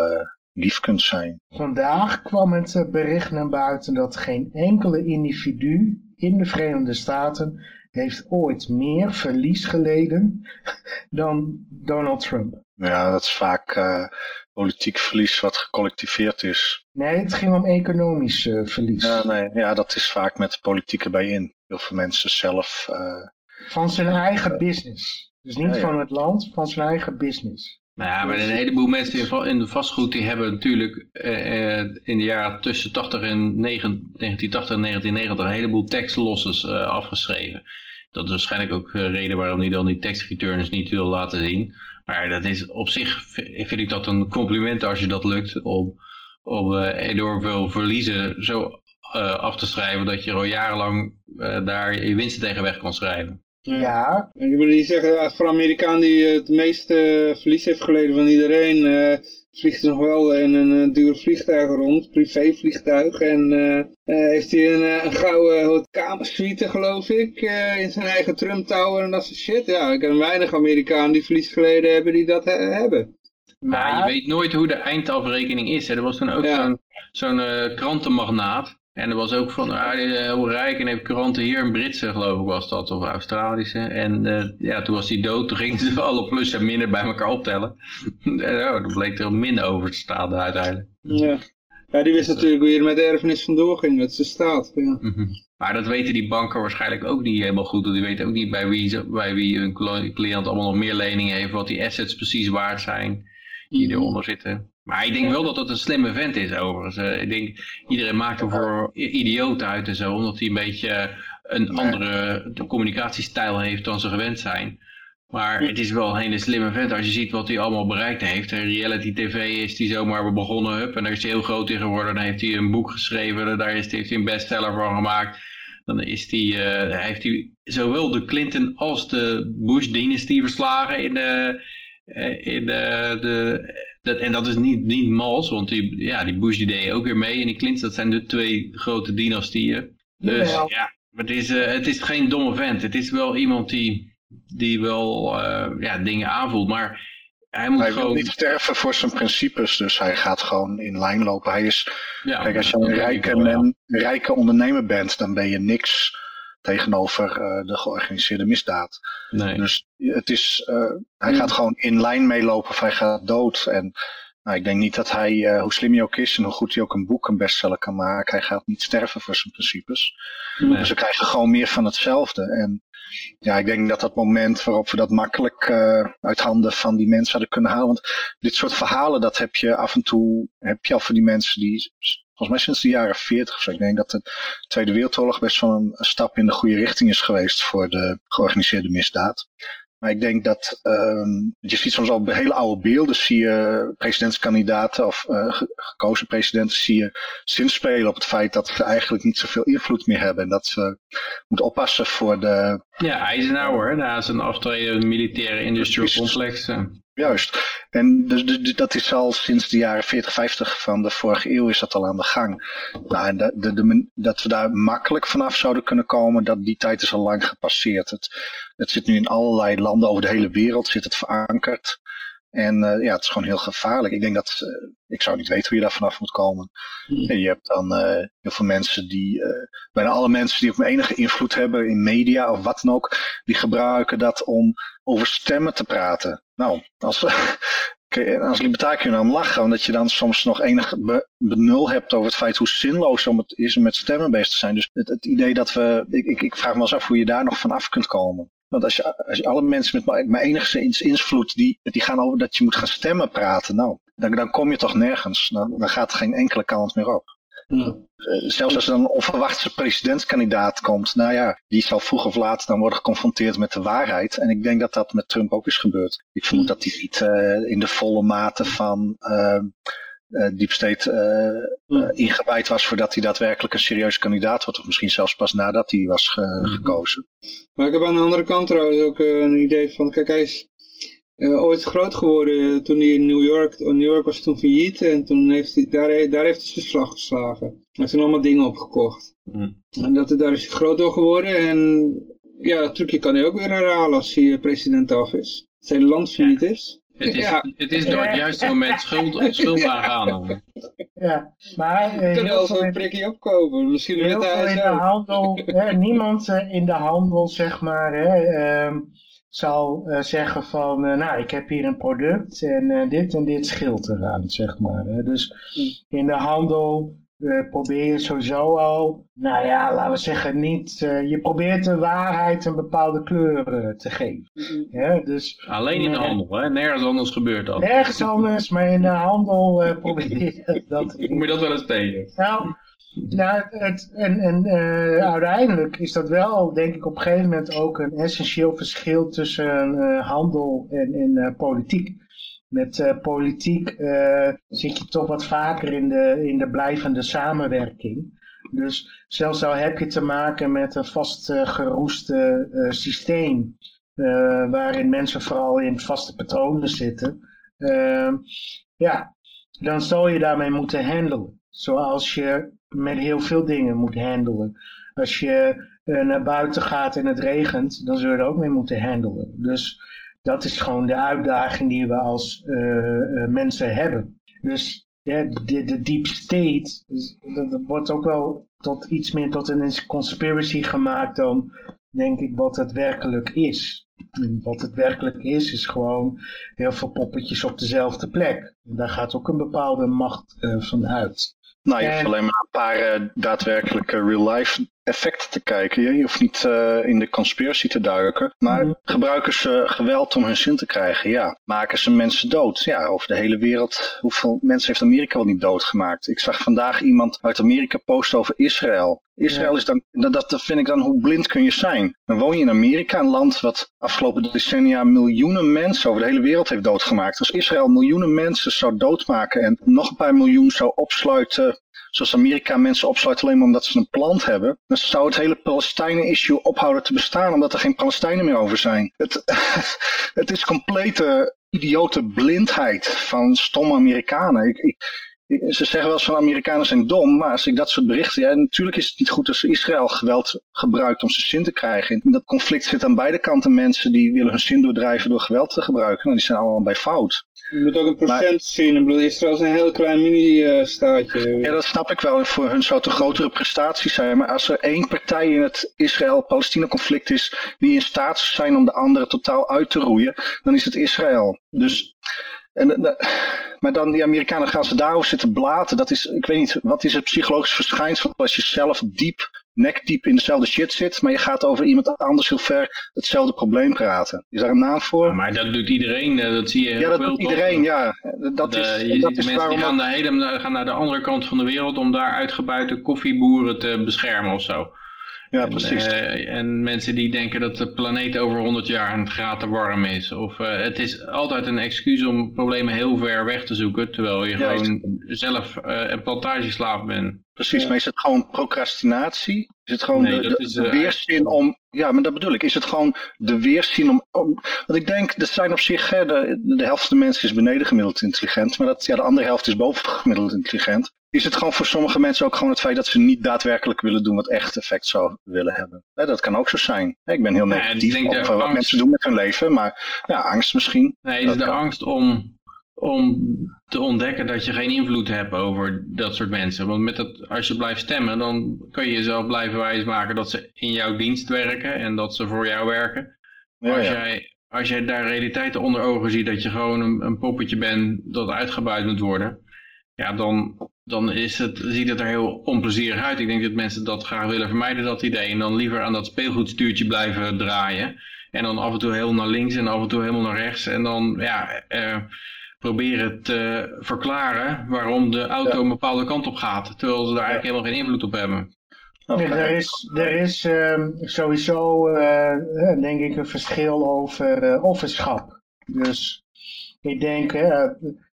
lief kunt zijn. Vandaag kwam het bericht naar buiten dat geen enkele individu in de Verenigde Staten heeft ooit meer verlies geleden dan Donald Trump. Ja, dat is vaak eh, politiek verlies wat gecollectiveerd is. Nee, het ging om economisch eh, verlies. Ja, nee, ja, dat is vaak met de politiek erbij in. Heel veel mensen zelf. eh, Van zijn eigen business. Dus niet Ja, ja. van het land, van zijn eigen business. Nou ja, maar een heleboel mensen in de vastgoed die hebben natuurlijk eh, in de jaren tussen 80 en 9 1980 en 1990 een heleboel tax losses eh, afgeschreven. Dat is waarschijnlijk ook de reden waarom hij dan die tax returns niet wil laten zien. Maar dat is op zich vind ik dat een compliment als je dat lukt om, om eh, enorm veel verliezen zo eh, af te schrijven dat je al jarenlang eh, daar je winsten tegen weg kan schrijven. Ja, ik wil niet zeggen, voor een Amerikaan die het meeste eh, verlies heeft geleden van iedereen, eh, vliegt nog wel in een eh, duur vliegtuig rond, privévliegtuig. En eh, eh, heeft hij een, een gouden kamersuite, geloof ik, eh, in zijn eigen Trump Tower en dat soort shit. Ja, ik ken weinig Amerikanen die verlies geleden hebben die dat hebben. Maar je weet nooit hoe de eindafrekening is. Hè. Er was toen ook Ja. zo'n zo'n krantenmagnaat. En er was ook van, ah, die is heel rijk en heeft kranten hier, een Britse geloof ik was dat, of Australische. En eh, ja, toen was hij dood, toen gingen ze alle plus en minder bij elkaar optellen. en oh, dan bleek er minder over te staan uiteindelijk. Ja. Ja, die wist natuurlijk hoe je er met de erfenis vandoor ging, met zijn staat. Ja. Mhm. Maar dat weten die banken waarschijnlijk ook niet helemaal goed. Want die weten ook niet bij wie, bij wie hun cliënt allemaal nog meer leningen heeft. Wat die assets precies waard zijn die eronder zitten. Maar ik denk wel dat het een slimme vent is overigens. Eh, ik denk, iedereen maakt hem voor idioot uit en zo. Omdat hij een beetje eh, een andere communicatiestijl heeft dan ze gewend zijn. Maar het is wel een hele slimme vent als je ziet wat hij allemaal bereikt heeft. Reality tv is hij zomaar begonnen. Hup, en daar is hij heel groot in geworden. Dan heeft hij een boek geschreven. Daar is, heeft hij een bestseller van gemaakt. Dan is die, eh, heeft hij zowel de Clinton als de Bush-dynastie verslagen in de... In de, de, dat, en dat is niet, niet mals, want die, ja, die Bush die deed ook weer mee. En die Clinton, dat zijn de twee grote dynastieën. Dus Jawel. ja, het is, eh, het is geen domme vent. Het is wel iemand die die wel uh, ja, dingen aanvoelt. Maar hij moet hij gewoon... wil niet sterven voor zijn principes, dus hij gaat gewoon in lijn lopen. Hij is, ja, kijk, als je een rijke, rijke ondernemer bent, dan ben je niks tegenover uh, de georganiseerde misdaad. Nee. Dus het is, uh, hij gaat gewoon in lijn meelopen of hij gaat dood. En nou, ik denk niet dat hij, uh, hoe slim hij ook is en hoe goed hij ook een boek een bestseller kan maken, hij gaat niet sterven voor zijn principes. Nee. Dus we krijgen gewoon meer van hetzelfde. En ja, ik denk dat dat moment waarop we dat makkelijk uh, uit handen van die mensen hadden kunnen halen. Want dit soort verhalen, dat heb je af en toe, heb je al voor die mensen die, volgens mij sinds de jaren 40 of zo. Ik denk dat de Tweede Wereldoorlog best wel een, een stap in de goede richting is geweest voor de georganiseerde misdaad. Maar ik denk dat, um, je ziet soms al hele oude beelden, zie je presidentskandidaten of uh, gekozen presidenten, zie je zinspelen op het feit dat ze eigenlijk niet zoveel invloed meer hebben. En dat ze moeten oppassen voor de... Ja, Eisenhower, na zijn aftreden militaire industrial complex. Juist. En dus, dus, dat is al sinds de jaren 40, 50 van de vorige eeuw is dat al aan de gang. Nou, en de, de, de, dat we daar makkelijk vanaf zouden kunnen komen, dat, die tijd is al lang gepasseerd. Het, het zit nu in allerlei landen over de hele wereld, zit het verankerd. En uh, ja, het is gewoon heel gevaarlijk. Ik denk dat, uh, ik zou niet weten hoe je daar vanaf moet komen. Hmm. En je hebt dan uh, heel veel mensen die, bijna alle mensen die ook enige invloed hebben in media of wat dan ook, die gebruiken dat om over stemmen te praten. Nou, als, als libertariër kun je dan lachen, omdat je dan soms nog enig be, benul hebt over het feit hoe zinloos om het is om met stemmen bezig te zijn. Dus het, idee dat we, ik, ik, ik vraag me eens af hoe je daar nog van af kunt komen. Want als je, als je alle mensen met maar enigszins invloed, die, die gaan over dat je moet gaan stemmen praten, nou, dan, kom je toch nergens. Dan, gaat geen enkele kant meer op. Ja. Zelfs als er een onverwachte presidentskandidaat komt, nou ja, die zal vroeg of laat dan worden geconfronteerd met de waarheid. En ik denk dat dat met Trump ook is gebeurd. Ik vermoed dat hij niet uh, in de volle mate van uh, uh, Deep State uh, ingewijd was voordat hij daadwerkelijk een serieuze kandidaat wordt. Of misschien zelfs pas nadat hij was ge gekozen. Maar ik heb aan de andere kant trouwens ook een idee van, kijk hij is uh, ooit groot geworden toen hij in New York, New York was toen failliet en toen heeft hij, daar, daar heeft hij zijn slag geslagen. Hij heeft toen allemaal dingen opgekocht. Mm. En dat, daar is hij groot door geworden en ja, dat trucje kan hij ook weer herhalen als hij president af is. Als zijn land failliet ja. is. Het is, ja. het is door het juiste moment schuld, schuld aangaan. Ja, maar uh, je kan wel zo'n prikje opkopen. Misschien heel veel in de handel, hè, niemand in de handel, zeg maar, hè, uh, zal uh, zeggen van, uh, nou, ik heb hier een product en uh, dit en dit scheelt eraan, zeg maar. Hè. Dus in de handel probeer je sowieso al, nou ja, laten we zeggen niet, je probeert de waarheid een bepaalde kleur te geven. Ja, dus, Alleen in de handel, hè? nergens anders gebeurt dat. Nergens anders, maar in de handel probeer je dat. Moet je dat wel eens tegen? Nou, nou, het, en, en uh, uiteindelijk is dat wel, denk ik, op een gegeven moment ook een essentieel verschil tussen uh, handel en, en uh, politiek. Met politiek zit je toch wat vaker in de, in de blijvende samenwerking. Dus zelfs al heb je te maken met een vastgeroeste systeem, waarin mensen vooral in vaste patronen zitten, ja, dan zal je daarmee moeten handelen. Zoals je met heel veel dingen moet handelen. Als je uh, naar buiten gaat en het regent, dan zul je er ook mee moeten handelen. Dus dat is gewoon de uitdaging die we als uh, uh, mensen hebben. Dus de, de deep state, dus, dat, wordt ook wel tot iets meer tot een conspiracy gemaakt dan, denk ik, wat het werkelijk is. Wat het werkelijk is, is gewoon heel veel poppetjes op dezelfde plek. En daar gaat ook een bepaalde macht van uit. Nou, je hoeft alleen maar een paar uh, daadwerkelijke real-life effecten te kijken. Je hoeft niet uh, in de conspiracy te duiken. Maar mm -hmm. gebruiken ze geweld om hun zin te krijgen? Ja. Maken ze mensen dood? Ja, over de hele wereld. Hoeveel mensen heeft Amerika wel niet doodgemaakt? Ik zag vandaag iemand uit Amerika posten over Israël. Israël is dan, dat, dat vind ik dan, hoe blind kun je zijn? Dan woon je in Amerika, een land wat afgelopen decennia miljoenen mensen over de hele wereld heeft doodgemaakt. Als Israël miljoenen mensen zou doodmaken en nog een paar miljoen zou opsluiten, zoals Amerika mensen opsluit alleen maar omdat ze een plant hebben, dan zou het hele Palestijnen-issue ophouden te bestaan, omdat er geen Palestijnen meer over zijn. Het, het is complete idiote blindheid van stomme Amerikanen. Ik, ik, ze zeggen wel eens van Amerikanen zijn dom, maar als ik dat soort berichten, ja, natuurlijk is het niet goed als Israël geweld gebruikt om zijn zin te krijgen. In dat conflict zit aan beide kanten mensen die willen hun zin doordrijven door geweld te gebruiken. Nou, die zijn allemaal bij fout. Je moet ook een procent zien. Ik bedoel, Israël is een heel klein mini-staatje. Ja, dat snap ik wel. Voor hun zou het een grotere prestatie zijn. Maar als er één partij in het Israël-Palestina-conflict is die in staat zou zijn om de andere totaal uit te roeien, dan is het Israël. Dus en, maar dan die Amerikanen gaan ze daarover zitten blaten. Dat is, ik weet niet, wat is het psychologisch verschijnsel als je zelf diep, nekdiep in dezelfde shit zit, maar je gaat over iemand anders heel ver hetzelfde probleem praten. Is daar een naam voor? maar dat doet iedereen, eh, dat zie je heel Ja, dat doet iedereen, ja. Dat De- is, je dat ziet de is mensen waarom... die gaan, naar hele, gaan naar de andere kant van de wereld om daar uitgebuiten koffieboeren te beschermen of zo. Ja, En, precies. eh, en mensen die denken dat de planeet over 100 jaar een graad te warm is. Of eh, het is altijd een excuus om problemen heel ver weg te zoeken. Terwijl je Ja, gewoon zelf een plantageslaaf bent. Precies, maar is het gewoon procrastinatie? Is het gewoon Nee, de, dat de- is, de eh, weerzin om... Ja, maar dat bedoel ik. Is het gewoon de weerzin om... om want ik denk, er zijn op zich... Hè, de, de helft van de mensen is beneden gemiddeld intelligent. Maar dat, ja, de andere helft is boven gemiddeld intelligent. Is het gewoon voor sommige mensen ook gewoon het feit dat ze niet daadwerkelijk willen doen wat echt effect zou willen hebben? Hè, dat kan ook zo zijn. Hè, Ik ben heel negatief over wat angst- mensen doen met hun leven. Maar ja, angst misschien. Nee, het Dat is de kan. angst om, om te ontdekken dat je geen invloed hebt over dat soort mensen. Want met dat, als je blijft stemmen, dan kun je jezelf blijven wijsmaken dat ze in jouw dienst werken en dat ze voor jou werken. Maar Ja, als, ja. Jij, als jij daar realiteiten onder ogen ziet dat je gewoon een, een poppetje bent dat uitgebuit moet worden, ja, dan, dan is het, ziet het er heel onplezierig uit. Ik denk dat mensen dat graag willen vermijden, dat idee. En dan liever aan dat speelgoedstuurtje blijven draaien. En dan af en toe heel naar links en af en toe helemaal naar rechts. En dan ja, eh, proberen te verklaren waarom de auto een bepaalde kant op gaat. Terwijl ze daar eigenlijk helemaal geen invloed op hebben. Nee, er is, er is ehm, sowieso, eh, eh, denk ik, een verschil over eh, offerschap. Dus ik denk, eh,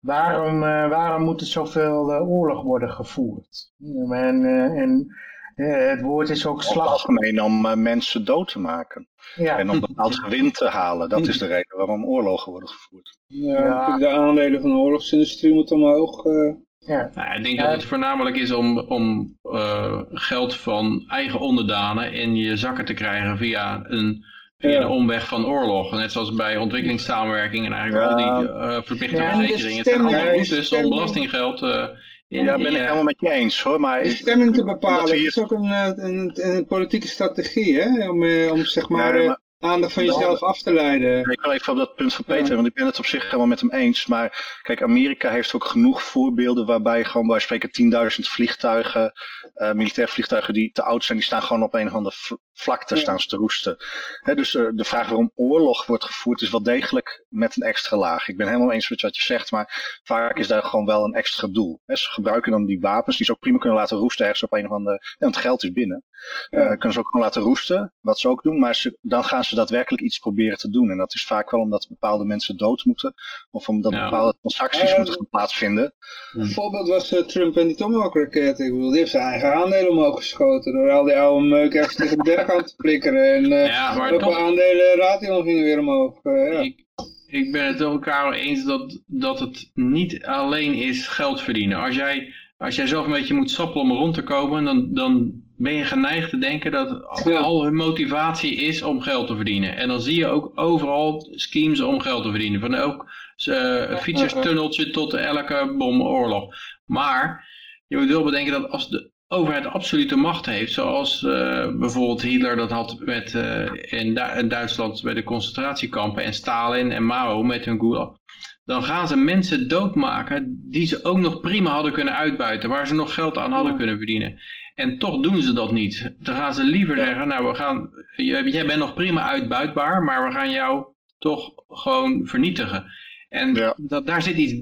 waarom, eh, waarom moet er zoveel oorlog worden gevoerd? En, eh, en het woord is ook slag. algemeen om mensen dood te maken. Ja, En om bepaald gewin te halen. Dat is de reden waarom oorlogen worden gevoerd. Ja, de aandelen van de oorlogsindustrie moeten omhoog. eh. ja. Nou, ik denk Ja. dat het voornamelijk is om, om eh, geld van eigen onderdanen in je zakken te krijgen via een, via Ja. een omweg van oorlog. Net zoals bij ontwikkelingssamenwerking en eigenlijk Ja. al die eh, verplichte verzekeringen. Het zijn allemaal routes om belastinggeld eh, in, Ja, ben ik helemaal met je eens hoor. Maar de stemming te bepalen hier- is ook een, een, een politieke strategie, hè? Om, om zeg maar- aandacht van jezelf af te leiden. Ik wil even op dat punt van Peter, Ja. want ik ben het op zich helemaal met hem eens. Maar kijk, Amerika heeft ook genoeg voorbeelden waarbij gewoon bij spreken 10.000 vliegtuigen, eh militaire vliegtuigen die te oud zijn, die staan gewoon op een of andere v- vlakte Ja. staan ze te roesten. Hè, dus eh, de vraag waarom oorlog wordt gevoerd is wel degelijk met een extra laag. Ik ben helemaal eens met wat je zegt, maar vaak is daar gewoon wel een extra doel. Hè, ze gebruiken dan die wapens die ze ook prima kunnen laten roesten ergens op een of andere, ja, want het geld is binnen. Eh, Ja. kunnen ze ook gewoon laten roesten, wat ze ook doen, maar ze, dan gaan ze daadwerkelijk iets proberen te doen. En dat is vaak wel omdat bepaalde mensen dood moeten, of omdat Ja. bepaalde transacties moeten gaan plaatsvinden. Een voorbeeld was eh, Trump en die Tomahawk-raket. Ik bedoel, die heeft zijn eigen aandelen omhoog geschoten door al die oude meuk ergens tegen aan te flikkeren. En eh Ja, maar ook toch- aandelen gingen weer omhoog. eh, ja. Ik, ik ben het met elkaar eens dat, dat het niet alleen is geld verdienen. Als jij, als jij zelf een beetje moet sappelen om rond te komen, dan, dan ben je geneigd te denken dat Ja. al hun motivatie is om geld te verdienen. En dan zie je ook overal schemes om geld te verdienen. Van elk uh, fietserstunneltje tot elke bomoorlog. Maar je moet wel bedenken dat als de overheid absolute macht heeft, zoals uh, bijvoorbeeld Hitler dat had met, uh, in, Du in, Duitsland bij de concentratiekampen en Stalin en Mao met hun Gulag, dan gaan ze mensen doodmaken die ze ook nog prima hadden kunnen uitbuiten, waar ze nog geld aan hadden kunnen verdienen. En toch doen ze dat niet. Dan gaan ze liever ja. zeggen, nou we gaan, jij bent nog prima uitbuitbaar, maar we gaan jou toch gewoon vernietigen. En ja. dat, daar zit iets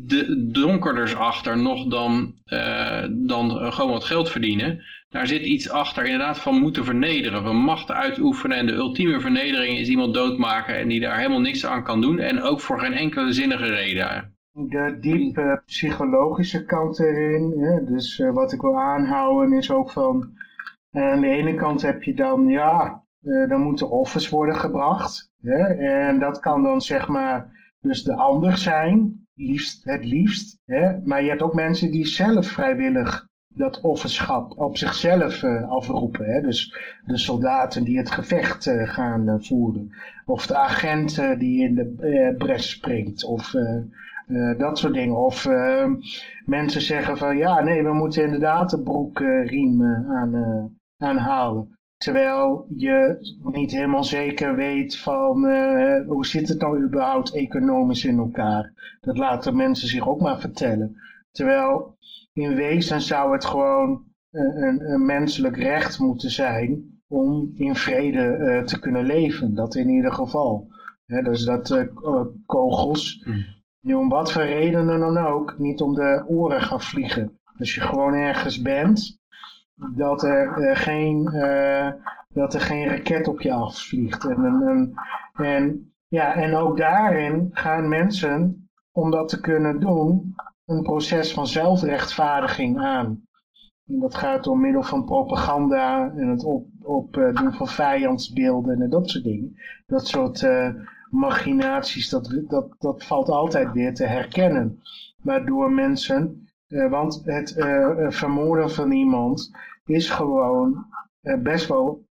donkerders achter nog dan, uh, dan gewoon wat geld verdienen. Daar zit iets achter inderdaad van moeten vernederen, van macht uitoefenen. En de ultieme vernedering is iemand doodmaken en die daar helemaal niks aan kan doen. En ook voor geen enkele zinnige reden. De diep uh, psychologische kant erin, hè? dus uh, wat ik wil aanhouden is ook van... aan de ene kant heb je dan, ja, dan moeten offers worden gebracht. Hè? En dat kan dan zeg maar dus de ander zijn, liefst, het liefst. Hè? Maar je hebt ook mensen die zelf vrijwillig dat offerschap op zichzelf uh, afroepen. Hè? Dus de soldaten die het gevecht uh, gaan uh, voeren. Of de agent die in de bres springt. Of dat soort dingen. Of mensen zeggen van ja, nee, we moeten inderdaad de broekriem aan, aanhalen. Terwijl je niet helemaal zeker weet van hoe zit het nou überhaupt economisch in elkaar. Dat laten mensen zich ook maar vertellen. Terwijl in wezen zou het gewoon een, een menselijk recht moeten zijn om in vrede uh, te kunnen leven. Dat in ieder geval. He, dus dat uh, kogels, mm. om wat voor redenen dan ook, niet om de oren gaan vliegen. Als je gewoon ergens bent, dat er, uh, geen, dat er geen raket op je afvliegt. En, en, en, ja, en ook daarin gaan mensen, om dat te kunnen doen, een proces van zelfrechtvaardiging aan. En dat gaat door middel van propaganda en het opdoen op, uh, van vijandsbeelden en dat soort dingen. Dat soort uh, machinaties, dat, dat, dat valt altijd weer te herkennen. Waardoor mensen, want het vermoorden van iemand is gewoon best wel,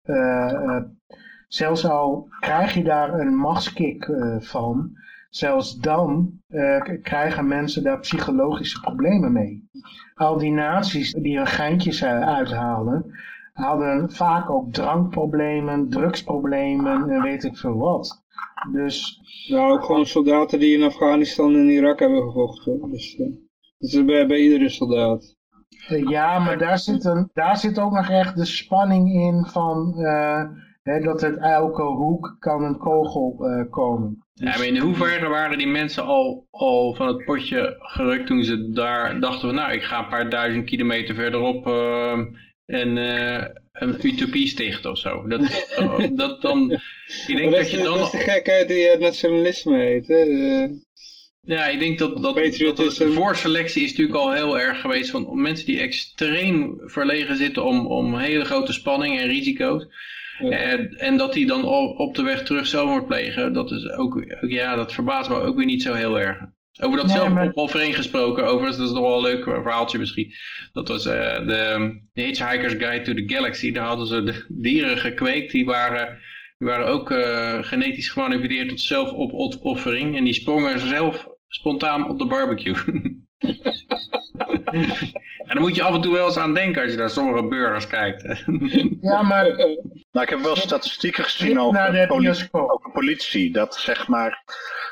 zelfs al krijg je daar een machtskick van, zelfs dan krijgen mensen daar psychologische problemen mee. Al die naties die hun geintjes uithalen, hadden vaak ook drankproblemen, drugsproblemen en weet ik veel wat. Dus... Nou, ook gewoon soldaten die in Afghanistan en Irak hebben gevochten. Dus dat is bij, bij iedere soldaat. Ja, maar daar zit, een, daar zit ook nog echt de spanning in van dat uit elke hoek kan een kogel uh, komen. Ja, maar in hoeverre waren die mensen al, al van het potje gerukt toen ze daar dachten van nou ik ga een paar duizend kilometer verderop uh, en, uh, een utopie stichten of zo. Dat, dat dan, ik denk dat, dat, je dan... Dat is de gekheid die het nationalisme heet. Hè? Ja, ik denk dat, dat, dat de voorselectie is natuurlijk al heel erg geweest van mensen die extreem verlegen zitten om, om hele grote spanning en risico's. En, en dat hij dan op de weg terug zelfmoord plegen, dat is ook, ja, dat verbaast me ook weer niet zo heel erg. Over dat nee, zelfopoffering maar... gesproken, overigens, dat is nog wel een leuk verhaaltje misschien. Dat was uh, de, de Hitchhiker's Guide to the Galaxy, daar hadden ze de dieren gekweekt, die waren, die waren ook uh, genetisch gemanipuleerd tot zelfopoffering. En die sprongen zelf spontaan op de barbecue. en dan moet je af en toe wel eens aan denken als je naar sommige burgers kijkt. ja, maar... Uh, nou, ik heb wel statistieken gezien over, politie, over politie. Dat zeg maar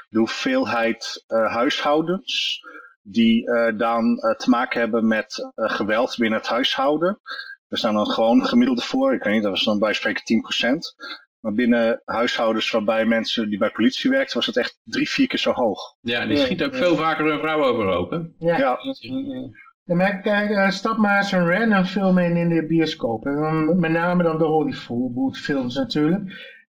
de hoeveelheid uh, huishoudens die uh, dan te maken hebben met geweld binnen het huishouden. Er staan dan gewoon gemiddelde voor. Ik weet niet, dat was dan bij spreken 10%. Maar binnen huishoudens waarbij mensen die bij politie werkten, was het echt drie, vier keer zo hoog. Ja, die schiet ook veel vaker een vrouw overhoop, hè? Ja. ja. ja maar kijk, uh, stap maar eens een random film in in de bioscoop. En dan, met name dan de Hollywood films natuurlijk.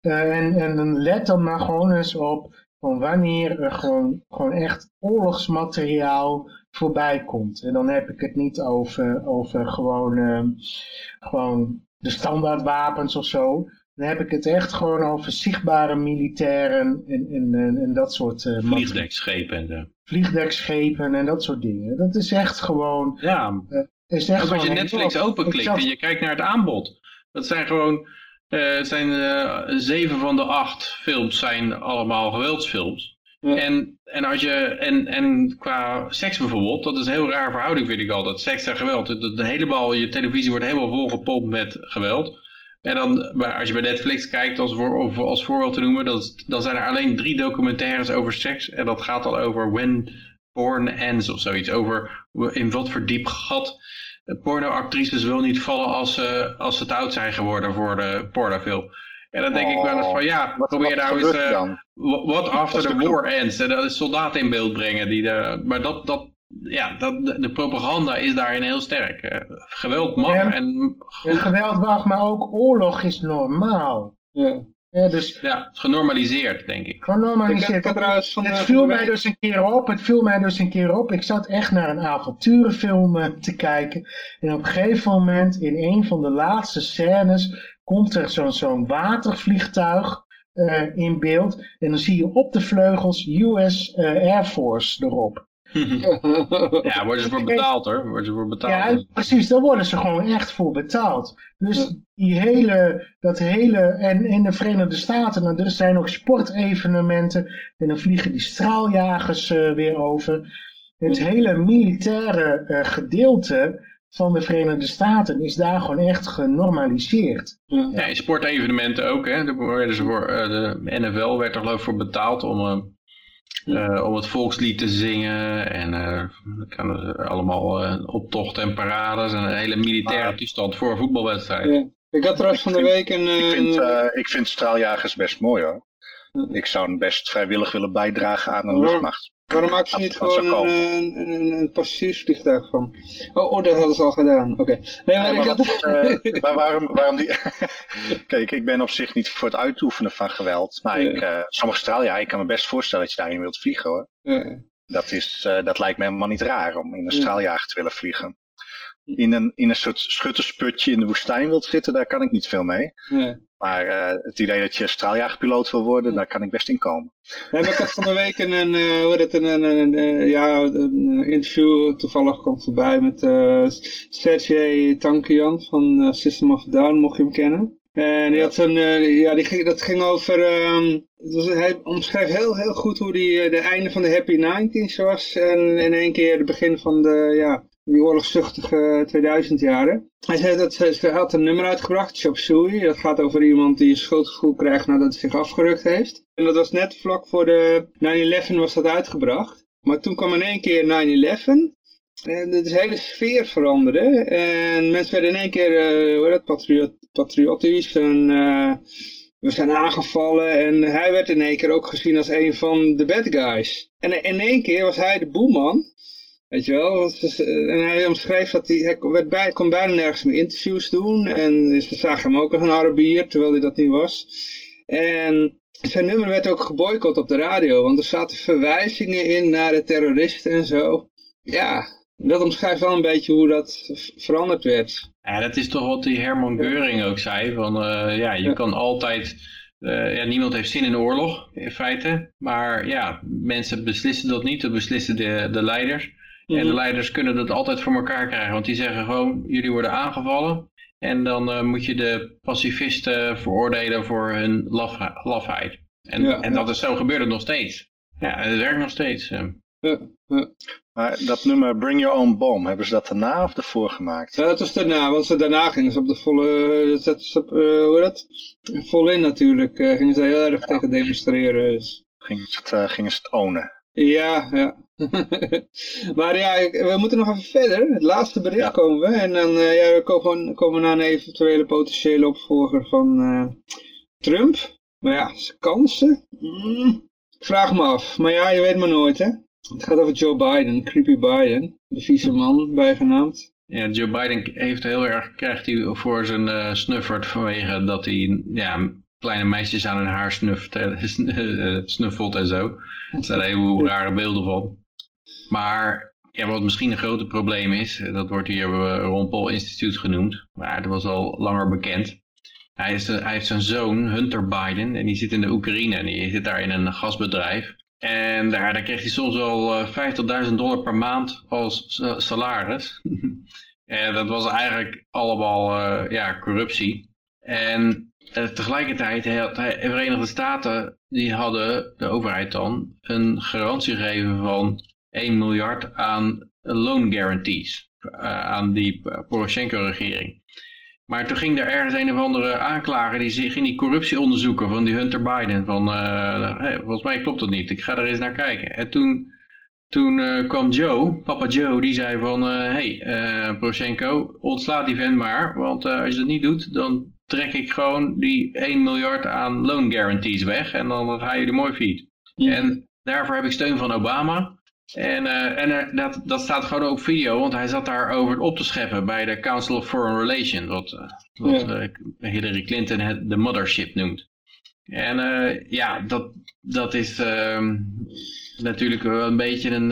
Uh, en, en dan let dan maar gewoon eens op van wanneer er gewoon, gewoon echt oorlogsmateriaal voorbij komt. En dan heb ik het niet over, over gewoon, uh, gewoon de standaardwapens of zo. Dan heb ik het echt gewoon over zichtbare militairen en, en, en, en dat soort... Uh, Vliegdekschepen en zo. Vliegdekschepen en dat soort dingen. Dat is echt gewoon... Ja, uh, is echt als je Netflix openklikt en je kijkt naar het aanbod. Dat zijn gewoon... Uh, zijn, zeven van de acht films zijn allemaal geweldsfilms. En, en, als je, en, en qua seks bijvoorbeeld, dat is een heel raar verhouding vind ik altijd. Seks en geweld. De, de hele bal, je televisie wordt helemaal volgepompt met geweld. En dan, maar als je bij Netflix kijkt, als, voor, als voorbeeld te noemen, dat, dan zijn er alleen drie documentaires over seks. En dat gaat al over When Porn Ends of zoiets. Over in wat voor diep gat pornoactrices wil niet vallen als ze, als ze te oud zijn geworden voor de pornofilm. En dan denk ik wel eens van ja, probeer nou eens uh, what after the war ends. En dat is soldaten in beeld brengen. Die de, maar dat, dat, ja, dat, de propaganda is daarin heel sterk. Uh, geweld mag. Ja, en, geweld mag, maar ook oorlog is normaal. Ja. Ja, dus, ja, genormaliseerd, denk ik. Genormaliseerd. Ik het, van het viel mij dus een keer op. Het viel mij dus een keer op. Ik zat echt naar een avonturenfilm uh, te kijken. En op een gegeven moment, in een van de laatste scènes, komt er zo'n zo'n watervliegtuig eh, in beeld. En dan zie je op de vleugels US eh, Air Force erop. ja, worden ze voor betaald hoor. Worden ze voor betaald. Ja, precies, daar worden ze gewoon echt voor betaald. Dus die hele, dat hele, en in de Verenigde Staten, nou, er zijn ook sportevenementen, en dan vliegen die straaljagers uh, weer over. Het hele militaire uh, gedeelte van de Verenigde Staten is daar gewoon echt genormaliseerd. Ja, sportevenementen ook. Hè. Daar werden ze voor, uh, de NFL werd er geloof ik voor betaald om uh, om het volkslied te zingen. En uh, kan allemaal uh, optochten en parades. En een hele militaire ah. toestand voor een voetbalwedstrijd. Ja. Ik had trouwens van de week een... Ik vind, ik vind straaljagers best mooi hoor. Ik zou hem best vrijwillig willen bijdragen aan een luchtmacht. Waarom maak je niet gewoon een, een, een, een passagiersvliegtuig van? Oh, oh, dat hadden ze al gedaan. Oké. Okay. Nee, maar, ja, maar, had... uh, maar waarom, waarom die... Kijk, ik ben op zich niet voor het uitoefenen van geweld. Maar ik, uh, sommige straal, ja, ik kan me best voorstellen dat je daarin wilt vliegen hoor. Dat, is, uh, dat lijkt me helemaal niet raar om in een straaljager te willen vliegen. In een, in een soort schuttersputje in de woestijn wilt zitten, daar kan ik niet veel mee. Maar uh, het idee dat je straaljagerpiloot wil worden, daar kan ik best in komen. Ja, ik had van de week een, een, hoe het, een, een, een, ja, een interview toevallig kwam voorbij met uh, Sergej Tankian van System of Down, mocht je hem kennen. En die had een, ja, die ging, dat ging over, um, was, hij omschreef heel, heel goed hoe die de einde van de Happy 90s was. En in één keer het begin van de, ja, die oorlogszuchtige 2000 jaren. Hij zei dat ze, had een nummer uitgebracht, Chop Suey. Dat gaat over iemand die een schuldgevoel krijgt nadat hij zich afgerukt heeft. En dat was net vlak voor de 9-11 was dat uitgebracht. Maar toen kwam in één keer 9-11. En de hele sfeer veranderde. En mensen werden in één keer uh, hoe dat, patriot, patriotisch. En uh, we zijn aangevallen. En hij werd in één keer ook gezien als een van de bad guys. En in één keer was hij de boeman. Weet je wel, en hij omschreef dat hij, hij werd bij, kon bijna nergens meer interviews doen. En dus we zagen hem ook als een Arabier, terwijl hij dat niet was. En zijn nummer werd ook geboycott op de radio, want er zaten verwijzingen in naar de terroristen en zo. Ja, dat omschrijft wel een beetje hoe dat veranderd werd. Ja, dat is toch wat die Herman Geuring ook zei, van uh, ja, je ja. kan altijd... Uh, ja, niemand heeft zin in oorlog, in feite. Maar ja, mensen beslissen dat niet, dat beslissen de, de leiders. En de mhm. leiders kunnen dat altijd voor elkaar krijgen. Want die zeggen gewoon, jullie worden aangevallen. En dan uh, moet je de pacifisten veroordelen voor hun laf, lafheid. En, ja, en dat is zo gebeurt het nog steeds. Ja, het werkt nog steeds. Ja, maar dat nummer Bring Your Own Bomb, hebben ze dat daarna of ervoor gemaakt? Ja, dat was daarna, want ze, daarna gingen ze op de volle, ze op, uh, hoe dat? Vol in natuurlijk, uh, gingen ze heel erg tegen demonstreren. Dus. Gingen, ze het, uh, gingen ze het ownen? Ja, ja. maar ja, we moeten nog even verder. Het laatste bericht ja. komen we. En dan uh, ja, we komen, komen naar een eventuele potentiële opvolger van uh, Trump. Maar ja, kansen? Mm, vraag me af. Maar ja, je weet maar nooit, hè. Het gaat over Joe Biden, Creepy Biden. De vieze man, bijgenaamd. Ja, Joe Biden heeft heel erg, krijgt hij voor zijn uh, snuffert vanwege dat hij ja, kleine meisjes aan hun haar snuffelt en zo. Er zijn heel rare beelden van. Maar wat misschien een groter probleem is, dat wordt hier Ron Paul Instituut genoemd, maar dat was al langer bekend. Hij, is, hij heeft zijn zoon, Hunter Biden, en die zit in de Oekraïne en die zit daar in een gasbedrijf. En daar, daar kreeg hij soms al 50.000 dollar per maand als salaris. en dat was eigenlijk allemaal uh, ja, corruptie. En uh, tegelijkertijd had de Verenigde Staten, die hadden, de overheid dan, een garantie gegeven van 1 miljard aan loan guarantees uh, aan die Poroshenko-regering. Maar toen ging er ergens een of andere aanklager, die ging die corruptie onderzoeken van die Hunter Biden. Van, uh, hey, volgens mij klopt dat niet, ik ga er eens naar kijken. En toen, toen uh, kwam Joe, papa Joe, die zei van, hé, hey, Poroshenko, ontslaat die vent maar. Want als je dat niet doet, dan trek ik gewoon die 1 miljard aan loan guarantees weg. En dan ga je er mooi fiets. En daarvoor heb ik steun van Obama. En, uh, en dat, dat staat gewoon ook op video, want hij zat daar over op te scheppen bij de Council of Foreign Relations, wat, uh, wat ja. Hillary Clinton het de mothership noemt. En ja, dat, dat is ehm, natuurlijk wel een beetje een,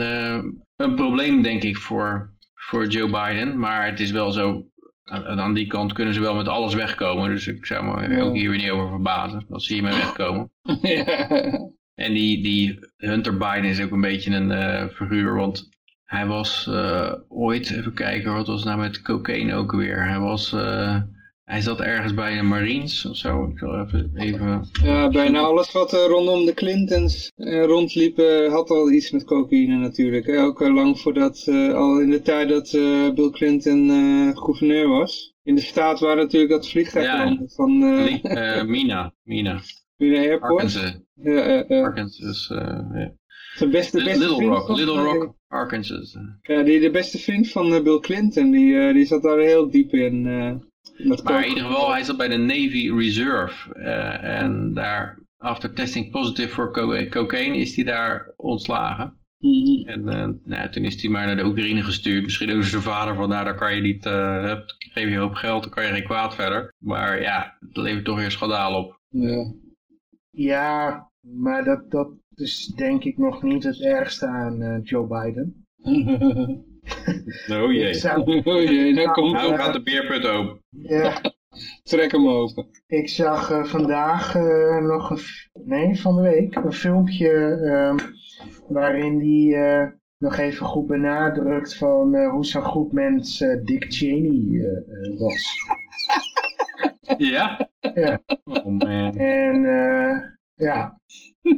een probleem, denk ik, voor, voor Joe Biden. Maar het is wel zo, aan, aan die kant kunnen ze wel met alles wegkomen. Dus ik zou me ook hier weer niet over verbazen. Dat ze hiermee wegkomen. ja. En die, die Hunter Biden is ook een beetje een uh, figuur, want hij was uh, ooit, even kijken, wat was nou met cocaïne ook weer? Hij was, uh, hij zat ergens bij de Marines of zo. Ik zal even... even... Ja, bijna alles wat rondom de Clintons rondliep had al iets met cocaïne natuurlijk. Hè? Ook lang voordat, al in de tijd dat Bill Clinton gouverneur was. In de staat waar natuurlijk dat vliegtuig ja, van... Mina, Mina. Mina Airport. Arkansas. Ja, uh, Arkansas, ja. De beste, de beste Little Rock, van, Little Rock, Arkansas. Ja, die, de beste vriend van Bill Clinton, die, uh, die zat daar heel diep in. Uh, maar in ieder geval, hij zat bij de Navy Reserve. Uh, en daar, after testing positive voor co cocaine, is hij daar ontslagen. Mm -hmm. En nou, toen is hij maar naar de Oekraïne gestuurd. Misschien ook zijn vader van, nou, daar kan je niet, geef je een hoop geld, dan kan je geen kwaad verder. Maar ja, het levert toch weer schandaal op. Ja. Ja, maar dat, dat is denk ik nog niet het ergste aan uh, Joe Biden. oh jee. Zou, oh jee, nou komt nou gaat de beerput open. Ja. Trek hem open. Ik zag uh, vandaag uh, nog een, nee van de week, een filmpje waarin die nog even goed benadrukt van hoe zo'n goed mens Dick Cheney was. Ja? Ja. Oh man. En uh, ja.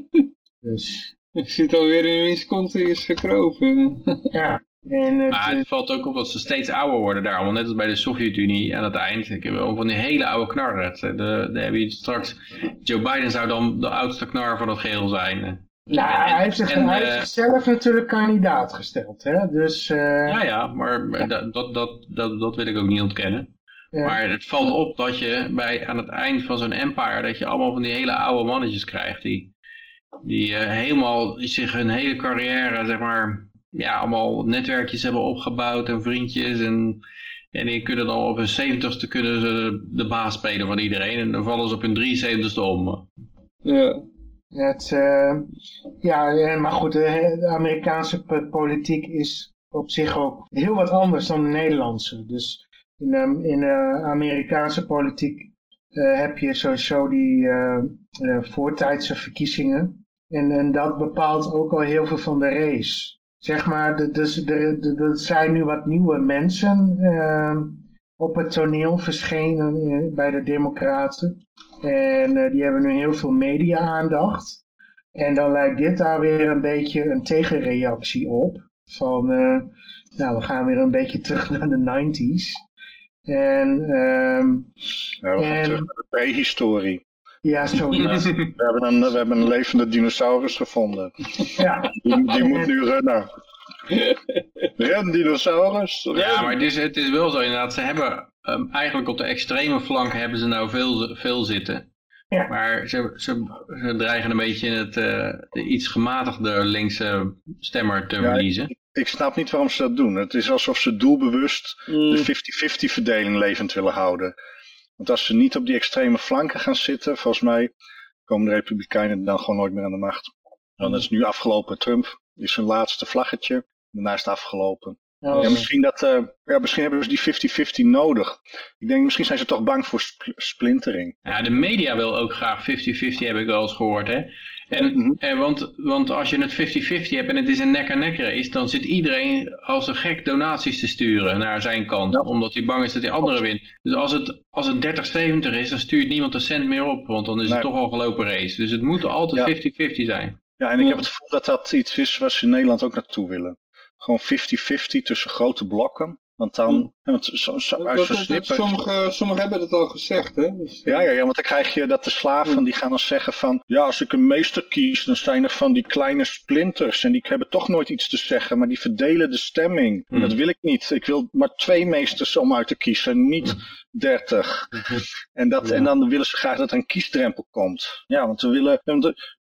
dus. Ik zit alweer in wiens kont is gekropen. ja. En het, maar het valt ook op dat ze steeds ouder worden daar. Want net als bij de Sovjet-Unie aan het eind. Ik heb wel van die hele oude knarren. De, de, heb je straks, Joe Biden zou dan de oudste knar van het geheel zijn. Nou, hij heeft, zich, en, hij heeft uh, zichzelf natuurlijk kandidaat gesteld. Hè? Dus, uh, ja, ja, maar ja. Dat, dat, dat, dat wil ik ook niet ontkennen. Ja. Maar het valt op dat je bij, aan het eind van zo'n empire, dat je allemaal van die hele oude mannetjes krijgt. Die, die uh, helemaal zich hun hele carrière, zeg maar, ja, allemaal netwerkjes hebben opgebouwd en vriendjes. En, en die kunnen dan op hun zeventigste kunnen ze de baas spelen van iedereen. En dan vallen ze op hun 73ste om. Ja. Het, uh, ja, maar goed, de, de Amerikaanse politiek is op zich ook heel wat anders dan de Nederlandse. Dus in, um, in de Amerikaanse politiek uh, heb je sowieso die uh, voortijdse verkiezingen. En, en dat bepaalt ook al heel veel van de race. Zeg maar, dus er, er zijn nu wat nieuwe mensen ehm, op het toneel verschenen bij de democraten. En die hebben nu heel veel media-aandacht. En dan lijkt dit daar weer een beetje een tegenreactie op. Van, nou, we gaan weer een beetje terug naar de 90s. En, um, ja, we gaan en, terug naar de prehistorie. Ja, zoiets. We hebben, een, we hebben een levende dinosaurus gevonden. Ja. Die, die moet nu rennen. Ren, dinosaurus. Ren. Ja, maar het is, het is wel zo inderdaad. Ze hebben um, eigenlijk op de extreme flank hebben ze nou veel, veel zitten. Ja. Maar ze, ze, ze dreigen een beetje het uh, de iets gematigder linkse stemmer te Ja, verliezen. Ik snap niet waarom ze dat doen. Het is alsof ze doelbewust Mm. de 50-50 verdeling levend willen houden. Want als ze niet op die extreme flanken gaan zitten, volgens mij komen de Republikeinen dan gewoon nooit meer aan de macht. Dan is het nu afgelopen. Trump is zijn laatste vlaggetje. Daarna is het afgelopen. Ja, misschien, dat, eh, ja, misschien hebben ze die 50-50 nodig. Ik denk, misschien zijn ze toch bang voor spl- splintering. Ja, de media wil ook graag 50-50, heb ik wel eens gehoord. Hè? En, Mhm. en want, want als je het 50-50 hebt en het is een nek-aan-nek race, dan zit iedereen als een gek donaties te sturen naar zijn kant. Ja. Omdat hij bang is dat die andere wint. Dus als het, als het 30-70 is, dan stuurt niemand een cent meer op. Want dan is het toch al gelopen race. Dus het moet altijd Ja. 50-50 zijn. Ja, en ik heb het gevoel dat dat iets is waar ze in Nederland ook naartoe willen. Gewoon 50-50 tussen grote blokken. Want dan, Mm. ja, want zo, zo, Dat- als dat- dat- sommige, sommigen hebben het al gezegd, hè? Dus, Ja, ja, ja, want dan krijg je dat de slaven die gaan dan zeggen van... Ja, als ik een meester kies, dan zijn er van die kleine splinters... en die hebben toch nooit iets te zeggen, maar die verdelen de stemming. Hmm. dat wil ik niet. Ik wil maar twee meesters om uit te kiezen, niet dertig. En, dat, en dan willen ze graag dat er een kiesdrempel komt. Ja, want we willen...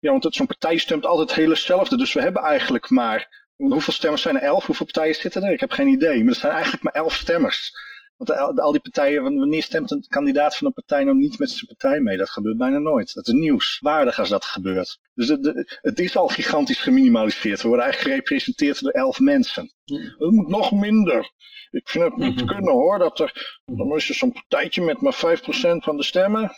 ja, want zo'n partij stemt altijd heel hetzelfde. Dus we hebben eigenlijk maar... Hoeveel stemmers zijn er? Elf? Hoeveel partijen zitten er? Ik heb geen idee. Maar er zijn eigenlijk maar elf stemmers. Want al, die partijen, wanneer stemt een kandidaat van een partij nou niet met zijn partij mee? Dat gebeurt bijna nooit. Dat is nieuwswaardig als dat gebeurt. Dus de, het is al gigantisch geminimaliseerd. We worden eigenlijk gerepresenteerd door elf mensen. Het moet nog minder. Ik vind het niet kunnen hoor, dat er, dan is er zo'n partijtje met maar 5% van de stemmen.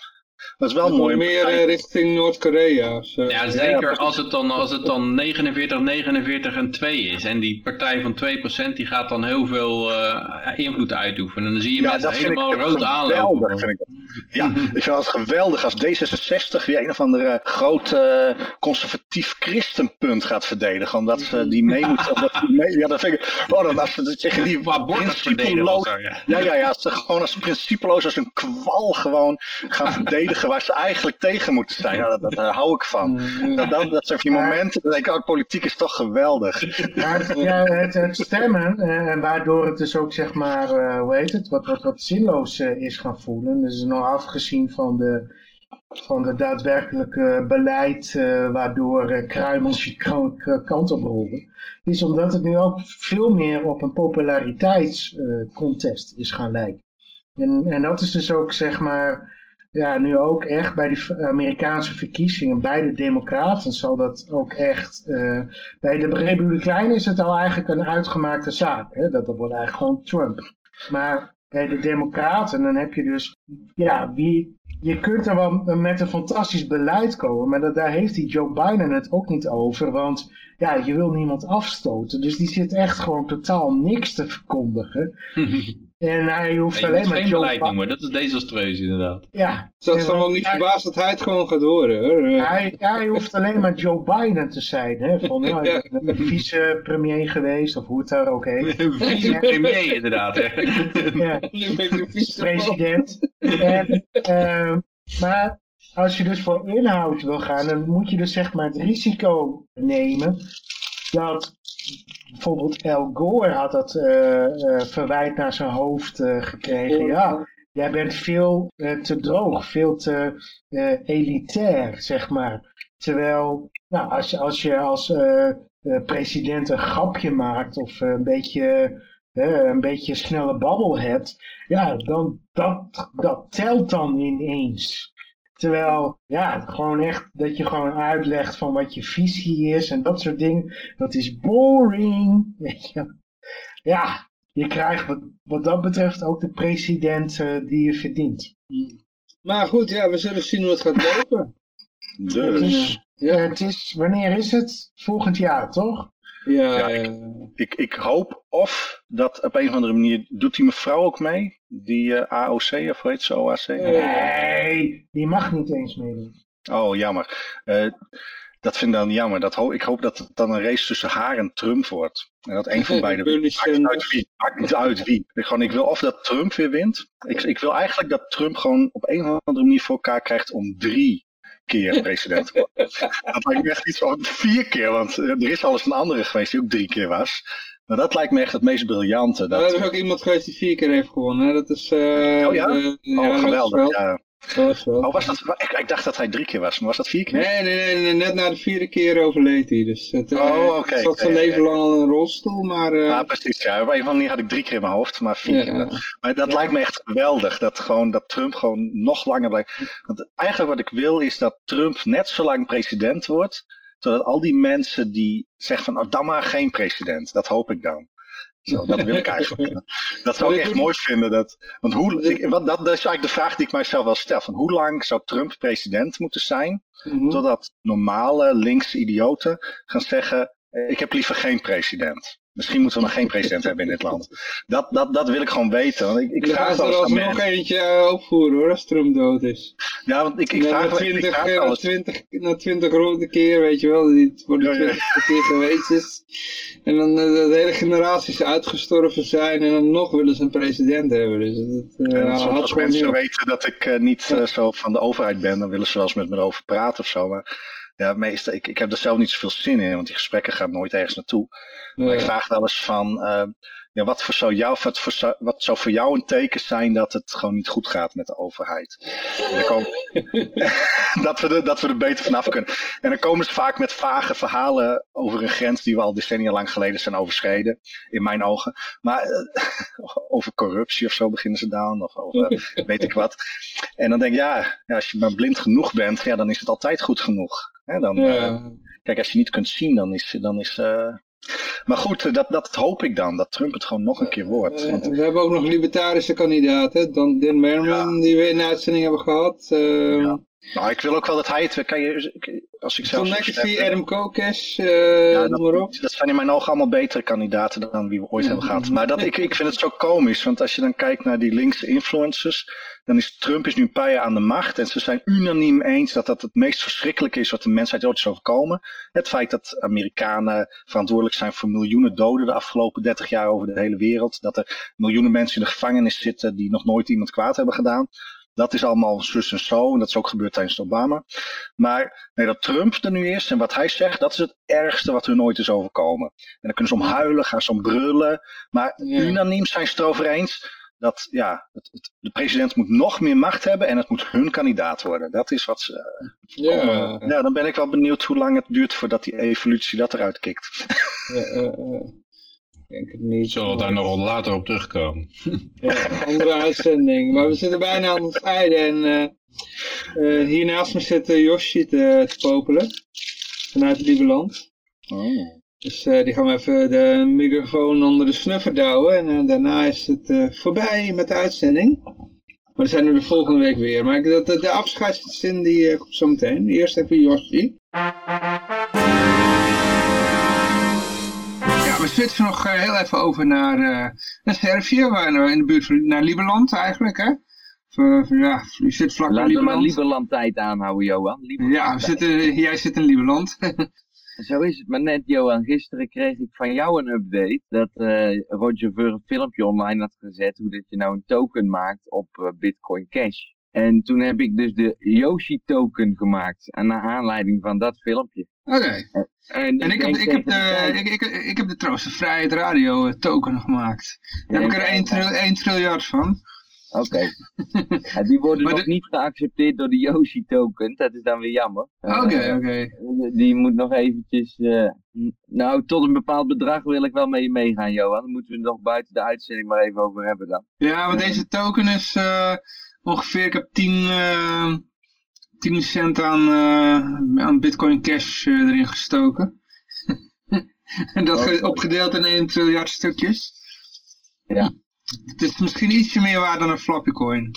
Dat is wel Dat mooi. meer eh, richting Noord-Korea. Ja, zeker als het dan, als het dan 49, 49 en 2 is. En die partij van 2% die gaat dan heel veel eh, invloed uitoefenen. En dan zie je mensen vind helemaal ik rood geweldig, aanlopen. vind ik dat. Ja, ik vind het geweldig als D66 weer een of andere groot eh, conservatief christenpunt gaat verdedigen. Omdat ze die mee moeten. die mee, ja, dat vind ik. Oh, dan als ze dat zeggen, die principeloos. ja. Ja, ja, ja. Als ze gewoon als principeloos als een kwal gewoon gaan verdedigen waar ze eigenlijk tegen moeten zijn. Nou, dat, dat, daar hou ik van. Dat, dat, dat zijn van die momenten. Denk ik, oh, politiek is toch geweldig. Maar ja, het, het stemmen, eh, en waardoor het dus ook zeg maar, eh, hoe heet het, wat, wat, wat zinloos eh, is gaan voelen. Dus nog afgezien van de, van de daadwerkelijke beleid waardoor uh, kruimels kant op rollen. Is omdat het nu ook veel meer op een populariteitscontest is gaan lijken. En, en dat is dus ook zeg maar, ja, nu ook echt bij die v- Amerikaanse verkiezingen, bij de Democraten zal dat ook echt. eh, bij de Republikeinen is het al eigenlijk een uitgemaakte zaak. Hè? Dat, dat wordt eigenlijk gewoon Trump. Maar bij de Democraten, dan heb je dus, ja, wie, je kunt er wel met een fantastisch beleid komen, maar dat, daar heeft die Joe Biden het ook niet over. Want ja, je wil niemand afstoten. Dus die zit echt gewoon totaal niks te verkondigen. En hij hoeft alleen maar geen Joe beleid Biden. noemen, dat is desastreus inderdaad. Ja, dat is dan wel niet verbaasd dat hij het gewoon gaat horen hoor. Hij, hij hoeft alleen maar Joe Biden te zijn. Hè? Van, ja, ik ben vice-premier geweest, of hoe het daar ook heet. Vice-premier inderdaad. hè. Ja, president. En, ehm, maar als je dus voor inhoud wil gaan, dan moet je dus zeg maar het risico nemen dat bijvoorbeeld Al Gore had dat eh, eh, verwijt naar zijn hoofd eh, gekregen. Ja, jij bent veel te droog, veel te elitair, zeg maar. Terwijl, nou, als je als, je als president een grapje maakt of een beetje, een beetje snelle babbel hebt, ja, dan dat, dat telt dan ineens. Terwijl, ja, gewoon echt dat je gewoon uitlegt van wat je visie is en dat soort dingen, dat is boring, weet je. Ja, je krijgt wat, wat dat betreft ook de president eh, die je verdient. Maar goed, ja, we zullen zien hoe het gaat lopen. Dus Ja, Het is, wanneer is het? Volgend jaar, toch? Ja, ik, ik hoop of dat op een of andere manier. Doet die mevrouw ook mee? Die eh, AOC of hoe heet ze? OAC? Nee, die mag niet eens meedoen. Oh, jammer. Eh, dat vind ik dan jammer. Dat ho ik hoop dat het dan een race tussen haar en Trump wordt. En dat een van beiden Bernie wint. Maakt niet uit wie. Maakt niet uit wie. Ik, gewoon, ik wil of dat Trump weer wint. Ik, ik wil eigenlijk dat Trump gewoon op een of andere manier voor elkaar krijgt om drie keer president dat lijkt me echt iets van vier keer. Want eh, er is al eens een andere geweest die ook drie keer was. Maar dat lijkt me echt het meest briljante. Dat, er is ook iemand geweest die vier keer heeft gewonnen. hè. Dat is... Oh ja? oh, is geweldig. wel- Ja. Oh, was dat, ik, ik dacht dat hij drie keer was, maar was dat vier keer? Nee, nee, nee, nee, net na de vierde keer overleed hij. Dus het, eh, Oh, oké, hij zat zijn leven lang al in een rolstoel, maar... eh, Ja, precies. Ja. Op een of andere manier had ik drie keer in mijn hoofd, maar vier keer. ja. Maar dat lijkt me echt geweldig, dat, gewoon, dat Trump gewoon nog langer blijft. Want eigenlijk wat ik wil is dat Trump net zo lang president wordt, zodat al die mensen die zeggen van, oh, dan maar geen president, dat hoop ik dan. Zo, dat wil ik eigenlijk. Dat zou ik echt mooi vinden. Dat, want hoe, ik, wat, dat, dat is eigenlijk de vraag die ik mijzelf wel stel. Van hoe lang zou Trump president moeten zijn, Mhm. totdat normale linkse idioten gaan zeggen, eh, ik heb liever geen president. Misschien moeten we nog geen president hebben in dit land. Dat, dat, dat wil ik gewoon weten. Want ik, ik vraag er alsnog eentje eh, opvoeren hoor, als Trump dood is. Ja, want ik, ik Na- vraag, na wel- ik 20, vraag eh, na. 20, na 20 ronde keer, weet je wel, die het voor de. 20 keer geweest is. En dan eh, de hele generaties uitgestorven zijn en dan nog willen ze een president hebben. Dus dat En soms had als mensen weten dat ik niet zo van de overheid ben, dan willen ze wel eens met me erover praten of zo. Maar ja, meestal, ik, ik heb er zelf niet zoveel zin in, want die gesprekken gaan nooit ergens naartoe. Maar ik vraag wel eens van, eh, ja, wat, voor zou jou, wat, voor, zou- wat zou voor jou een teken zijn dat het gewoon niet goed gaat met de overheid? En dan komen- dat, we er, dat we er beter vanaf kunnen. En dan komen ze vaak met vage verhalen over een grens die we al decennia lang geleden zijn overschreden, in mijn ogen. Maar eh, over corruptie of zo beginnen ze dan, of over weet ik wat. En dan denk ik, ja, ja, als je maar blind genoeg bent, ja, dan is het altijd goed genoeg. Hè, dan, eh, Ja. Kijk, als je niet kunt zien, dan is... Dan is eh, Maar goed, eh, dat, dat hoop ik dan, dat Trump het gewoon nog een keer wordt. Want, we hebben ook nog libertarische kandidaten. Dan Dan Merriman, die we in de uitzending hebben gehad. Uh, Ja. Nou, ik wil ook wel dat hij het... Kan je, als ik zelf stemmen- Adam Kokes, eh Ja, noem maar op. dat, dat zijn in mijn ogen allemaal betere kandidaten dan wie we ooit hebben gehad. Maar dat, ik, ik vind het zo komisch, want als je dan kijkt naar die linkse influencers, dan is Trump is nu een paar jaar aan de macht en ze zijn unaniem eens dat dat het meest verschrikkelijke is wat de mensheid ooit is overkomen. Het feit dat Amerikanen verantwoordelijk zijn voor miljoenen doden de afgelopen 30 jaar over de hele wereld, dat er miljoenen mensen in de gevangenis zitten die nog nooit iemand kwaad hebben gedaan. Dat is allemaal zus en zo. En dat is ook gebeurd tijdens Obama. Maar nee, dat Trump er nu is en wat hij zegt, dat is het ergste wat hun ooit is overkomen. En dan kunnen ze om huilen, gaan ze om brullen. Maar Ja. unaniem zijn ze het erover eens dat ja, het, het- de president moet nog meer macht hebben en het moet hun kandidaat worden. Dat is wat ze... Ja, Ja, dan ben ik wel benieuwd hoe lang het duurt voordat die evolutie dat eruit kikt. eh, eh, eh, ik denk het niet. Zullen we daar nog later op terugkomen? Ja, andere uitzending. Maar we zitten bijna aan het einde. En eh, eh, hier naast me zit eh, Yoshi te, te popelen. Vanuit Lieberland. Oh. Dus eh, die gaan we even de microfoon onder de snuffer douwen. En eh, daarna is het eh, voorbij met de uitzending. Maar dan zijn we de volgende week weer. Maar de, de, de afscheidszin die eh, komt zo meteen. Eerst even Yoshi. We switchen nog eh, heel even over naar, eh, naar Servië. Waar, we in de buurt van naar Lieberland eigenlijk. Hè? Eh, ja, je zit vlak Laten we maar Lieberland. Lieberland tijd aanhouden, Johan. Lieberland Ja, we tijd. zitten, jij zit in Lieberland. Zo is het maar net, Johan. Gisteren kreeg ik van jou een update dat eh, Roger Ver een filmpje online had gezet hoe dat je nou een token maakt op eh, Bitcoin Cash. En toen heb ik dus de Yoshi token gemaakt, en naar aanleiding van dat filmpje. Oké. En, En ik heb, ik, heb de, ik, ik, ik heb de Troost de Vrijheid Radio eh, token gemaakt. Daar heb ik er Ja, 1 tril, 1 triljard van. Oké. Ja, die worden Maar nog de- niet geaccepteerd door de Yoshi token, dat is dan weer jammer. Oké, Eh, oké. Die moet nog eventjes... eh, nou, tot een bepaald bedrag wil ik wel met je meegaan, Johan. Dan moeten we het nog buiten de uitzending maar even over hebben dan. Ja, want deze token is eh, ongeveer, ik heb 10, eh 10 cent aan, eh, aan Bitcoin Cash eh, erin gestoken. en dat Oké. opgedeeld in 1 triljard stukjes. Ja. Het is misschien ietsje meer waard dan een floppy coin.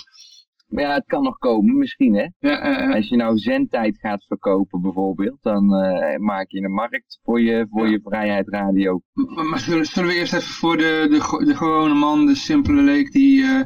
Maar ja, het kan nog komen, misschien hè. Ja, Als je nou zendtijd gaat verkopen bijvoorbeeld, dan eh, maak je een markt voor je, voor Ja. je vrijheid radio. Maar, maar zullen, zullen we eerst even voor de, de, de gewone man, de simpele leek, die, eh,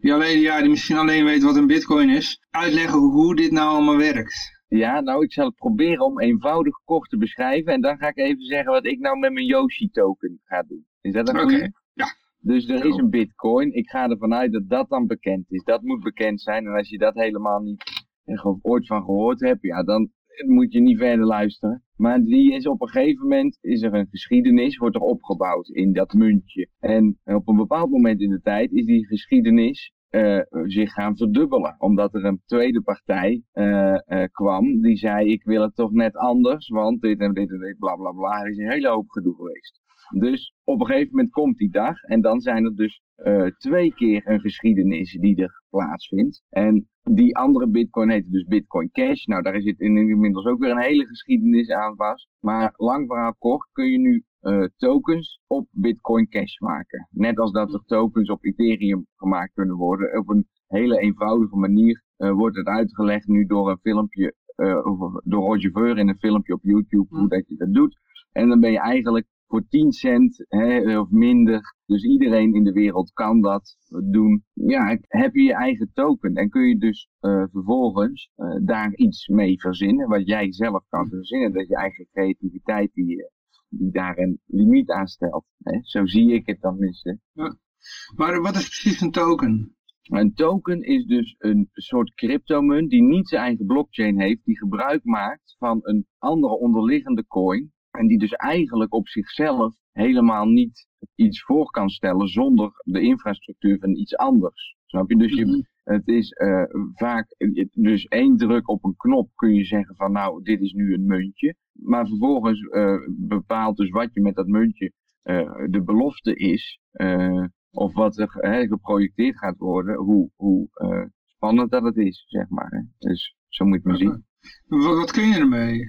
die, alleen, ja, die misschien alleen weet wat een bitcoin is, uitleggen hoe dit nou allemaal werkt? Ja, nou ik zal het proberen om eenvoudig kort te beschrijven en dan ga ik even zeggen wat ik nou met mijn Yoshi token ga doen. Is dat een Oké, goeie? ja. Dus er is een bitcoin. Ik ga ervan uit dat dat dan bekend is. Dat moet bekend zijn. En als je dat helemaal niet ooit van gehoord hebt, ja, dan moet je niet verder luisteren. Maar die is op een gegeven moment, is er een geschiedenis, wordt er opgebouwd in dat muntje. En op een bepaald moment in de tijd is die geschiedenis eh, zich gaan verdubbelen. Omdat er een tweede partij eh, eh, kwam die zei, ik wil het toch net anders, want dit en dit en dit, bla bla bla. Er is een hele hoop gedoe geweest. Dus op een gegeven moment komt die dag en dan zijn er dus eh, twee keer een geschiedenis die er plaatsvindt. En die andere bitcoin heet dus Bitcoin Cash. Nou, daar zit in- inmiddels ook weer een hele geschiedenis aan vast. Maar lang verhaal kort kun je nu eh, tokens op Bitcoin Cash maken. Net als dat er tokens op Ethereum gemaakt kunnen worden. Op een hele eenvoudige manier eh, wordt het uitgelegd nu door een filmpje, door Roger Ver in een filmpje op YouTube, hoe dat je dat doet. En dan ben je eigenlijk voor 10 cent hè, of minder. Dus iedereen in de wereld kan dat doen. Ja, heb je je eigen token. En kun je dus eh, vervolgens eh, daar iets mee verzinnen. Wat jij zelf kan verzinnen. Dat je eigen creativiteit die, eh, die daar een limiet aan stelt. Hè? Zo zie ik het tenminste. Maar wat is precies een token? Een token is dus een soort cryptomunt die niet zijn eigen blockchain heeft, die gebruik maakt van een andere onderliggende coin. En die dus eigenlijk op zichzelf helemaal niet iets voor kan stellen zonder de infrastructuur van iets anders. Snap je? Dus je, Mhm. het is eh, vaak, dus één druk op een knop kun je zeggen van nou, dit is nu een muntje. Maar vervolgens eh, bepaalt dus wat je met dat muntje eh, de belofte is. eh, of wat er eh, geprojecteerd gaat worden, hoe, hoe eh, spannend dat het is, zeg maar. Hè. Dus zo moet je het maar zien. Wat, wat kun je ermee?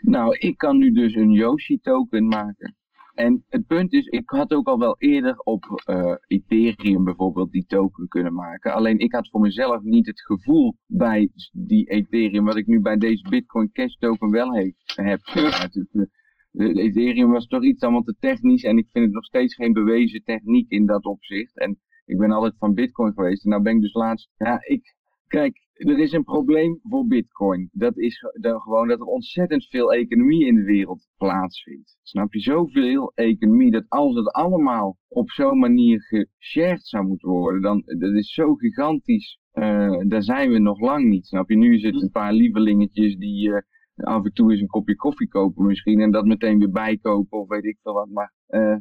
Nou, ik kan nu dus een Yoshi token maken. En het punt is, ik had ook al wel eerder op eh, Ethereum bijvoorbeeld die token kunnen maken. Alleen ik had voor mezelf niet het gevoel bij die Ethereum, wat ik nu bij deze Bitcoin Cash token wel heb. eh, de Ethereum was toch iets allemaal te technisch en ik vind het nog steeds geen bewezen techniek in dat opzicht. En ik ben altijd van Bitcoin geweest en nou ben ik dus laatst, ja, ik, kijk, er is een probleem voor Bitcoin. Dat is gewoon dat er ontzettend veel economie in de wereld plaatsvindt. Snap je? Zoveel economie dat als het allemaal op zo'n manier geshared zou moeten worden, dan dat is zo gigantisch. eh, daar zijn we nog lang niet. Snap je? Nu is het een paar lievelingetjes die eh, af en toe eens een kopje koffie kopen misschien en dat meteen weer bijkopen of weet ik veel wat. Maar eh,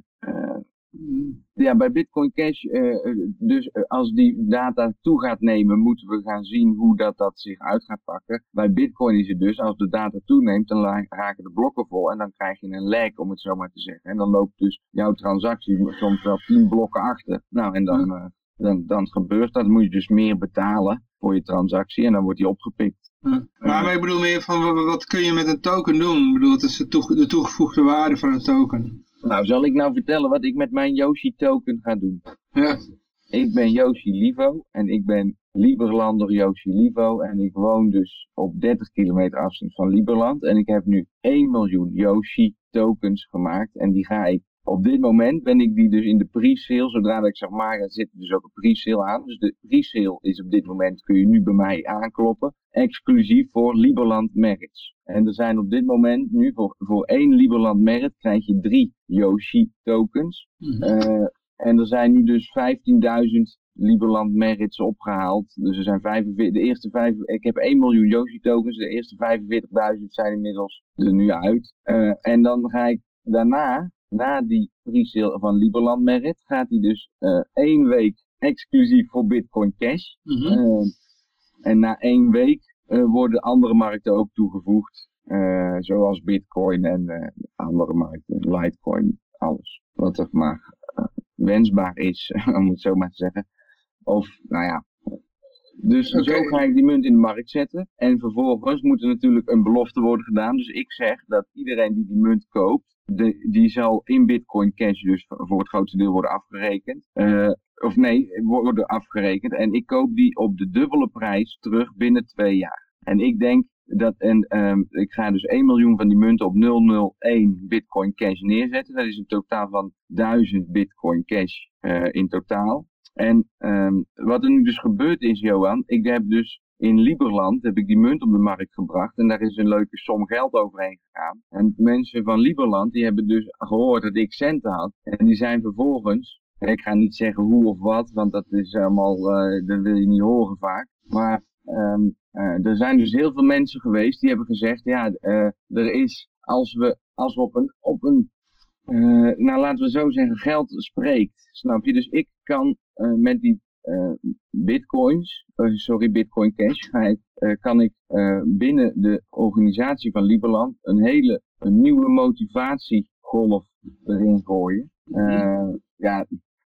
ja, bij Bitcoin Cash, eh, eh, dus eh, als die data toe gaat nemen, moeten we gaan zien hoe dat, dat zich uit gaat pakken. Bij Bitcoin is het dus, als de data toeneemt, dan raken de blokken vol en dan krijg je een lag, om het zo maar te zeggen. En dan loopt dus jouw transactie soms wel 10 blokken achter. Nou, en dan, dan, dan gebeurt dat. Dan moet je dus meer betalen voor je transactie en dan wordt die opgepikt. Ja. Maar, ik bedoel meer van, wa- wat kun je met een token doen? Ik bedoel, het is de, toege- de toegevoegde waarde van een token. Nou, zal ik nou vertellen wat ik met mijn Yoshi token ga doen? Ja. Ik ben Yoshi Livo en ik ben Liberlander Yoshi Livo en ik woon dus op 30 kilometer afstand van Liberland en ik heb nu 1 miljoen Yoshi tokens gemaakt en die ga ik op dit moment ben ik die dus in de pre-sale, zodra dat ik zeg maar, er zit dus ook een pre-sale aan. Dus de pre-sale is op dit moment, kun je nu bij mij aankloppen, exclusief voor Liberland merits. En er zijn op dit moment nu voor, voor één Liberland merit krijg je drie Yoshi tokens. Mhm. Eh, en er zijn nu dus 15.000 Liberland merits opgehaald. Dus er zijn 45, de eerste vijf, ik heb 1 miljoen Yoshi tokens. De eerste 45.000 zijn inmiddels er nu uit. Eh, en dan ga ik daarna, na die pre-sale van Liberland merit, gaat hij dus eh één week exclusief voor Bitcoin Cash. Mhm. Eh, en na één week eh, worden andere markten ook toegevoegd. zoals Bitcoin en andere markten, Litecoin, alles. Wat er maar wensbaar is, om het zo maar te zeggen. Of, nou ja. Dus zo ga ik die munt in de markt zetten. En vervolgens moet er natuurlijk een belofte worden gedaan. Dus ik zeg dat iedereen die die munt koopt, die zal in Bitcoin Cash dus voor het grootste deel worden afgerekend. Eh, of nee, worden afgerekend. En ik koop die op de dubbele prijs terug binnen twee jaar. En ik denk dat, en ehm, ik ga dus 1 miljoen van die munten op 001 Bitcoin Cash neerzetten. Dat is een totaal van 1000 Bitcoin Cash eh, in totaal. En ehm, wat er nu dus gebeurd is, Johan, ik heb dus in Liberland heb ik die munt op de markt gebracht en daar is een leuke som geld overheen gegaan. En mensen van Liberland die hebben dus gehoord dat ik centen had en die zijn vervolgens, ik ga niet zeggen hoe of wat, want dat is allemaal, eh, dat wil je niet horen vaak, maar ehm, eh, er zijn dus heel veel mensen geweest die hebben gezegd, ja, eh, er is, als we, als op een, op een nou laten we zo zeggen, geld spreekt, snap je? Dus ik kan met die bitcoins, eh, sorry, bitcoin cash, eh, kan ik eh, binnen de organisatie van Liberland een hele een nieuwe motivatiegolf erin gooien. Eh, ja,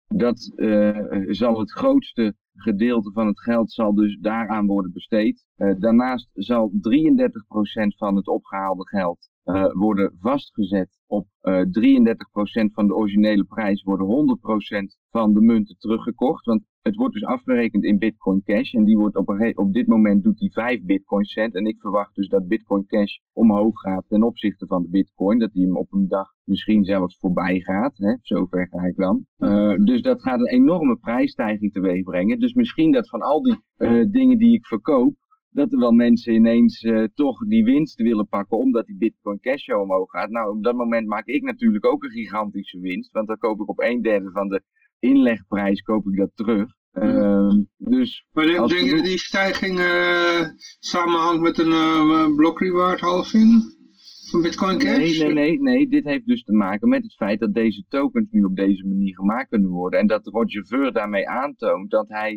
dat eh, zal het grootste gedeelte van het geld zal dus daaraan worden besteed. Eh, daarnaast zal 33% van het opgehaalde geld eh, worden vastgezet op eh 33% van de originele prijs, worden 100% van de munten teruggekocht. Want het wordt dus afgerekend in Bitcoin Cash en die wordt op, op dit moment doet die 5 Bitcoin cent. En ik verwacht dus dat Bitcoin Cash omhoog gaat ten opzichte van de Bitcoin, dat die hem op een dag misschien zelfs voorbij gaat. Hè? Zover ga ik dan. Eh, dus dat gaat een enorme prijsstijging teweeg brengen. Dus misschien dat van al die eh, dingen die ik verkoop, dat er wel mensen ineens eh, toch die winst willen pakken omdat die Bitcoin Cash zo omhoog gaat. Nou, op dat moment maak ik natuurlijk ook een gigantische winst, want dan koop ik op een derde van de inlegprijs koop ik dat terug. Ehm, dus Maar denk, je dat die stijging eh, samenhangt met een eh block reward halving? Van Bitcoin Cash? Nee, nee, nee, nee. Dit heeft dus te maken met het feit dat deze tokens nu op deze manier gemaakt kunnen worden. En dat Roger Ver daarmee aantoont dat hij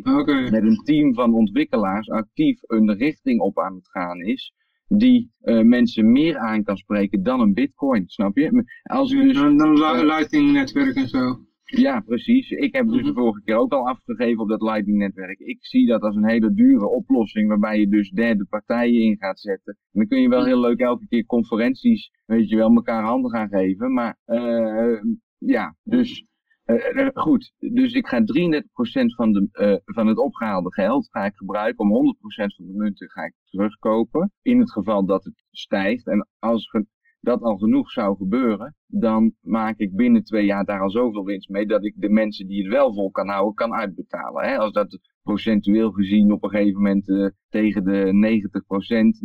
met een team van ontwikkelaars actief een richting op aan het gaan is. Die eh, mensen meer aan kan spreken dan een bitcoin, snap je? Als ik dus, Dan, Lightning netwerk en zo. Ja, precies. Ik heb dus de Mhm. vorige keer ook al afgegeven op dat Lightning netwerk. Ik zie dat als een hele dure oplossing waarbij je dus derde partijen in gaat zetten. En dan kun je wel heel leuk elke keer conferenties, weet je wel, elkaar handen gaan geven. Maar eh, ja, dus eh, eh, goed. Dus ik ga 33% van, de, van het opgehaalde geld ga ik gebruiken om 100% van de munten ga ik terugkopen. In het geval dat het stijgt. En als dat al genoeg zou gebeuren, dan maak ik binnen twee jaar daar al zoveel winst mee dat ik de mensen die het wel vol kan houden, kan uitbetalen. Hè? Als dat procentueel gezien op een gegeven moment eh, tegen de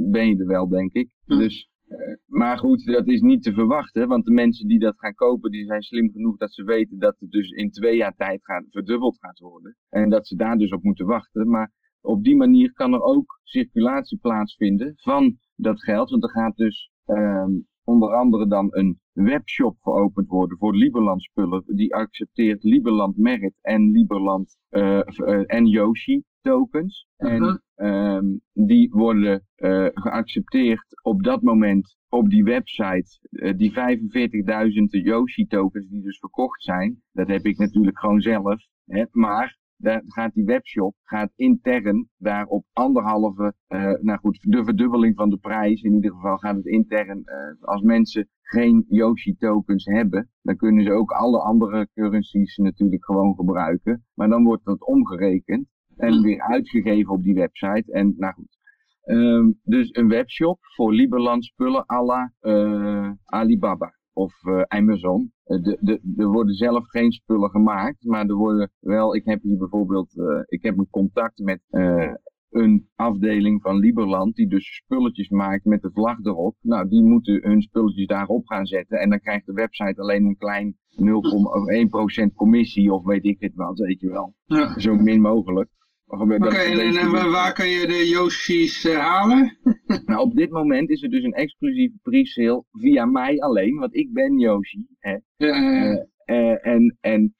90% ben je er wel, denk ik. Hm. Dus, eh, maar goed, dat is niet te verwachten, want de mensen die dat gaan kopen, die zijn slim genoeg dat ze weten dat het dus in twee jaar tijd gaat, verdubbeld gaat worden. En dat ze daar dus op moeten wachten. Maar op die manier kan er ook circulatie plaatsvinden van dat geld. Want er gaat dus ehm, onder andere dan een webshop geopend worden voor Liberland spullen. Die accepteert Liberland Merit en Liberland eh, eh, en Yoshi tokens. Mhm. En ehm, die worden eh, geaccepteerd op dat moment op die website. Die 45.000 Yoshi tokens die dus verkocht zijn. Dat heb ik natuurlijk gewoon zelf. Hè, maar daar gaat die webshop gaat intern daar op anderhalve, eh, nou goed, de verdubbeling van de prijs. In ieder geval gaat het intern, eh, als mensen geen Yoshi tokens hebben, dan kunnen ze ook alle andere currencies natuurlijk gewoon gebruiken. Maar dan wordt dat omgerekend en weer uitgegeven op die website. En nou goed. Ehm, dus een webshop voor Liberland spullen à la eh, Alibaba of eh, Amazon. Eh, de, de, er worden zelf geen spullen gemaakt, maar er worden wel, ik heb hier bijvoorbeeld, eh, ik heb een contact met een afdeling van Liberland die dus spulletjes maakt met de vlag erop. Nou, die moeten hun spulletjes daarop gaan zetten en dan krijgt de website alleen een klein 0,1% commissie of weet ik het wat, weet je wel. Ja. Zo min mogelijk. Oké, en, en, en waar- waar kun je de Yoshi's eh, halen? Nou, op dit moment is er dus een exclusieve pre-sale via mij alleen, want ik ben Yoshi. Hè. Eh, Eh, en en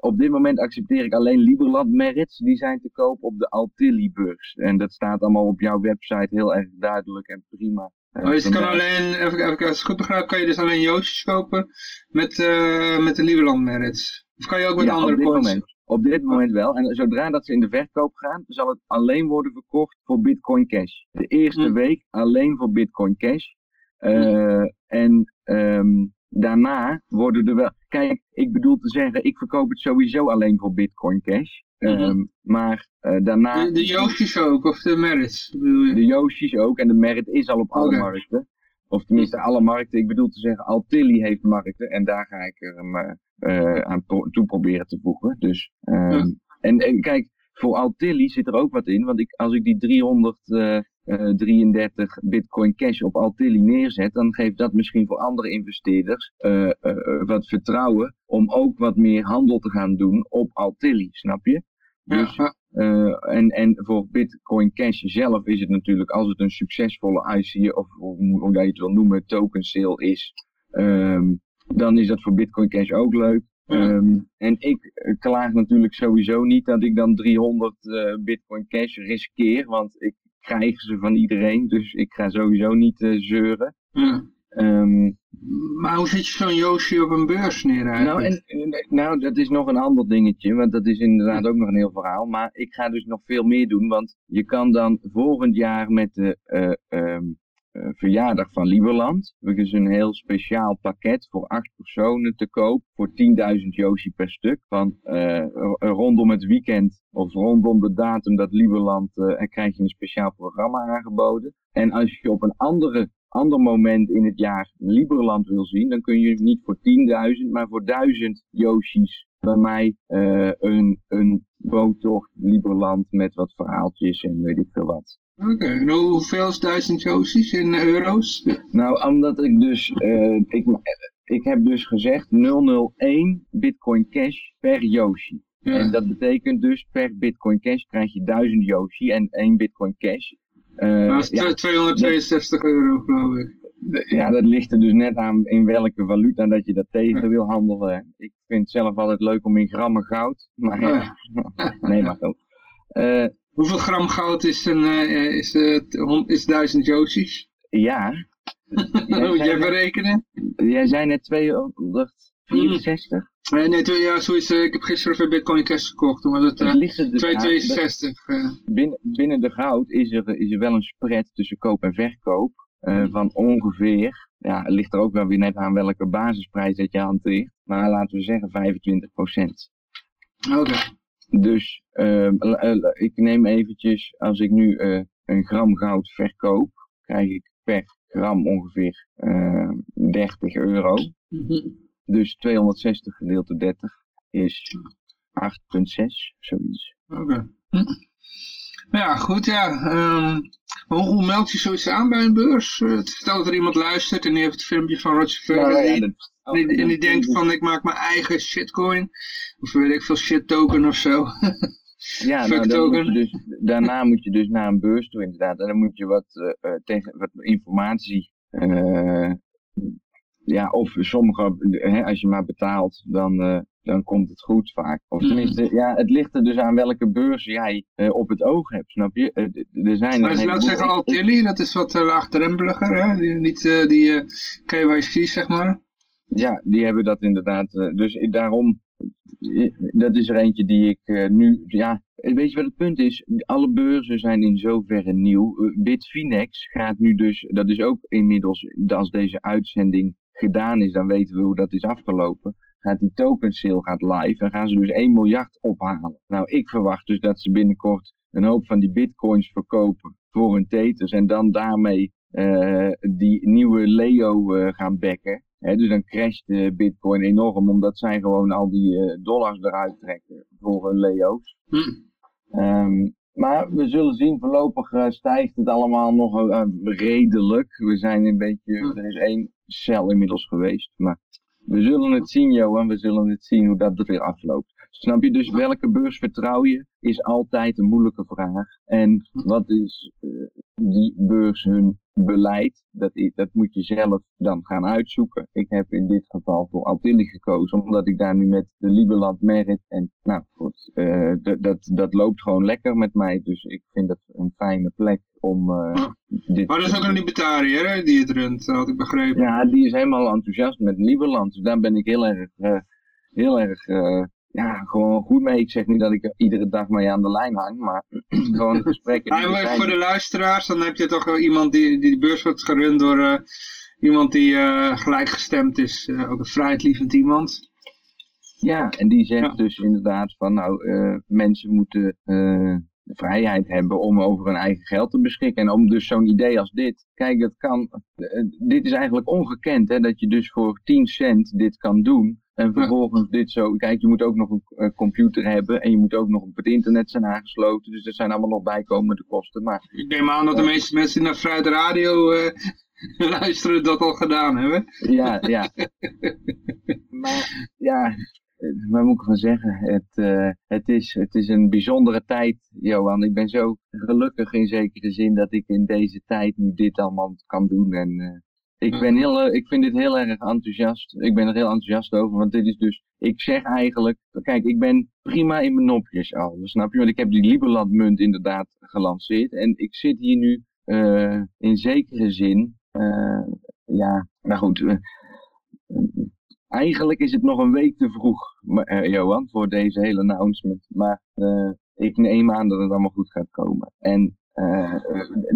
op dit moment accepteer ik alleen Liberland merits, die zijn te koop op de Altilli-beurs. En dat staat allemaal op jouw website heel erg duidelijk en prima. Oh, dus kan alleen, even, even, als ik het goed begrijp, kan je dus alleen Yoshi's kopen met, met de Lieberland merits. Of kan je ook met Ja, andere op dit coins? Op dit moment wel. En zodra dat ze in de verkoop gaan, zal het alleen worden verkocht voor Bitcoin Cash. De eerste Hm. week alleen voor Bitcoin Cash. Eh, En ehm, daarna worden er wel... Kijk, ik bedoel te zeggen, ik verkoop het sowieso alleen voor Bitcoin Cash. Ehm, Mhm. Maar eh, daarna... De, de Yoshi's ook, of de merits, bedoel je? De Yoshi's ook. En de Merit is al op alle markten. Of tenminste alle markten. Ik bedoel te zeggen, Altilli heeft markten. En daar ga ik er hem eh, eh, aan pro- toe proberen te voegen. Dus, ehm, Ja. en, en kijk, voor Altilli zit er ook wat in. Want ik, als ik die 333 Bitcoin Cash op Altilli neerzet. Dan geeft dat misschien voor andere investeerders eh, eh, eh, wat vertrouwen. Om ook wat meer handel te gaan doen op Altilli. Snap je? Dus ja, eh, en, en voor Bitcoin Cash zelf is het natuurlijk, als het een succesvolle IC, of hoe, hoe je het wil noemen, token sale is, ehm, dan is dat voor Bitcoin Cash ook leuk. Ja. Ehm, en ik eh, klaag natuurlijk sowieso niet dat ik dan 300 eh, Bitcoin Cash riskeer, want ik krijg ze van iedereen, dus ik ga sowieso niet zeuren. ja. Ehm, Maar hoe zet je zo'n Yoshi op een beurs neer nou, en, nou, dat is nog een ander dingetje, want dat is inderdaad ook nog een heel verhaal. Maar ik ga dus nog veel meer doen, want je kan dan volgend jaar met de eh, ehm, eh, verjaardag van Lieberland, er is een heel speciaal pakket voor acht personen te koop voor 10.000 Yoshi per stuk. Van eh, rondom het weekend of rondom de datum dat Lieberland, eh, krijg je een speciaal programma aangeboden. En als je op een andere ander moment in het jaar Liberland wil zien, dan kun je niet voor 10.000, maar voor 1000 Yoshi's bij mij eh, een, een boottocht Liberland met wat verhaaltjes en weet ik veel wat. Oké, en hoeveel is duizend Yoshi's in euro's? Nou, omdat ik dus, eh, ik, ik heb dus gezegd 001 Bitcoin Cash per Yoshi. Ja. En dat betekent dus per Bitcoin Cash krijg je 1000 Yoshi en 1 Bitcoin Cash. Eh, dat is ja, 262 euro geloof ik. Ja, dat ligt er dus net aan in welke valuta dat je dat tegen wil handelen. Ik vind het zelf altijd leuk om in grammen goud. Maar ja, nee, maar goed. Eh, Hoeveel gram goud is, een, eh, is, is 1000 Josies? ja. Moet jij berekenen? Jij zei net 264. Nee, nee, twee- ja, zo is, eh, ik heb gisteren voor Bitcoin Cash gekocht. Toen was het Het eh, ligt er dus aan- 262. eh. binnen, binnen de goud is er, is er wel een spread tussen koop en verkoop. eh, van ongeveer, ja, het ligt er ook wel weer net aan welke basisprijs dat je hanteert. Maar laten we zeggen 25% Oké. Dus ehm, ik neem eventjes, als ik nu eh, een gram goud verkoop, krijg ik per gram ongeveer eh, 30 euro. Mhm. Dus 260 gedeeld door 30 is 8,6, zoiets. Oké. Hm. Ja, goed, ja. ehm, hoe, hoe meld je zoiets aan bij een beurs? Eh, stel dat er iemand luistert en die heeft het filmpje van Roger Ver ja, en, die, en denkt van ik maak mijn eigen shitcoin. Of weet ik veel shit token of zo. Ja, nou, moet je dus, daarna moet je dus naar een beurs toe inderdaad. En dan moet je wat, eh, eh, tegen, wat informatie. eh, ja, of sommige, hè, als je maar betaalt, dan, eh, dan komt het goed vaak. Of Mhm. tenminste, ja, het ligt er dus aan welke beurs jij eh, op het oog hebt, snap je? D- er zijn er Maar heleboel- zeggen Altilli, dat is wat uh, laagdrempeliger, hè? Die, niet die KYC, zeg maar. Ja, die hebben dat inderdaad. dus daarom, dat is er eentje die ik nu, ja, weet je wat het punt is? Alle beurzen zijn in zoverre nieuw. Bitfinex gaat nu dus, dat is ook inmiddels, als deze uitzending gedaan is, dan weten we hoe dat is afgelopen. Gaat die token sale gaat live en gaan ze dus 1 miljard ophalen. Nou, ik verwacht dus dat ze binnenkort een hoop van die bitcoins verkopen voor hun teters en dan daarmee eh, die nieuwe Leo eh, gaan backen. Hè, dus dan crasht de bitcoin enorm, omdat zij gewoon al die eh, dollars eruit trekken voor hun Leo's. Hm. Ehm, maar we zullen zien, voorlopig eh, stijgt het allemaal nog eh, redelijk. We zijn een beetje, er is één cel inmiddels geweest. Maar we zullen het zien, Johan, we zullen het zien hoe dat er weer afloopt. Snap je? Dus welke beurs vertrouw je, is altijd een moeilijke vraag. En wat is eh, die beurs hun beleid? Dat, dat moet je zelf dan gaan uitzoeken. Ik heb in dit geval voor Altilli gekozen, omdat ik daar nu met de Lieberland Merit en nou goed, eh, dat- dat, loopt gewoon lekker met mij. Dus ik vind dat een fijne plek om eh, dit Maar dat is ook een libertariër, hè, die het runt, had ik begrepen. ja, die is helemaal enthousiast met Lieberland. Dus daar ben ik heel erg, heel erg, ja, gewoon goed mee. Ik zeg niet dat ik er iedere dag mee aan de lijn hang, maar gewoon de gesprekken. zijn. voor de luisteraars, dan heb je toch wel iemand die, die de beurs wordt gerund door eh, iemand die eh, gelijkgestemd is. eh, ook een vrijheidlievend iemand. Ja, en die zegt Ja. dus inderdaad van, nou, mensen moeten de vrijheid hebben om over hun eigen geld te beschikken. En om dus zo'n idee als dit, kijk, dat kan, dit is eigenlijk ongekend, hè, dat je dus voor 10 cent dit kan doen. En vervolgens dit zo, kijk, je moet ook nog een eh, computer hebben en je moet ook nog op het internet zijn aangesloten. Dus dat zijn allemaal nog bijkomende kosten. Maar Ik neem aan dat de meeste mensen naar Vrijheid Radio eh, luisteren dat al gedaan hebben. Ja, ja. maar ja, wat moet ik ervan zeggen? Het, eh, het, is, het is een bijzondere tijd, Johan. Ik ben zo gelukkig in zekere zin dat ik in deze tijd nu dit allemaal kan doen. En ik, ben heel, eh, ik vind dit heel erg enthousiast. Ik ben er heel enthousiast over, want dit is dus... Ik zeg eigenlijk, kijk, ik ben prima in mijn nopjes al, snap je? Want ik heb die Liberland munt inderdaad gelanceerd. En ik zit hier nu eh, in zekere zin... eh, ja, nou goed, eigenlijk is het nog een week te vroeg, maar, Johan, voor deze hele announcement. Maar ik neem aan dat het allemaal goed gaat komen. En eh, eh,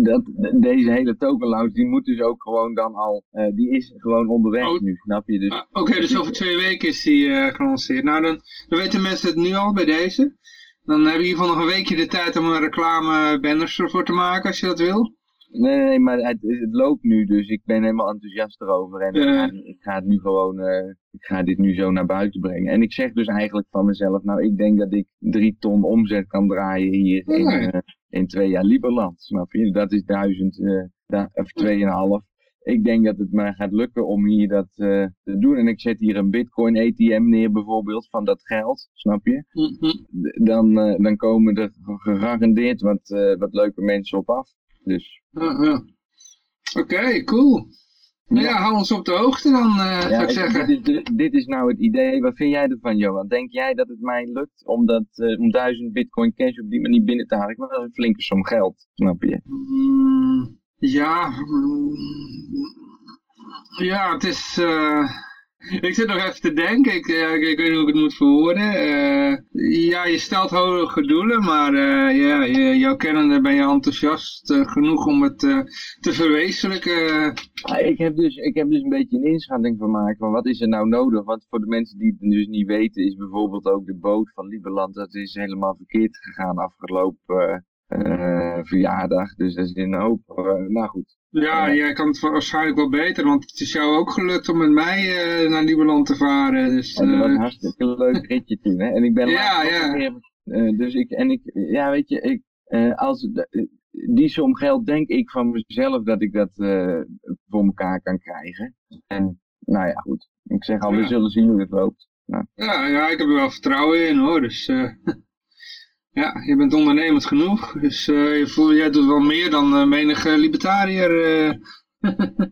dat, deze hele token launch, die moet dus ook gewoon dan al, eh, die is gewoon onderweg Oh. nu, snap je? Dus, Ah, Oké, dus over twee weken is die eh, gelanceerd. Nou, dan, dan weten mensen het nu al bij deze. Dan heb je in ieder geval nog een weekje de tijd om een reclame banners ervoor te maken, als je dat wil. Nee, nee, nee, maar het, het loopt nu, dus ik ben helemaal enthousiast erover. En ik, ga, ik ga het nu gewoon, eh, ik ga dit nu zo naar buiten brengen. En ik zeg dus eigenlijk van mezelf, nou, ik denk dat ik drie ton omzet kan draaien hier in, eh, in twee jaar Lieberland, snap je? Dat is duizend, eh, da- of tweeënhalf. Ik denk dat het mij gaat lukken om hier dat te doen. En ik zet hier een bitcoin ATM neer bijvoorbeeld van dat geld, snap je? Mhm. Dan, dan komen er gegarandeerd wat, wat leuke mensen op af. Dus. Oké, cool. Nou ja, hou ons op de hoogte dan, eh, zou ik ik- zeggen. Dit, is, dit is nou het idee. Wat vind jij ervan, Johan? Denk jij dat het mij lukt om, dat, eh, om duizend bitcoin cash op die manier binnen te halen? Ik wil wel een flinke som geld, snap je? Mm, ja, mm, ja, het is... eh, ik zit nog even te denken, ik, eh, ik, weet niet hoe ik het moet verwoorden. Eh, ja, je stelt hoge doelen, maar eh, ja, je, jouw kennende ben je enthousiast genoeg om het te verwezenlijken. Ik heb, dus, ik heb dus een beetje een inschatting van maken van wat is er nou nodig. Want voor de mensen die het dus niet weten is bijvoorbeeld ook de boot van Lieberland. Dat is helemaal verkeerd gegaan afgelopen eh, eh, verjaardag. Dus dat is een hoop. eh, nou goed. Ja, jij kan het waarschijnlijk wel beter, want het is jou ook gelukt om met mij eh, naar Lieberland te varen. Dus, dat was eh, een hartstikke leuk ritje toen. Hè? En ik ben Ja, ja. eh, dus ik, en ik, ja weet je, ik, eh, als, eh, die som geld denk ik van mezelf dat ik dat eh, voor elkaar kan krijgen. En nou ja, goed. Ik zeg al, we zullen zien hoe het loopt. Ja, ja, ik heb er wel vertrouwen in hoor. Dus eh, ja, je bent ondernemend genoeg. Dus eh, je voelt, jij doet wel meer dan eh, menige libertariër. eh.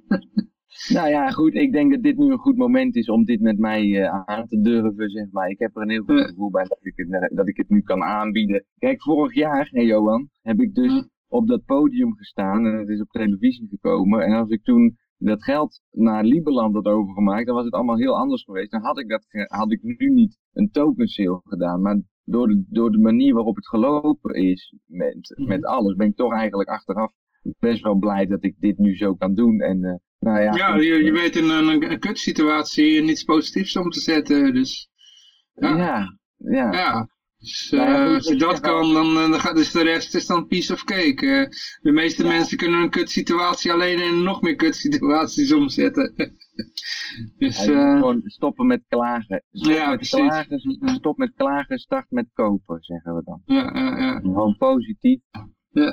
Nou ja, goed. Ik denk dat dit nu een goed moment is om dit met mij aan te durven, zeg maar. Ik heb er een heel goed gevoel bij dat ik, het, dat ik het nu kan aanbieden. Kijk, vorig jaar, hè Johan, heb ik dus op dat podium gestaan en het is op televisie gekomen. En als ik toen dat geld naar Lieberland had overgemaakt, dan was het allemaal heel anders geweest. Dan had ik, dat, had ik nu niet een token sale gedaan. Maar door de, door de manier waarop het gelopen is met, Mhm. met alles, ben ik toch eigenlijk achteraf best wel blij dat ik dit nu zo kan doen. En eh, nou ja, Ja, je, je eh, weet in een, een kutsituatie niets positiefs om te zetten. Dus ja, ja, ja. ja. Dus, ja, eh, als je dat kan, dan, eh, dan gaat dus de rest is dan piece of cake. Eh, de meeste mensen kunnen een kutsituatie alleen in nog meer kutsituaties omzetten. dus Ja, eh, gewoon stoppen met klagen. Stop, Ja, met precies. klagen. stop met klagen, start met kopen, zeggen we dan. ja, ja, ja. Gewoon positief. Ja.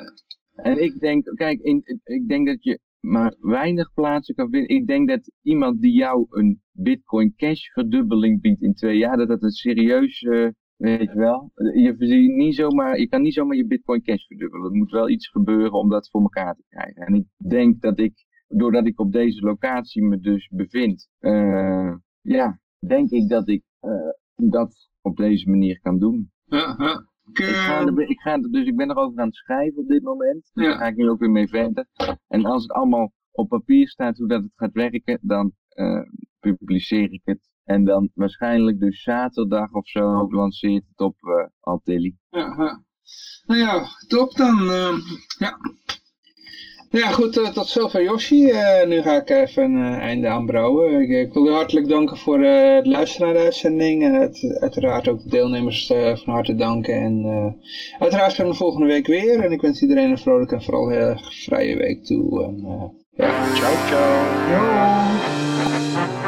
En ik denk, kijk, in, ik denk dat je maar weinig plaatsen kan vinden. Ik denk dat iemand die jou een Bitcoin Cash verdubbeling biedt in twee jaar, dat dat een serieus, eh, weet je wel. Je, niet zomaar, je kan niet zomaar je Bitcoin Cash verdubbelen. Er moet wel iets gebeuren om dat voor elkaar te krijgen. En ik denk dat ik, doordat ik op deze locatie me dus bevind, eh, ja, denk ik dat ik eh, dat op deze manier kan doen. Ik, ga er, ik ga er, dus ik ben erover aan het schrijven op dit moment. Dus Ja. Daar ga ik nu ook weer mee verder. En als het allemaal op papier staat hoe dat het gaat werken, dan eh, publiceer ik het. En dan waarschijnlijk dus zaterdag of zo lanceert het op eh Altilli. Ja, ja. Nou ja, top dan. ehm, ja. Ja, goed, eh, tot zover Yoshi. Eh, nu ga ik even een eh, einde aanbrouwen. Ik, ik wil u hartelijk danken voor eh, het luisteren naar de uitzending. En het, uiteraard ook de deelnemers eh, van harte danken. En eh, uiteraard zijn we volgende week weer. En ik wens iedereen een vrolijke en vooral heel erg vrije week toe. En, eh, ja. Ciao, ciao. Yo.